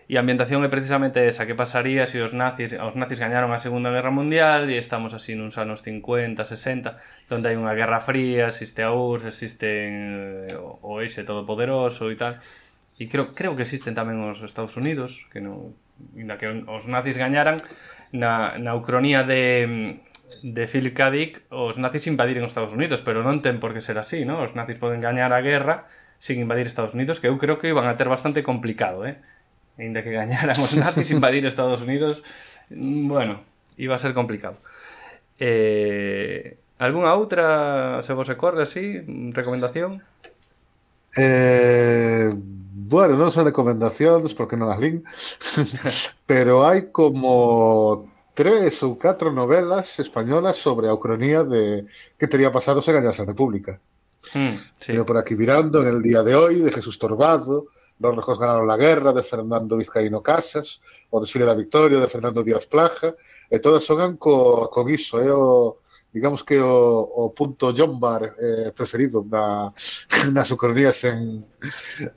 E a ambientación é precisamente esa, que pasaría se os nazis, os nazis gañaron a Segunda Guerra Mundial e estamos así nuns anos 50, 60, onde hai unha guerra fría, existe a URSS, existen eh, o Eixe Todopoderoso e tal. E creo, creo que existen tamén os Estados Unidos, que non, inda que os nazis gañaran, na, na ucronía de, de Philip K. Dick, os nazis invadiren os Estados Unidos, pero non ten por que ser así, non? Os nazis poden gañar a guerra sin invadir Estados Unidos, que eu creo que iban a ter bastante complicado, eh? Ainda que gañaran os [LAUGHS] nazis invadir Estados Unidos, mm, bueno, iba a ser complicado. Eh, algunha outra, se vos recorde así, recomendación? Eh, bueno, non son recomendacións porque non as lin [LAUGHS] pero hai como tres ou catro novelas españolas sobre a ucronía de que tería pasado se gañase a República. Mm, sí. Teño por aquí mirando en el día de hoy de Jesús Torbado, Los rojos ganaron la guerra de Fernando Vizcaíno Casas, o desfile da Victoria de Fernando Díaz Plaja, e todas xogan co, con iso, é o, digamos que o, o punto John Bar eh, preferido na, [LAUGHS] nas ucronías en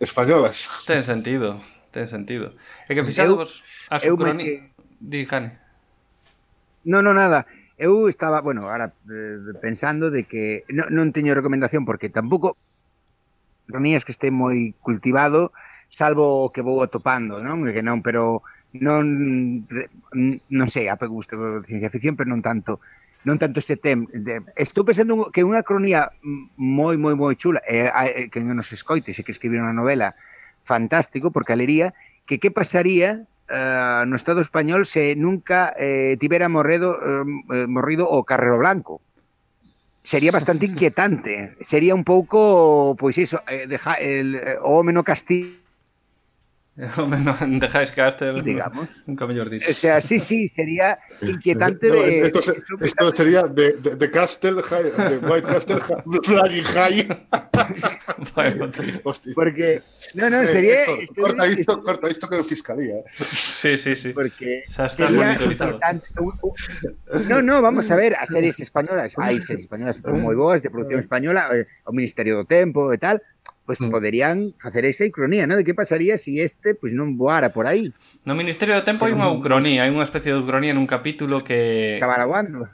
españolas. Ten sentido, ten sentido. É que fixados as ucronías... Que... Di, Jane. No, no, nada. Eu estaba, bueno, ahora eh, pensando de que no, non teño recomendación porque tampouco cronías que este moi cultivado, salvo que vou atopando, non? Que non, pero non non sei, a gusto ciencia ficción, pero non tanto non tanto ese tem. Estou pensando que unha cronía moi, moi, moi chula, eh, eh, que non nos escoite, se que escribir unha novela fantástico, porque alería, que que pasaría eh, no Estado español se nunca eh, tibera morredo, eh, eh, morrido o Carrero Blanco. Sería bastante [LAUGHS] inquietante. Sería un pouco, pois iso, eh, deja, el, eh, o home no castigo [LAUGHS] Non [LAUGHS] dejáis Castle, digamos. nunca mellor O dito. sea, sí, sí, sería inquietante No, de... esto, se- esto sería de, de, de Castle High, de White Castle High, [LAUGHS] Flying High. Porque, no, no, Eh, sería... Héctor, estoy- corta isto, estoy- corta isto que fiscalía. eh. Sí, sí, sí. Porque sería inquietante. No, no, vamos a ver, as series españolas, hai series españolas moi boas de producción española, eh, o Ministerio do Tempo e tal, pois mm. poderían facer esa ucronía, ¿no? De que pasaría se si este pois non voara por aí. No Ministerio do Tempo hai unha ucronía, hai unha especie de ucronía nun capítulo que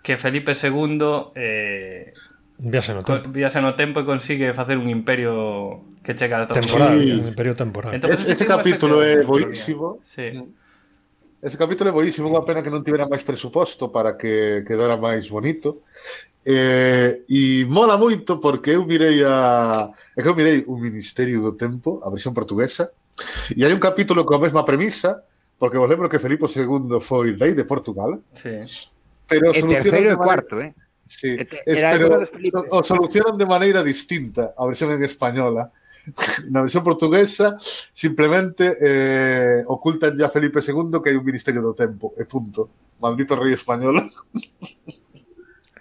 que Felipe II eh viaxe no tempo. Viaxe no tempo e consigue facer un imperio que chega a temporal, sí. un imperio temporal. Entón, este, este capítulo é boísimo. Sí. Ese capítulo é boísimo, unha pena que non tivera máis presuposto para que quedara máis bonito. Eh, e mola moito porque eu mirei a... É que eu mirei o Ministerio do Tempo, a versión portuguesa, e hai un capítulo coa mesma premisa, porque vos lembro que Felipe II foi rei de Portugal. Sí. Pero e terceiro e cuarto, eh? Sí, es, pero o solucionan de maneira distinta a versión en española na versión portuguesa simplemente eh, ocultan ya a Felipe II que hai un Ministerio do Tempo, e punto. Maldito rei español.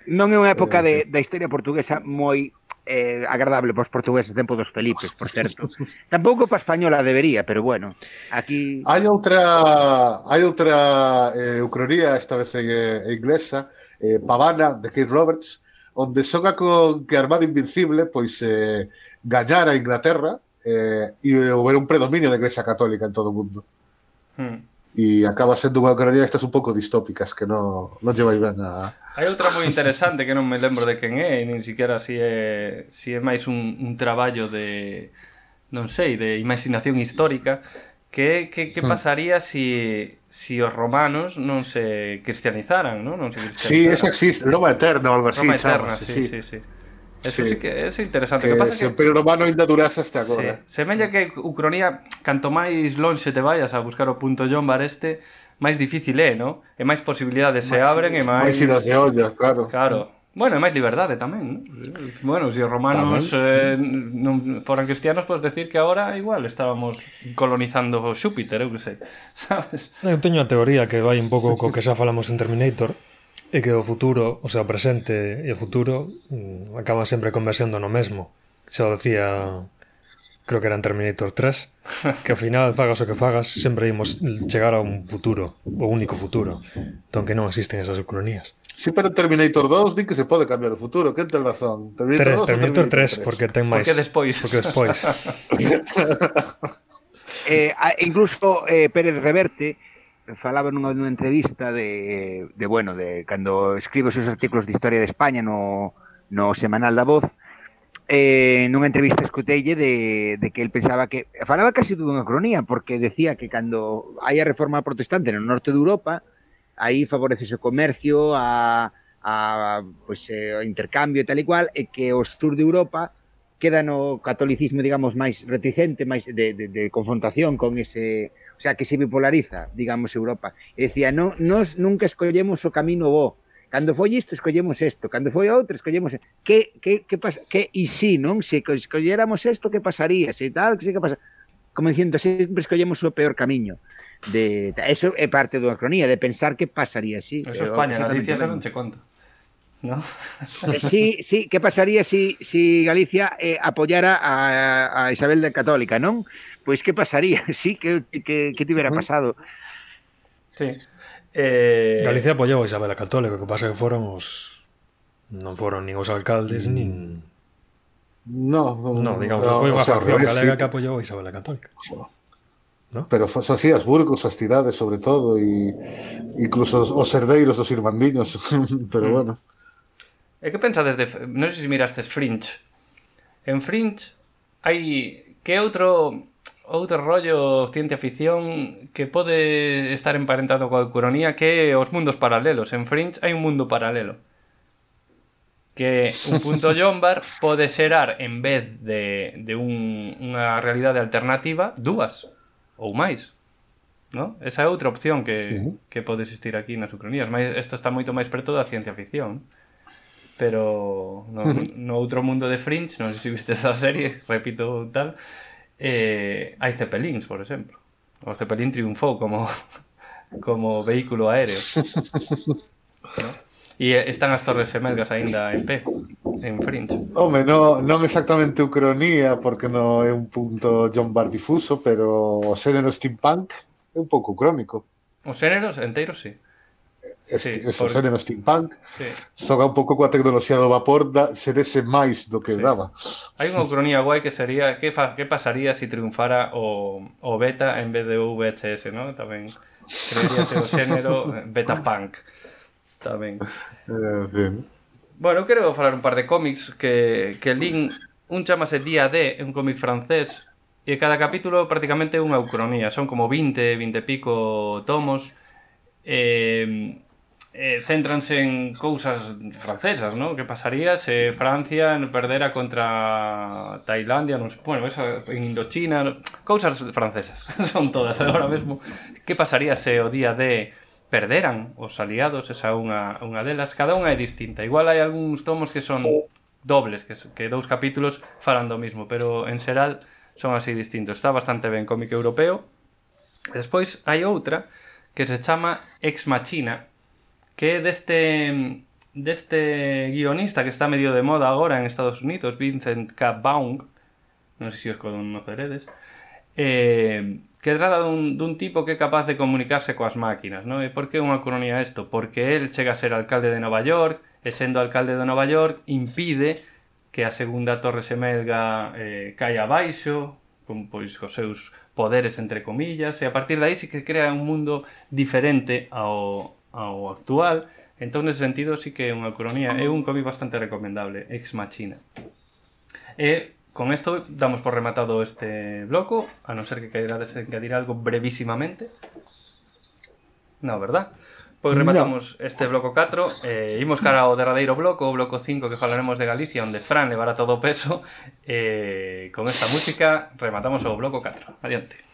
Non é unha época eh, de, da historia portuguesa moi eh, agradable para os portugueses tempo dos Felipes, por certo. Tampouco para española debería, pero bueno, aquí... Hai outra, hai outra eh, ucronía, esta vez en, eh, inglesa, eh, Pavana, de Kate Roberts, onde soga con que Armada Invincible, pois eh, gañar a Inglaterra eh, e houver un predominio da Iglesia Católica en todo o mundo. Hmm. E acaba sendo unha ucrania estas un pouco distópicas que non, non lleva ben a... Hai outra moi interesante que non me lembro de quen é, e nin siquiera si é, si é máis un, un traballo de, non sei, de imaginación histórica, que, que, que hmm. pasaría si, si os romanos non se cristianizaran, non? non se cristianizaran. Sí, esa existe, Roma Eterna ou algo así, Roma Eterna, chama, sí, sí, sí. sí. Eso sí, sí que é interesante. Que, que pasa se que... o Império Romano ainda durase hasta agora. Sí. Semella que Ucronía, canto máis lonxe te vayas a buscar o punto Jombar este, máis difícil é, non? E máis posibilidades se abren e máis... Máis idas de olla, claro. Claro. Bueno, e máis liberdade tamén, ¿no? Bueno, se si os romanos eh, non foran cristianos, podes decir que agora igual estábamos colonizando Xúpiter, eu que sei, [LAUGHS] sabes? Eh, eu teño a teoría que vai un pouco co que xa falamos en Terminator, E que o futuro, o sea, o presente e o futuro mm, acaban sempre conversando no mesmo. Xa o decía, creo que era en Terminator 3, [LAUGHS] que ao final, fagas o que fagas, sempre imos chegar a un futuro, o único futuro, entón que non existen esas ucronías. Si sí, pero Terminator 2 di que se pode cambiar o futuro, que ten razón. Terminator 3, Terminator, Terminator 3, 3, porque ten máis. Porque despois. Porque despois. [LAUGHS] [LAUGHS] eh, incluso eh, Pérez Reverte falaba nunha, nunha entrevista de, de bueno, de cando escribe os seus artículos de historia de España no, no semanal da Voz, eh, nunha entrevista escutelle de, de que el pensaba que falaba casi dunha cronía porque decía que cando hai a reforma protestante no norte de Europa, aí favorecese o comercio, a a pois eh, o intercambio e tal e cual e que o sur de Europa queda no catolicismo, digamos, máis reticente, máis de, de, de confrontación con ese O sea, que se bipolariza, digamos, Europa. E decía, no, nos nunca escollemos o camino bo. Cando foi isto, escollemos isto. Cando foi outro, escollemos... Que, que, que, pasa? que e si, non? Se escolléramos isto, que pasaría? Se tal, que se que pasa? Como dicindo, sempre escollemos o peor camiño. De, eso é parte da cronía, de pensar que pasaría así. Eso eh, é España, Galicia xa non che conta. ¿no? Eh, sí, sí, que pasaría si, si Galicia eh, apoyara a, a Isabel de Católica, non? pois que pasaría? [LAUGHS] Sí, que, que, que tivera pasado? Sí. Eh... Galicia apoiou a Isabel a Católica, que pasa que foron os... Non foron nin os alcaldes, mm. nin... No, no, digamos, no, foi unha facción galega sí. que apoiou a Isabel a Católica. No. ¿No? Pero fos así as Burgos, as cidades sobre todo e incluso os, os herdeiros dos irmandiños, [LAUGHS] pero mm. bueno. Eh, e que pensades de, non sei se mirastes Fringe. En Fringe hai que outro outro rollo ciencia ficción que pode estar emparentado coa economía que é os mundos paralelos. En Fringe hai un mundo paralelo que un punto [LAUGHS] Jombar pode xerar en vez de, de un, unha realidade alternativa dúas ou máis. No? Esa é outra opción que, sí. que pode existir aquí nas ucronías, mas isto está moito máis preto da ciencia ficción. Pero no, no outro mundo de Fringe, non sei se viste esa serie, [LAUGHS] repito tal, eh, hai Zeppelins, por exemplo. O Zeppelin triunfou como [LAUGHS] como vehículo aéreo. [LAUGHS] ¿no? E están as Torres Semelgas aínda en pé, en fringe. Home, non, non exactamente ucronía, porque non é un punto John Bar difuso, pero o xénero steampunk é un pouco crónico. Os xéneros enteiros, sí. Este, sí, eso porque... no steampunk sí. soga un pouco coa tecnoloxía do vapor da, serese máis do que sí. daba hai unha ucronía guai que sería que, fa, que pasaría se si triunfara o, o beta en vez de VHS ¿no? tamén creeríase o xénero [LAUGHS] beta punk tamén eh, bueno, quero falar un par de cómics que, que lin un chamase Día D un cómic francés e cada capítulo prácticamente unha ucronía son como 20, 20 e pico tomos eh, eh, céntranse en cousas francesas, ¿no? Que pasaría se Francia perdera contra Tailandia, non sei, bueno, esa, en Indochina, no, cousas francesas, [LAUGHS] son todas agora mesmo. Que pasaría se o día de perderan os aliados, esa unha, unha delas, cada unha é distinta. Igual hai algúns tomos que son dobles, que, que dous capítulos falan do mismo, pero en xeral son así distintos. Está bastante ben cómic europeo. E despois hai outra que se chama Ex Machina, que é deste deste guionista que está medio de moda agora en Estados Unidos, Vincent K. Baum, non sei se os conoceredes, eh, que trata dun, dun tipo que é capaz de comunicarse coas máquinas, non? E por que unha cronía isto? Porque el chega a ser alcalde de Nova York, e sendo alcalde de Nova York impide que a segunda torre semelga eh, caia abaixo, con pois cos seus poderes entre comillas, e a partir de aí sí que crea un mundo diferente ao, ao actual, entón nese sentido sí que é unha cronía, é un cómic bastante recomendable, Ex Machina. E con isto damos por rematado este bloco, a non ser que queirades engadir algo brevísimamente. No, verdad? Pois rematamos no. este bloco 4 eh, Imos cara ao derradeiro bloco O bloco 5 que falaremos de Galicia Onde Fran levará todo o peso eh, Con esta música rematamos o bloco 4 Adiante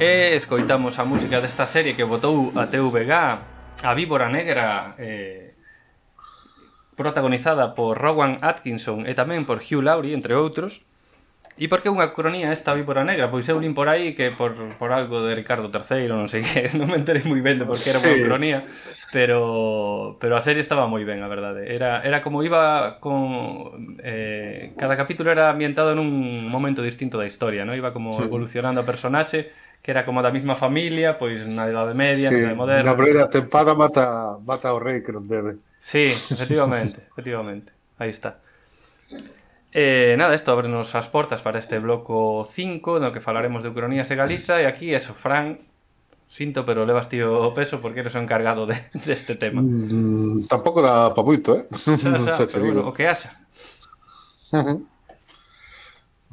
E escoitamos a música desta serie que botou a TVG a Víbora Negra eh, protagonizada por Rowan Atkinson e tamén por Hugh Laurie, entre outros. E por que unha cronía esta víbora negra? Pois eu lin por aí que por, por algo de Ricardo III, non sei que, [LAUGHS] non me enterei moi ben de por que era unha sí. cronía, pero pero a serie estaba moi ben, a verdade. Era era como iba con eh, cada capítulo era ambientado nun momento distinto da historia, non? Iba como evolucionando a personaxe que era como da mesma familia, pois na Idade Media, sí, na Idade Moderna. Na primeira tempada mata, mata o rei que non debe. Sí, efectivamente, [LAUGHS] efectivamente. Aí está. Eh, nada, isto abrenos as portas para este bloco 5 no que falaremos de Ucronías e Galiza e aquí, eso, Fran, sinto, pero levas tío o peso porque eres o encargado de, [LAUGHS] deste tema. Mm, mm, tampouco dá pa moito, eh? Xa, xa, xa, pero digo. o que haxa. Uh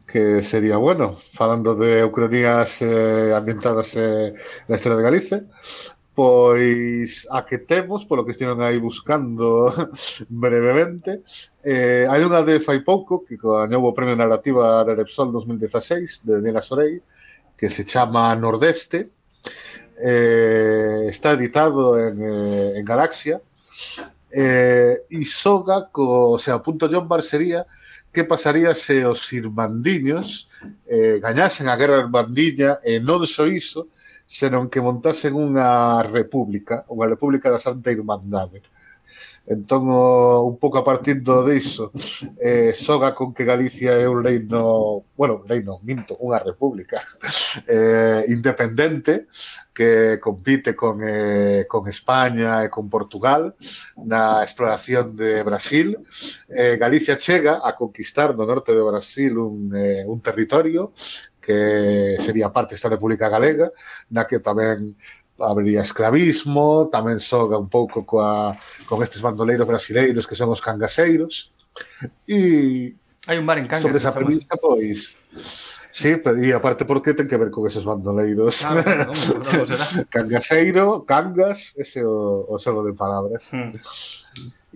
que sería bueno, falando de ucronías eh, ambientadas eh, na historia de Galicia, pois a que temos, polo que estiven aí buscando [LAUGHS] brevemente, eh, hai unha de fai pouco que gañou o Premio Narrativa de Repsol 2016 de Daniela Sorei, que se chama Nordeste, eh, está editado en, eh, en Galaxia, eh, e soga co, o sea, punto John Barsería que pasaría se os irmandiños eh, gañasen a guerra irmandiña e non só iso, senón que montasen unha república, unha república da Santa Irmandade. Entón, o, un pouco a partir do diso, eh, soga con que Galicia é un reino, bueno, un reino, minto, unha república [LAUGHS] eh, independente que compite con, eh, con España e con Portugal na exploración de Brasil. Eh, Galicia chega a conquistar do norte de Brasil un, eh, un territorio que sería parte desta República Galega, na que tamén habería esclavismo, tamén soga un pouco coa, con estes bandoleiros brasileiros que son os cangaseiros. E hai un bar en Cangas. Sobre esa premisa, pois Sí, pero e aparte porque ten que ver con esos bandoleiros. Claro, [LAUGHS] claro, Cangaseiro, cangas, ese o, o xogo de palabras. Mm.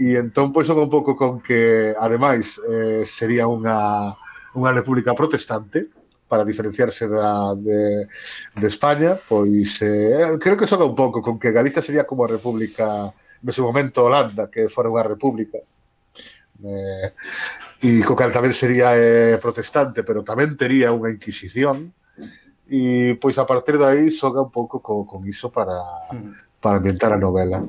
E entón pois son un pouco con que ademais eh, sería unha unha república protestante para diferenciarse da, de, de España, pois eh, creo que soga un pouco con que Galicia sería como a República no seu momento Holanda, que fora unha república. Eh, e co cal tamén sería eh, protestante, pero tamén tería unha inquisición. E pois a partir de aí soga un pouco co, con iso para, para ambientar a novela.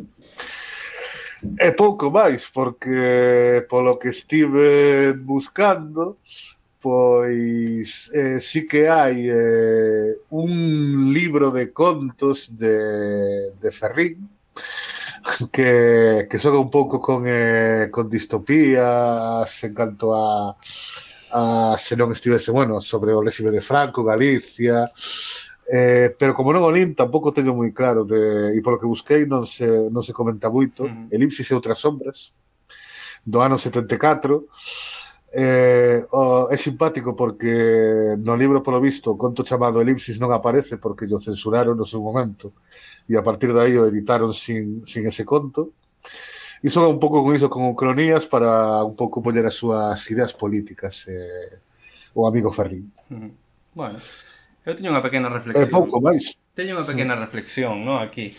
E pouco máis, porque polo que estive buscando, pois eh, sí que hai eh, un libro de contos de, de Ferrín que, que xoga un pouco con, eh, con distopías en canto a, a se non estivese, bueno, sobre o lésime de Franco, Galicia, eh, pero como non o lin, tampouco teño moi claro de, e polo que busquei non se, non se comenta moito, uh -huh. Elipsis e outras sombras, do ano 74, Eh, oh, é simpático porque no libro, polo visto, o conto chamado Elipsis non aparece porque o censuraron no seu momento e a partir de aí o editaron sin, sin ese conto. E son un pouco con iso, con ucronías para un pouco poñer as súas ideas políticas eh, o amigo Ferrín. Bueno, eu teño unha pequena eh, reflexión. É pouco máis. Teño unha pequena reflexión, non, aquí.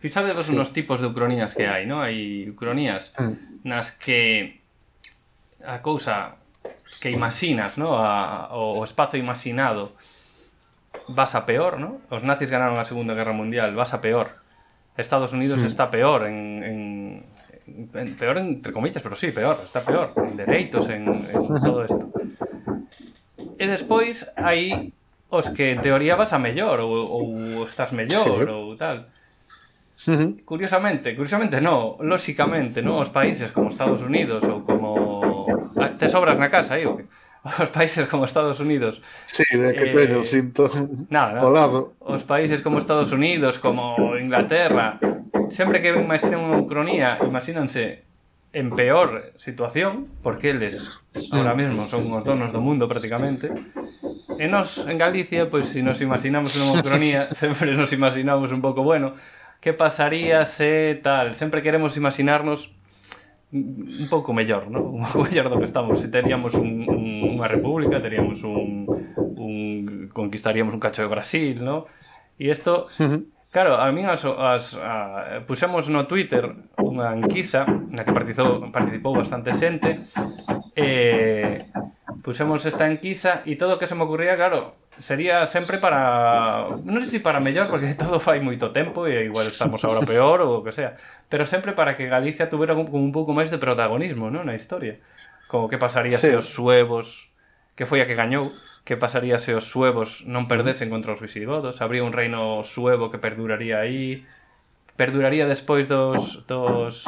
Fixades sí. nos tipos de ucronías que hai, non? Hai ucronías mm. nas que a cousa que imaxinas, no? A, o, o espazo imaxinado vas a peor, no? Os nazis ganaron a Segunda Guerra Mundial, vas a peor. Estados Unidos sí. está peor en, en, en, peor entre comillas, pero sí, peor, está peor en dereitos, en, en todo isto. E despois hai os que en teoría vas a mellor ou, ou estás mellor sí. ou tal. Curiosamente, curiosamente no, lóxicamente, no, os países como Estados Unidos ou como te sobras na casa aí, o que? [LAUGHS] os países como Estados Unidos. Sí, de que eh, teño, sinto nada, nada, [LAUGHS] lado. Os países como Estados Unidos, como Inglaterra, sempre que imaginan unha Ucronía, imagínanse en peor situación, porque eles sí. ahora mesmo son os donos do mundo prácticamente. E nos, en Galicia, pois pues, se si nos imaginamos unha Ucronía, [LAUGHS] sempre nos imaginamos un pouco, bueno, que pasaría se tal, sempre queremos imaginarnos un pouco mellor, ¿no? un pouco [LAUGHS] mellor do que estamos. Se teríamos un, un, unha república, teríamos un, un conquistaríamos un cacho de Brasil, ¿no? E isto, claro, a min as, as a, puxemos no Twitter unha enquisa na que participou, participou bastante xente e pusemos esta enquisa e todo que se me ocurría, claro, sería sempre para non sei se para mellor porque [LAUGHS] todo fai moito tempo e igual estamos agora [LAUGHS] peor o que sea, pero sempre para que Galicia tuvera como un pouco máis de protagonismo, ¿no? na historia. Como que pasaría Sí. se os suevos que foi a que gañou, que pasaría se os suevos non perdesen contra os visigodos, habría un reino suevo que perduraría aí, perduraría despois dos, dos,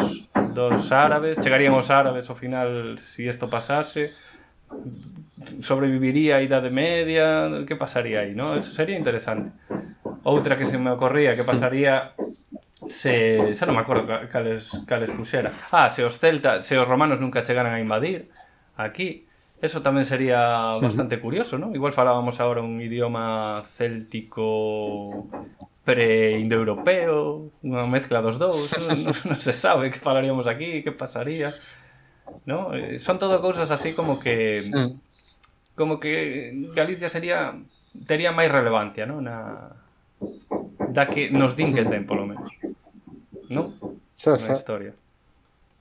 dos árabes, chegarían os árabes ao final se si isto pasase, sobreviviría a Idade Media, que pasaría aí, no? Eso sería interesante. Outra que se me ocorría, que pasaría se, xa non me acordo cales, cales puxera. Ah, se os celtas, se os romanos nunca chegaran a invadir aquí, Eso tamén sería bastante curioso, non? Igual falábamos agora un idioma céltico pre-indoeuropeo, unha mezcla dos dous, non, non se sabe que falaríamos aquí, que pasaría. No? Eh, son todo cousas así como que como que Galicia sería tería máis relevancia, non? Na da que nos din que ten polo menos. Non? Xa, xa. Na historia.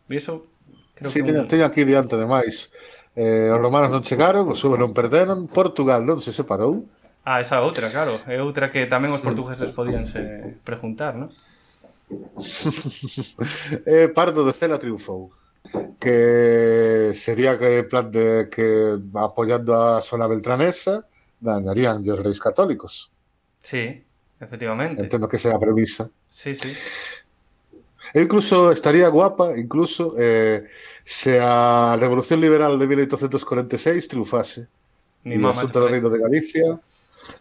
E iso creo sí, que teño, un... teño aquí diante de máis. Eh, os romanos non chegaron, os súberon perderon, Portugal non se separou. Ah, esa outra, claro. É outra que tamén os portugueses podían se preguntar, non? eh, [LAUGHS] Pardo de Cela triunfou que sería que plan de que apoyando a zona beltranesa dañarían os reis católicos. Sí, efectivamente. Entendo que sea premisa. Sí, sí. E incluso estaría guapa, incluso, eh, se a Revolución Liberal de 1846 triunfase. Mi e mamá asunto do Reino eh. de Galicia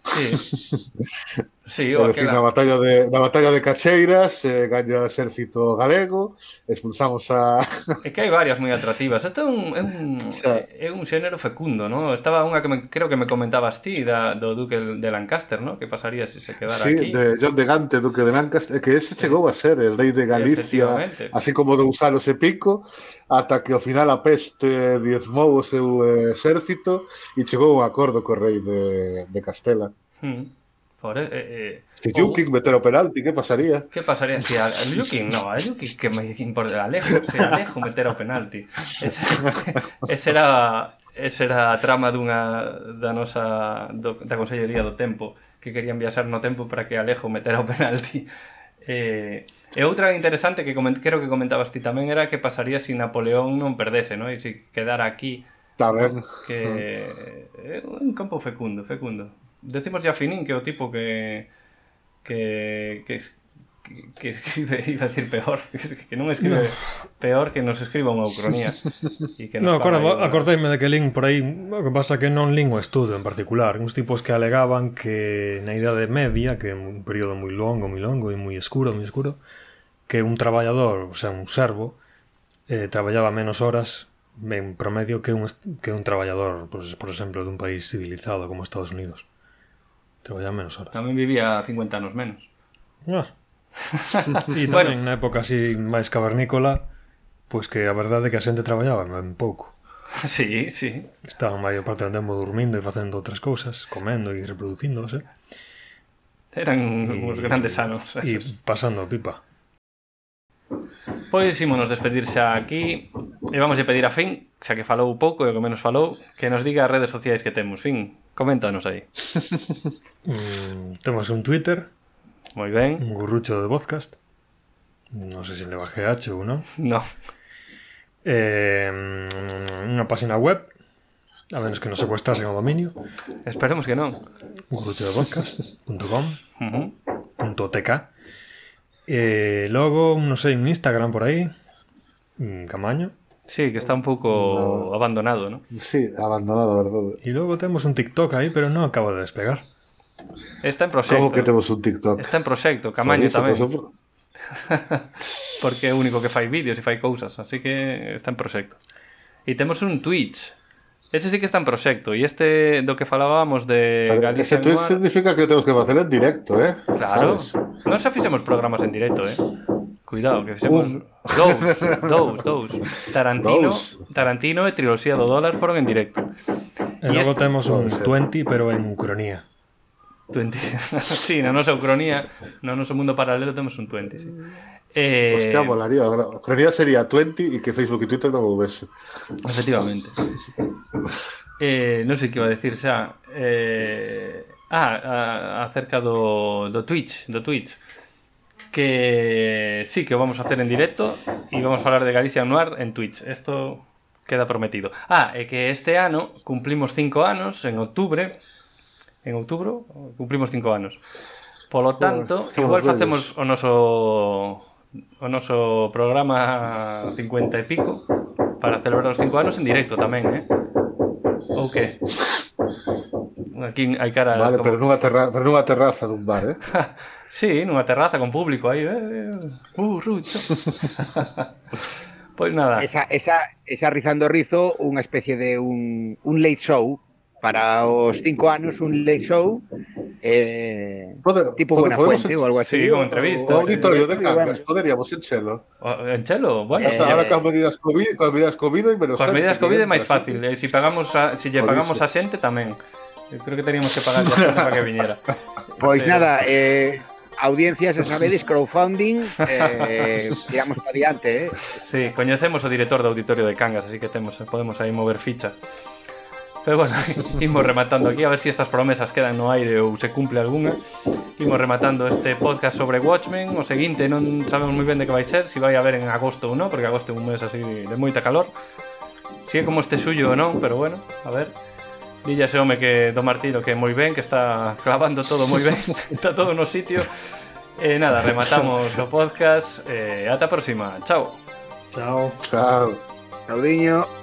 Sí. [LAUGHS] Sí, o decir, na batalla de na batalla de Cacheiras eh, gaña o exército galego expulsamos a [LAUGHS] É que hai varias moi atractivas Este é un, é un, xa. é un xénero fecundo ¿no? Estaba unha que me, creo que me comentabas ti da, do Duque de Lancaster ¿no? Que pasaría se se quedara sí, aquí de John de Gante, Duque de Lancaster Que ese chegou a ser el rei de Galicia Así como de usar ese pico Ata que ao final a peste diezmou o seu eh, exército E chegou a acordo co rei de, de Castela Mm. Por, eh, eh, si Yuki meter o penalti, que pasaría? Que pasaría si a, a Yuki? No, a Yuki que me importa, Alejo, si Alejo meter o penalti. Ese, [LAUGHS] era, esa era a trama dunha da nosa do, da Consellería do Tempo, que querían viaxar no tempo para que Alejo metera o penalti. [LAUGHS] Eh, e outra interesante que coment, creo que comentabas ti tamén era que pasaría se si Napoleón non perdese, no? E se si quedara aquí Tamén. Que é un campo fecundo, fecundo decimos ya Finin, que o tipo que que, que, que escribe, [LAUGHS] iba a decir peor, [LAUGHS] que non escribe no. peor que nos escriba unha ucronía. [LAUGHS] E que no, agora bueno. acordeime de que lin por aí, o que pasa que non lin o estudo en particular, uns tipos que alegaban que na Idade Media, que é un período moi longo, moi longo e moi escuro, moi escuro, que un traballador, o sea, un servo, eh, traballaba menos horas en promedio que un, que un traballador, pues, por exemplo, dun país civilizado como Estados Unidos. Traballaba menos horas. Tamén vivía 50 anos menos. Ah. [LAUGHS] e tamén bueno. na época así máis cavernícola, pois que a verdade é que a xente traballaba ben pouco. [LAUGHS] Sí, sí. Estaban maior parte do tempo dormindo e facendo outras cousas, comendo e reproducíndose. Eran y, uns grandes anos. E pasando a pipa. Pois ímonos despedir xa aquí e vamos a pedir a Fin, xa que falou pouco e o que menos falou, que nos diga as redes sociais que temos. Fin, Coméntanos ahí. Mm, tenemos un Twitter. Muy bien. Un gurrucho de podcast. No sé si le bajé H o no. No. Eh, una página web. A menos que nos secuestrasen el dominio. Esperemos que no. Gurrucho de podcast.com. uh -huh. .tk. Eh, luego, no sé, un Instagram por ahí. Mm, Camaño. Sí, que está un pouco abandonado, ¿no? Sí, abandonado, verdade. E logo temos un TikTok aí, pero non acaba de despegar. Está en proxecto. Como que temos un TikTok? Está en proxecto, Camaño tamén. sobre- [LAUGHS] Porque é o único que fai vídeos e fai cousas, así que está en proxecto. E temos un Twitch. Ese sí que está en proxecto. E este do que falábamos de Ese Noir... significa que temos que facer en directo, eh? Claro. Sabes? Non xa fixemos programas en directo, eh? Cuidado, que fixemos Un... Dous, [LAUGHS] dous, dous. Tarantino, dous. Tarantino e Triloxía do Dólar foron en directo. Eh, e logo este... temos un 20, pero en Ucronía. 20. [LAUGHS] sí, na nosa Ucronía, no noso mundo paralelo temos un 20, sí. Eh... Hostia, molaría. Ucronía sería 20 e que Facebook e Twitter non houvese. ves. Efectivamente. eh, non sei que iba a decir xa. Eh... Ah, a, acerca do, do Twitch, do Twitch que sí, que vamos a hacer en directo e vamos a falar de Galicia Noir en Twitch. Esto queda prometido. Ah, e que este ano cumplimos 5 anos en outubro. En outubro cumplimos 5 anos. Polo tanto, Joder, igual facemos o noso o noso programa 50 e pico para celebrar os 5 anos en directo tamén, eh? Ou que? Aquí hai cara Vale, como... pero nunha terra... pero nunha terraza dun bar, eh? [LAUGHS] sí, nunha terraza con público aí, eh? Uh, rucho. pois [LAUGHS] nada. Esa, esa, esa rizando rizo, unha especie de un, un late show para os cinco anos, un late show eh, Pode, tipo pode- Buena Fuente ou algo así. Sí, como o- entrevista. O o- auditorio de Cangas, poderíamos enchelo. O- En chelo, bueno, Hasta Eh, ahora con medidas COVID, con medidas COVID e menos xente, medidas COVID é máis fácil, e se pagamos a, se lle pagamos a xente tamén. Eu creo que teríamos que pagar para que viñera. Pois Pero- nada, eh, audiencias, xa sabedes, [LAUGHS] crowdfunding, eh, [LAUGHS] tiramos para adiante. Eh. Sí, coñecemos o director do auditorio de Cangas, así que temos, podemos aí mover ficha. Pero bueno, [LAUGHS] imos rematando aquí a ver si estas promesas quedan no aire ou se cumple algunha. Imos rematando este podcast sobre Watchmen. O seguinte non sabemos moi ben de que vai ser, se si vai haber en agosto ou non, porque agosto é un mes así de moita calor. Sigue como este suyo ou non, pero bueno, a ver. Dille a ese home que do Martino que é moi ben, que está clavando todo moi ben, [LAUGHS] está todo no sitio. E nada, rematamos o podcast. E ata a próxima. Chao. Chao. Chao. Saudiño.